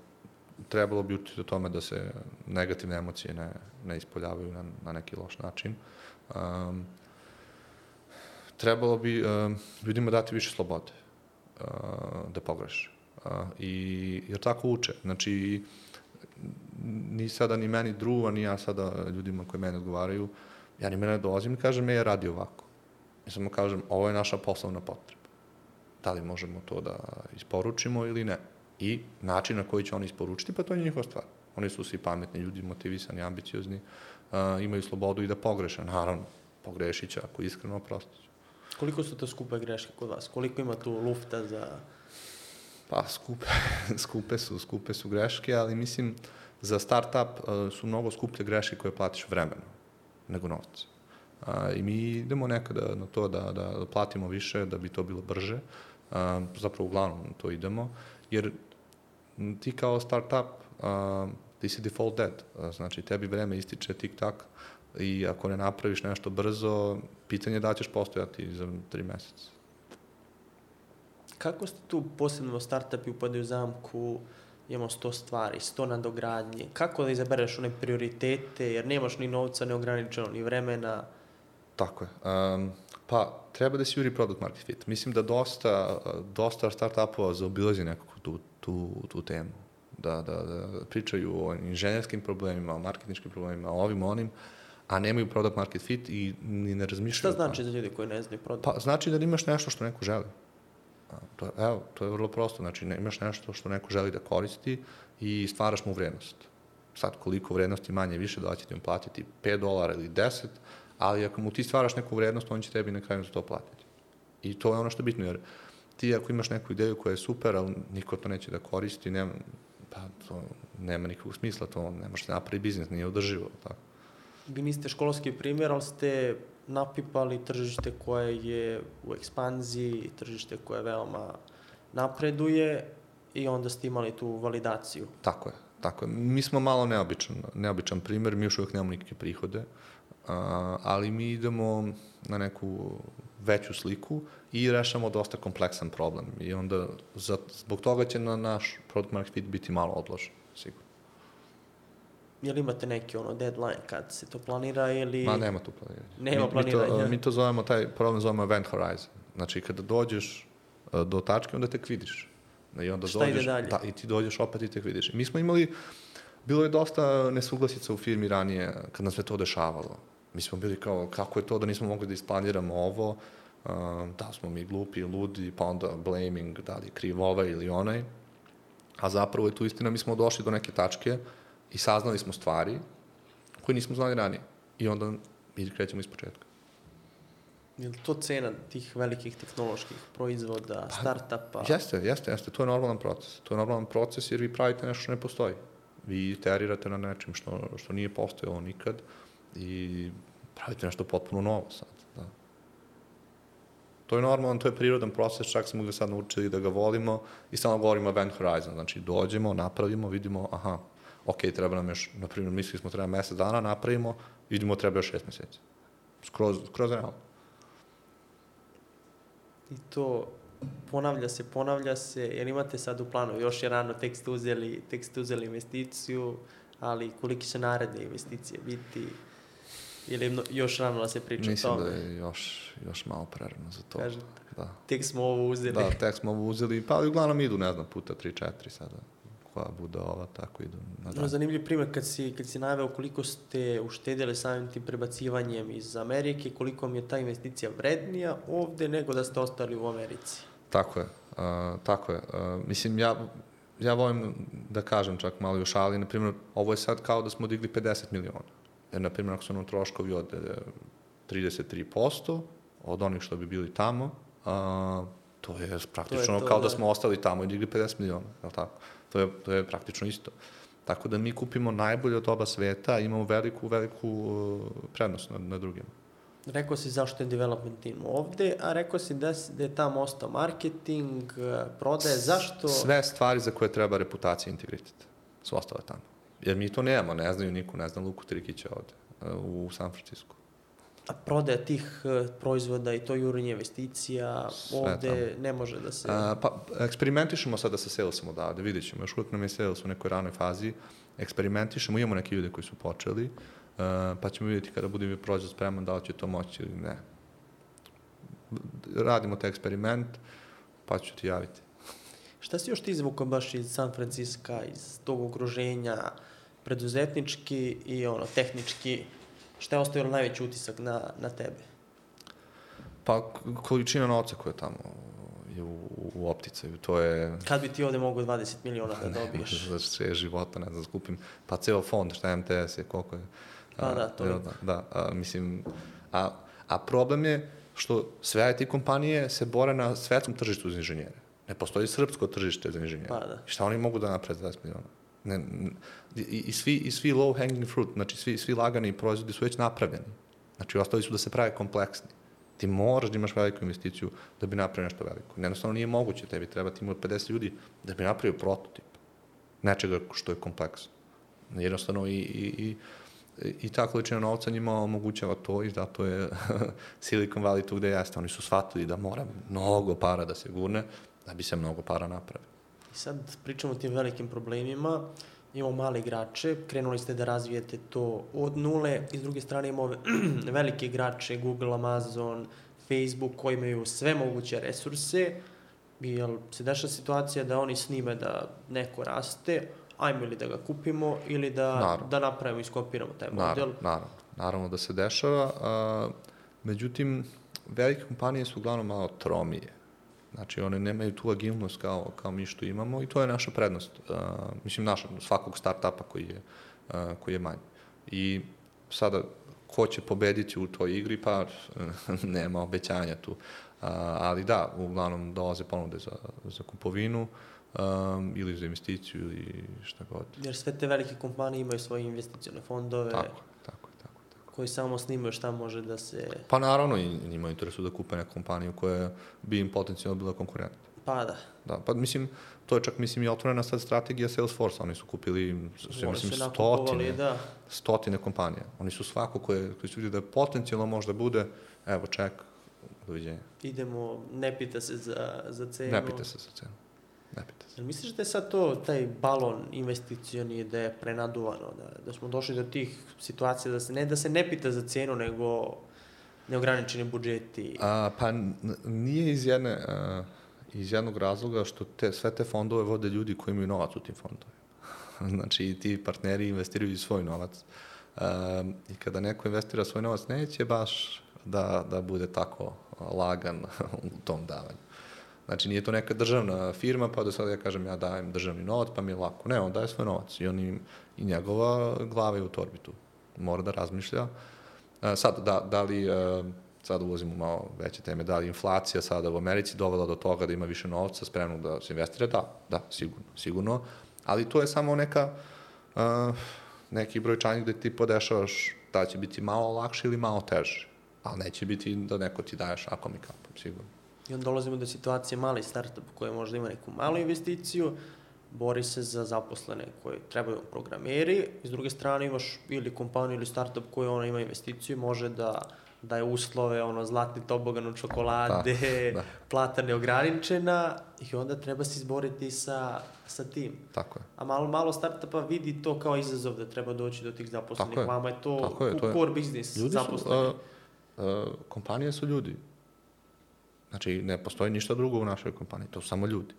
trebalo bi učiti o tome da se negativne emocije ne, ne ispoljavaju na, na neki loš način. Um, trebalo bi uh, ljudima dati više slobode uh, da pogreše. Uh, i, jer tako uče. Znači, ni sada ni meni druga, ni ja sada ljudima koji mene odgovaraju, ja ni mene dolazim i kažem, je, radi ovako. I samo kažem, ovo je naša poslovna potreba. Da li možemo to da isporučimo ili ne? I način na koji će oni isporučiti, pa to je njihova stvar. Oni su svi pametni ljudi, motivisani, ambiciozni, uh, imaju slobodu i da pogreše. Naravno, pogrešit će ako iskreno oprostit Koliko su to skupe greške kod vas? Koliko ima tu lufta za... Pa, skupe, skupe su, skupe su greške, ali mislim, za start-up uh, su mnogo skuplje greške koje platiš vremeno nego novca. Uh, I mi idemo nekada na to da, da platimo više, da bi to bilo brže. Uh, zapravo, uglavnom to idemo, jer ti kao start-up, uh, ti si default dead. Znači, tebi vreme ističe tik-tak, i ako ne napraviš nešto brzo, pitanje je da ćeš postojati za tri meseca. Kako ste tu posebno startupi upadaju u zamku, imamo sto stvari, sto nadogradnje, kako da izabereš one prioritete, jer nemaš ni novca neograničeno, ni vremena? Tako je. Um, Pa, treba da se juri product market fit. Mislim da dosta, dosta start-upova zaobilazi nekako tu, tu, tu temu. Da, da, da pričaju o inženjerskim problemima, o marketničkim problemima, o ovim, onim, a nemaju product market fit i ni ne razmišljaju. Šta znači za ljudi koji ne znaju produkt? Pa, znači da imaš nešto što neko želi. To, je- evo, to je vrlo prosto. Znači, ne, imaš nešto što neko želi da koristi i stvaraš mu vrednost. Sad, koliko vrednosti manje više, da će ti on platiti 5 dolara ili 10, ali ako mu ti stvaraš neku vrednost, on će tebi na kraju za to platiti. I to je ono što je bitno, jer ti ako imaš neku ideju koja je super, ali niko to neće da koristi, nema, pa to nema nikakvog smisla, to ne može se napravi biznis, nije održivo. Tako. Vi niste školski primjer, ali ste napipali tržište koje je u ekspanziji, tržište koje veoma napreduje i onda ste imali tu validaciju. Tako je, tako je. Mi smo malo neobičan, neobičan primer, mi još uvijek nemamo nikakve prihode, ali mi idemo na neku veću sliku i rešamo dosta kompleksan problem. I onda zbog toga će na naš product market fit biti malo odložen, sigurno. Jel imate neki ono deadline kad se to planira ili... Ma nema tu planiranja. Nema mi, planiranja. Mi to, mi to zovemo, taj problem zovemo event horizon. Znači, kada dođeš e, do tačke, onda tek vidiš. I onda Šta ide dođeš, dalje? Da, I ti dođeš opet i tek vidiš. Mi smo imali, bilo je dosta nesuglasica u firmi ranije kad nam se to dešavalo. Mi smo bili kao, kako je to da nismo mogli da isplaniramo ovo, um, da smo mi glupi, ludi, pa onda blaming, da li je kriv ovaj ili onaj. A zapravo je tu istina, mi smo došli do neke tačke i saznali smo stvari koje nismo znali ranije. I onda mi krećemo iz početka. Je li to cena tih velikih tehnoloških proizvoda, startupa? Jeste, jeste, jeste. To je normalan proces. To je normalan proces jer vi pravite nešto što ne postoji. Vi iterirate na nečem što, što nije postojalo nikad i pravite nešto potpuno novo sad. Da. To je normalan, to je prirodan proces, čak smo ga sad naučili da ga volimo i samo govorimo event horizon. Znači, dođemo, napravimo, vidimo, aha, ok, treba nam još, na primjer, mislili smo treba mesec dana, napravimo, vidimo treba još šest meseci. Skroz, skroz realno. I to ponavlja se, ponavlja se, jer imate sad u planu, još je rano, tek ste uzeli, tek ste uzeli investiciju, ali koliki će naredne investicije biti, ili još rano da se priča Mislim o tome? da je još, još malo prerano za to. Kažete. Da. Tek smo ovo uzeli. Da, tek smo ovo uzeli, pa uglavnom idu, ne znam, puta 3-4 sada. Bude ova, tako idu na No, dan. zanimljiv primjer kad si, kad si naveo koliko ste uštedili samim tim prebacivanjem iz Amerike, koliko mi je ta investicija vrednija ovde nego da ste ostali u Americi. Tako je, uh, tako je. Uh, mislim, ja, ja volim da kažem čak malo i u šali, na primjer, ovo je sad kao da smo digli 50 miliona. Jer, na primjer, ako su nam troškovi od e, 33% od onih što bi bili tamo, uh, to je praktično to, kao da. da smo ostali tamo i digli 50 miliona, je li tako? To je, to je praktično isto. Tako da mi kupimo najbolje od oba sveta, imamo veliku, veliku uh, prednost nad, nad drugima. Rekao si zašto je development team ovde, a rekao si da, si- da je tamo ostao marketing, eh, prodaje, zašto? Sve stvari za koje treba reputacija i integritet su ostale tamo. Jer mi to nemamo, ne znaju niko, ne zna Luku Trikića ovde, uh, u San Francisco. A prodaja tih eh, proizvoda i to jurenje investicija Sve ovde ne može da se... A, pa, eksperimentišemo sada sa salesom odavde, vidjet ćemo, još uvijek nam je sales u nekoj ranoj fazi, eksperimentišemo, imamo neke ljude koji su počeli, uh, pa ćemo vidjeti kada bude mi prođe spreman da li će to moći ili ne. Radimo taj eksperiment, pa ću ti javiti. Šta si još ti izvukao baš iz San Franciska, iz tog okruženja, preduzetnički i ono, tehnički, šta je ostavilo najveći utisak na, na tebe? Pa količina novca koja je tamo je u, u opticaju, to je... Kad bi ti ovde mogo 20 miliona da dobiješ? za sve života, ne znam, da skupim, pa ceo fond, šta je MTS je, koliko je. Pa A, da, to je- Da, da a, mislim, a, a problem je što sve IT kompanije se bore na svetskom tržištu za inženjere. Ne postoji srpsko tržište za inženjere. Pa da. I šta oni mogu da naprede za 20 miliona? Ne, i, i, svi, I svi low hanging fruit, znači svi, svi lagani proizvodi su već napravljeni. Znači, ostali su da se prave kompleksni. Ti moraš da imaš veliku investiciju da bi napravio nešto veliko. Jednostavno nije moguće, tebi treba tim od 50 ljudi da bi napravio prototip nečega što je kompleksno. Jednostavno i, i, i, i ta količina novca njima omogućava to i zato je Silicon Valley tu gde jeste. Oni su shvatili da mora mnogo para da se gurne da bi se mnogo para napravio. I sad pričamo o tim velikim problemima, imamo male igrače, krenuli ste da razvijete to od nule i s druge strane imamo velike igrače, Google, Amazon, Facebook koji imaju sve moguće resurse, jel se dešava situacija da oni snime da neko raste, ajmo ili da ga kupimo ili da, Naravno. da napravimo, iskopiramo taj model. Naravno, naravno, naravno da se dešava. A, međutim, velike kompanije su uglavnom malo tromije. Znači, one nemaju tu agilnost kao, kao mi što imamo i to je naša prednost. A, mislim, naša, svakog startupa koji je, a, koji je manji. I sada, ko će pobediti u toj igri, pa nema obećanja tu. A, ali da, uglavnom dolaze ponude za, za kupovinu um, ili za investiciju ili šta god. Jer sve te velike kompanije imaju svoje investicione fondove tako. Koji samo snimaju šta može da se... Pa naravno, njima interesu da kupe neku kompaniju koja bi im potencijalno bila konkurent. Pa da, Da, pa mislim, to je čak, mislim, i otvorena sad strategija Salesforce, oni su kupili, sve, mislim, stotine, da. stotine kompanija. Oni su svako koje, koji su vidjeli da potencijalno možda bude, evo, ček, doviđenja. Idemo, ne pita se za, za cenu. Ne pite se za cenu. Ne pite se. Jel misliš da je sad to, taj balon investicioni, da je prenaduvano, da, da smo došli do tih situacija, da se ne, da se ne pita za cenu, nego neograničeni budžeti? A, pa nije iz jedne, a, iz jednog razloga što te, sve te fondove vode ljudi koji imaju novac u tim fondovima. znači, i ti partneri investiraju i svoj novac. Um, I kada neko investira svoj novac, neće baš da, da bude tako lagan u tom davanju. Znači, nije to neka državna firma, pa da sad ja kažem ja dajem državni novac, pa mi je lako. Ne, on daje svoj novac i, on im, i njegova glava je u torbi tu. Mora da razmišlja. E, sad, da, da li, e, sad ulazimo malo veće teme, da li inflacija sada u Americi dovela do toga da ima više novca spremnog da se investira? Da, da, sigurno, sigurno. Ali to je samo neka, uh, neki brojčanik gde ti podešavaš da će biti malo lakše ili malo teže. Ali neće biti da neko ti daje šakom i kapom, sigurno. I onda dolazimo do situacije mali startup koji možda ima neku malu investiciju, bori se za zaposlene koji trebaju programeri, i s druge strane imaš ili kompaniju ili startup koji ona ima investiciju, može da daje uslove, ono, zlatni tobogan od čokolade, Da, da. plata neograničena i onda treba se izboriti sa, sa tim. Tako je. A malo, malo startupa vidi to kao izazov da treba doći do tih zaposlenih. Je. Vama je to, Tako je, to je- core business, Ljudi zaposleni. su, uh, uh, kompanije su ljudi. Znači, ne postoji ništa drugo u našoj kompaniji, to su samo ljudi.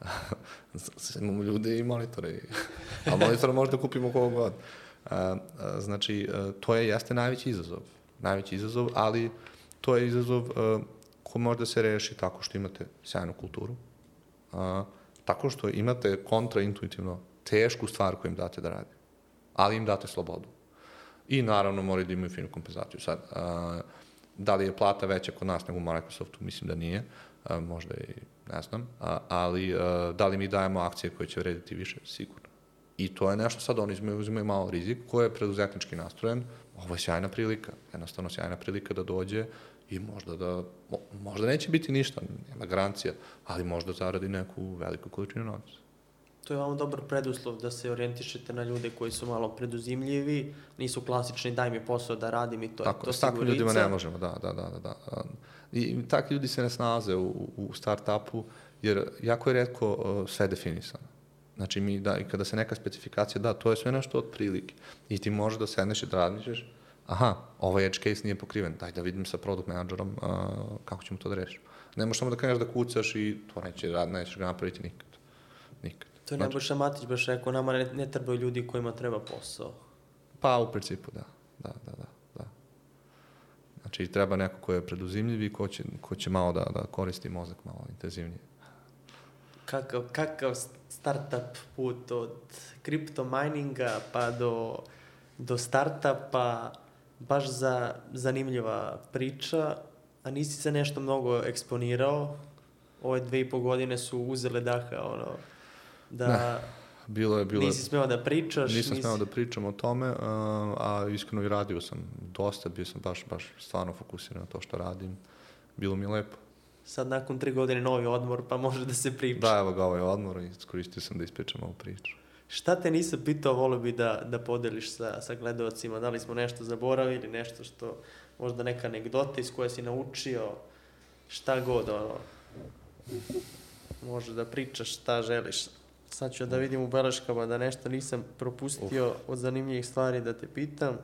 Imamo ljude i monitore. A monitora možda kupimo kogo god. Uh, uh, znači, uh, to je, jeste najveći izazov. Najveći izazov, ali to je izazov ko može da se reši tako što imate sjajnu kulturu, uh, tako što imate kontraintuitivno tešku stvar koju im date da rade, ali im date slobodu. I naravno moraju da imaju finu kompenzaciju. Sad, a, da li je plata veća kod nas nego u Microsoftu? Mislim da nije. A, možda i ne znam. A, ali a, da li mi dajemo akcije koje će vrediti više? Sigurno. I to je nešto, sad oni uzimaju, uzimaju malo rizik, ko je preduzetnički nastrojen, ovo je sjajna prilika, jednostavno sjajna prilika da dođe i možda da, mo, možda neće biti ništa, nema garancija, ali možda zaradi neku veliku količinu novca. To je vam dobar preduslov da se orijentišete na ljude koji su malo preduzimljivi, nisu klasični daj mi posao da radim i to Tako, je to s takvim ljudima ne možemo, da, da, da, da. da. I, I takvi ljudi se ne snalaze u, u start-upu, jer jako je redko uh, sve definisano. Znači, mi da, i kada se neka specifikacija da, to je sve nešto od prilike. I ti možeš da sedneš i da razmišljaš, aha, ovaj edge case nije pokriven, daj da vidim sa product managerom uh, kako ćemo to da rešimo. Ne možeš samo da kreneš da kucaš i to neće rad, nećeš ga napraviti nikad. Nikad. To je Znači, Nebojša Matić baš rekao, nama ne, ne trebaju ljudi kojima treba posao. Pa, u principu, da. Da, da, da. da. Znači, treba neko ko je preduzimljiv i ko će, ko će malo da, da koristi mozak malo intenzivnije. Kakav, kakav startup put od kripto mininga pa do, do startupa, baš za zanimljiva priča, a nisi se nešto mnogo eksponirao. Ove dve i po godine su uzele daha, ono, da Ne, Bilo je, bilo nisi smeo da pričaš. nisam nisi... smeo da pričam o tome, a, iskreno i radio sam dosta, bio sam baš, baš stvarno fokusiran na to što radim. Bilo mi je lepo. Sad nakon tri godine novi odmor, pa može da se priča. Da, evo ga ovaj odmor i iskoristio sam da ispričam ovu priču. Šta te nisam pitao, volio bi da, da podeliš sa, sa gledalcima, da li smo nešto zaboravili, nešto što, možda neka anegdota iz koje si naučio, šta god, ono, može da pričaš šta želiš. Sad ću da vidim u beleškama da nešto nisam propustio od zanimljivih stvari da te pitam.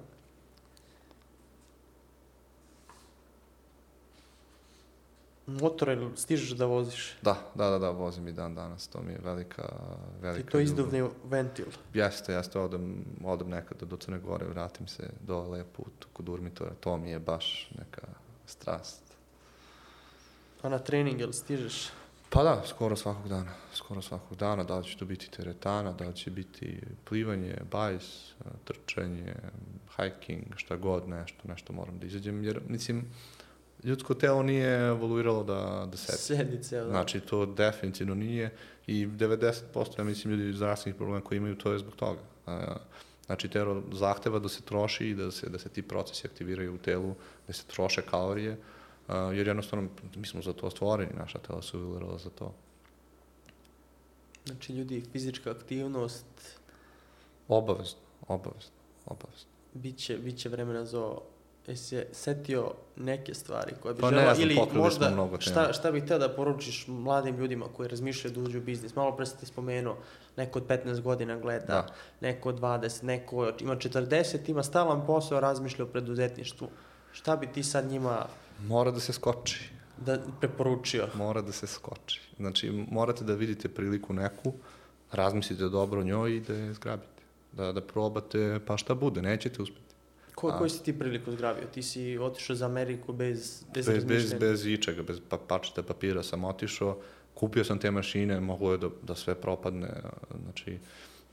Motor ili stižeš da voziš? Da, da, da, da, vozim i dan danas, to mi je velika, velika I to ljubav. izduvni ventil. Jeste, jeste, odem, odem nekada do Crne Gore, vratim se dole put kod Urmitora, to mi je baš neka strast. A na trening ili stižeš? Pa da, skoro svakog dana, skoro svakog dana, da li će to biti teretana, da li će biti plivanje, bajs, trčanje, hiking, šta god, nešto, nešto moram da izađem, jer, mislim, ljudsko telo nije evoluiralo da, da sedi. Sedice, da. Znači, to definitivno nije i 90% ja mislim ljudi zdravstvenih problema koji imaju to je zbog toga. Znači, telo zahteva da se troši i da se, da se ti procesi aktiviraju u telu, da se troše kalorije, jer jednostavno mi smo za to stvoreni, naša tela su evoluirala za to. Znači, ljudi, fizička aktivnost, Obavezno, obavezno, obavezno. bit će, bit će vremena za ovo. Jesi se setio neke stvari koje bi Pa želeo, ili možda mnogo šta, tema. šta bih hteo da poručiš mladim ljudima koji razmišljaju da uđu u biznis? Malo pre si ti spomenuo, neko od 15 godina gleda, Da. neko od 20, neko ima 40, ima stalan posao, razmišlja o preduzetništvu. Šta bi ti sad njima Mora da se skoči. da preporučio? Mora da se skoči. Znači, morate da vidite priliku neku, razmislite dobro o njoj i da je zgrabite. Da, da probate, pa šta bude, nećete uspeti. Ko, A. koji si ti priliku zgrabio? Ti si otišao za Ameriku bez, bez, Bez, bez, razmišljanja? bez ičega, bez pa, pačeta papira sam otišao, kupio sam te mašine, moglo je da, da sve propadne, znači,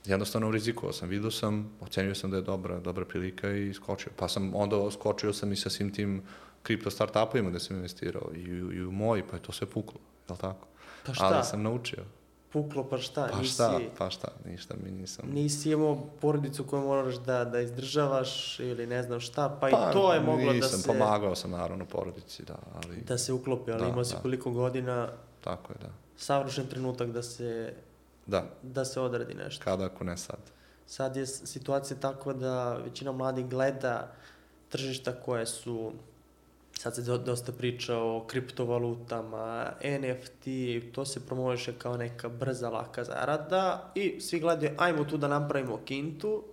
jednostavno rizikovao sam, vidio sam, ocenio sam da je dobra, dobra prilika i skočio. Pa sam onda skočio sam i sa svim tim kripto startupovima gde sam investirao i, i u moj, pa je to sve puklo, je li tako? Pa šta? Ali sam naučio. Puklo, pa šta? Pa nisi, šta, pa šta, ništa mi nisam... Nisi imao porodicu koju moraš da, da izdržavaš ili ne znam šta, pa, i to je moglo da nisam, se, pomagao sam naravno porodici, da, ali da se uklopi, ali Da, imao si da. koliko godina, tako je, da. savršen trenutak da se, Da, da se odradi nešto. kada ako ne sad. Sad je situacija takva da većina mladih gleda tržišta koje su sad se do- dosta priča o kriptovalutama, NFT, to se promoviše kao neka brza, laka zarada i svi gledaju, ajmo tu da napravimo kintu.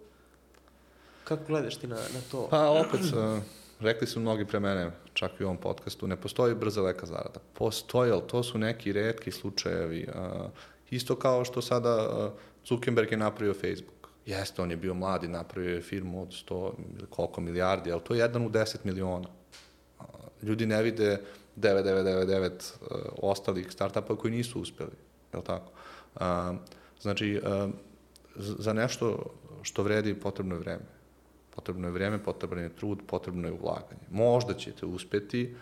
Kako gledaš ti na, na to? Pa opet, uh, rekli su mnogi pre mene, čak i u ovom podcastu, ne postoji brza leka zarada. Postoji, ali to su neki redki slučajevi. Uh, isto kao što sada uh, Zuckerberg je napravio Facebook. Jeste, on je bio mlad i napravio je firmu od 100 ili koliko milijardi, ali to je jedan u 10 miliona. Ljudi ne vide 9999 uh, ostalih startupa koji nisu uspeli, je li tako? Uh, znači, uh, za nešto što vredi potrebno je vreme. Potrebno je vreme, potrebno je trud, potrebno je ulaganje. Možda ćete uspeti,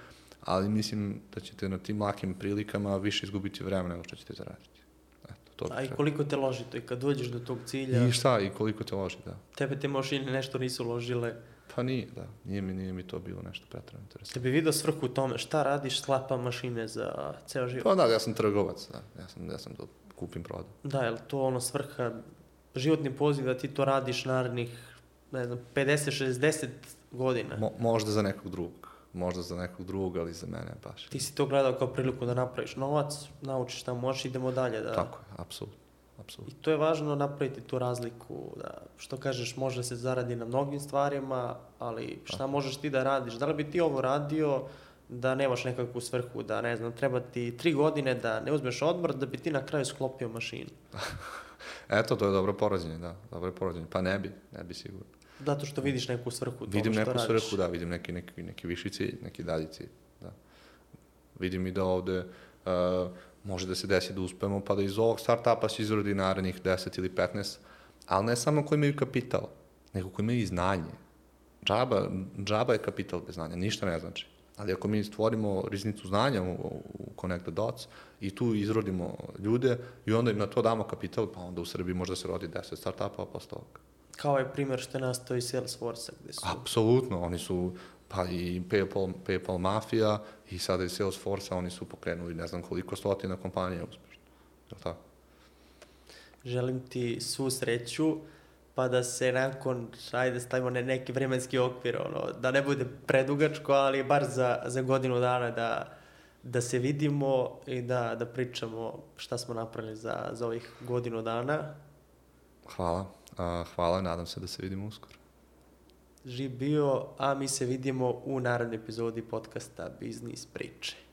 ali mislim da ćete na tim lakim prilikama više izgubiti vremena nego što ćete zaraditi. Eto, to A i koliko te loži to i kad dođeš do tog cilja, I šta, i koliko te loži, da. tebe te mašine nešto nisu ložile. Pa nije, da. Nije mi, nije mi to bilo nešto pretrano interesantno. Te bi vidio svrhu u tome, šta radiš, sklapa mašine za ceo život. Pa da, ja sam trgovac, da. Ja sam, ja sam to kupim, prodam. Da, je li to ono svrha, životni poziv da ti to radiš narednih, ne znam, 50-60 godina? Mo, možda za nekog drugog. Možda za nekog drugog, ali za mene baš. Ti si to gledao kao priliku da napraviš novac, naučiš šta možeš, idemo dalje. Da... Tako je, apsolutno. I Apsolutno. to je važno napraviti tu razliku, da, što kažeš, može se zaradi na mnogim stvarima, ali šta možeš ti da radiš? Da li bi ti ovo radio da nemaš nekakvu svrhu, da ne znam, treba ti tri godine da ne uzmeš odmor, da bi ti na kraju sklopio mašinu. Eto, to je dobro porađenje, da. Dobro porađenje. Pa ne bi, ne bi sigurno. Zato što vidiš neku svrhu Vidim što neku radiš. svrhu, da, vidim neki, neki, neki viši cilj, neki dalji cilj, da. Vidim i da ovde uh, može da se desi da uspemo, pa da iz ovog startupa se izrodi narednih 10 ili 15, ali ne samo koji imaju kapital, nego koji imaju i znanje. Džaba, džaba je kapital bez znanja, ništa ne znači. Ali ako mi stvorimo riznicu znanja u, u Connect the Dots i tu izrodimo ljude i onda im na to damo kapital, pa onda u Srbiji možda se rodi 10 startupa posle toga. Kao ovaj primjer što je nastao iz Salesforce-a, gde su... Apsolutno, oni su, pa i PayPal, PayPal mafija i sada i Salesforce, oni su pokrenuli ne znam koliko stotina kompanija uspešno. Je li tako? Želim ti svu sreću, pa da se nakon, ajde stavimo ne, neki vremenski okvir, ono, da ne bude predugačko, ali bar za, za godinu dana da, da se vidimo i da, da pričamo šta smo napravili za, za ovih godinu dana. Hvala. A, hvala, nadam se da se vidimo uskoro. Živ bio, a mi se vidimo u narednoj epizodi podcasta Biznis priče.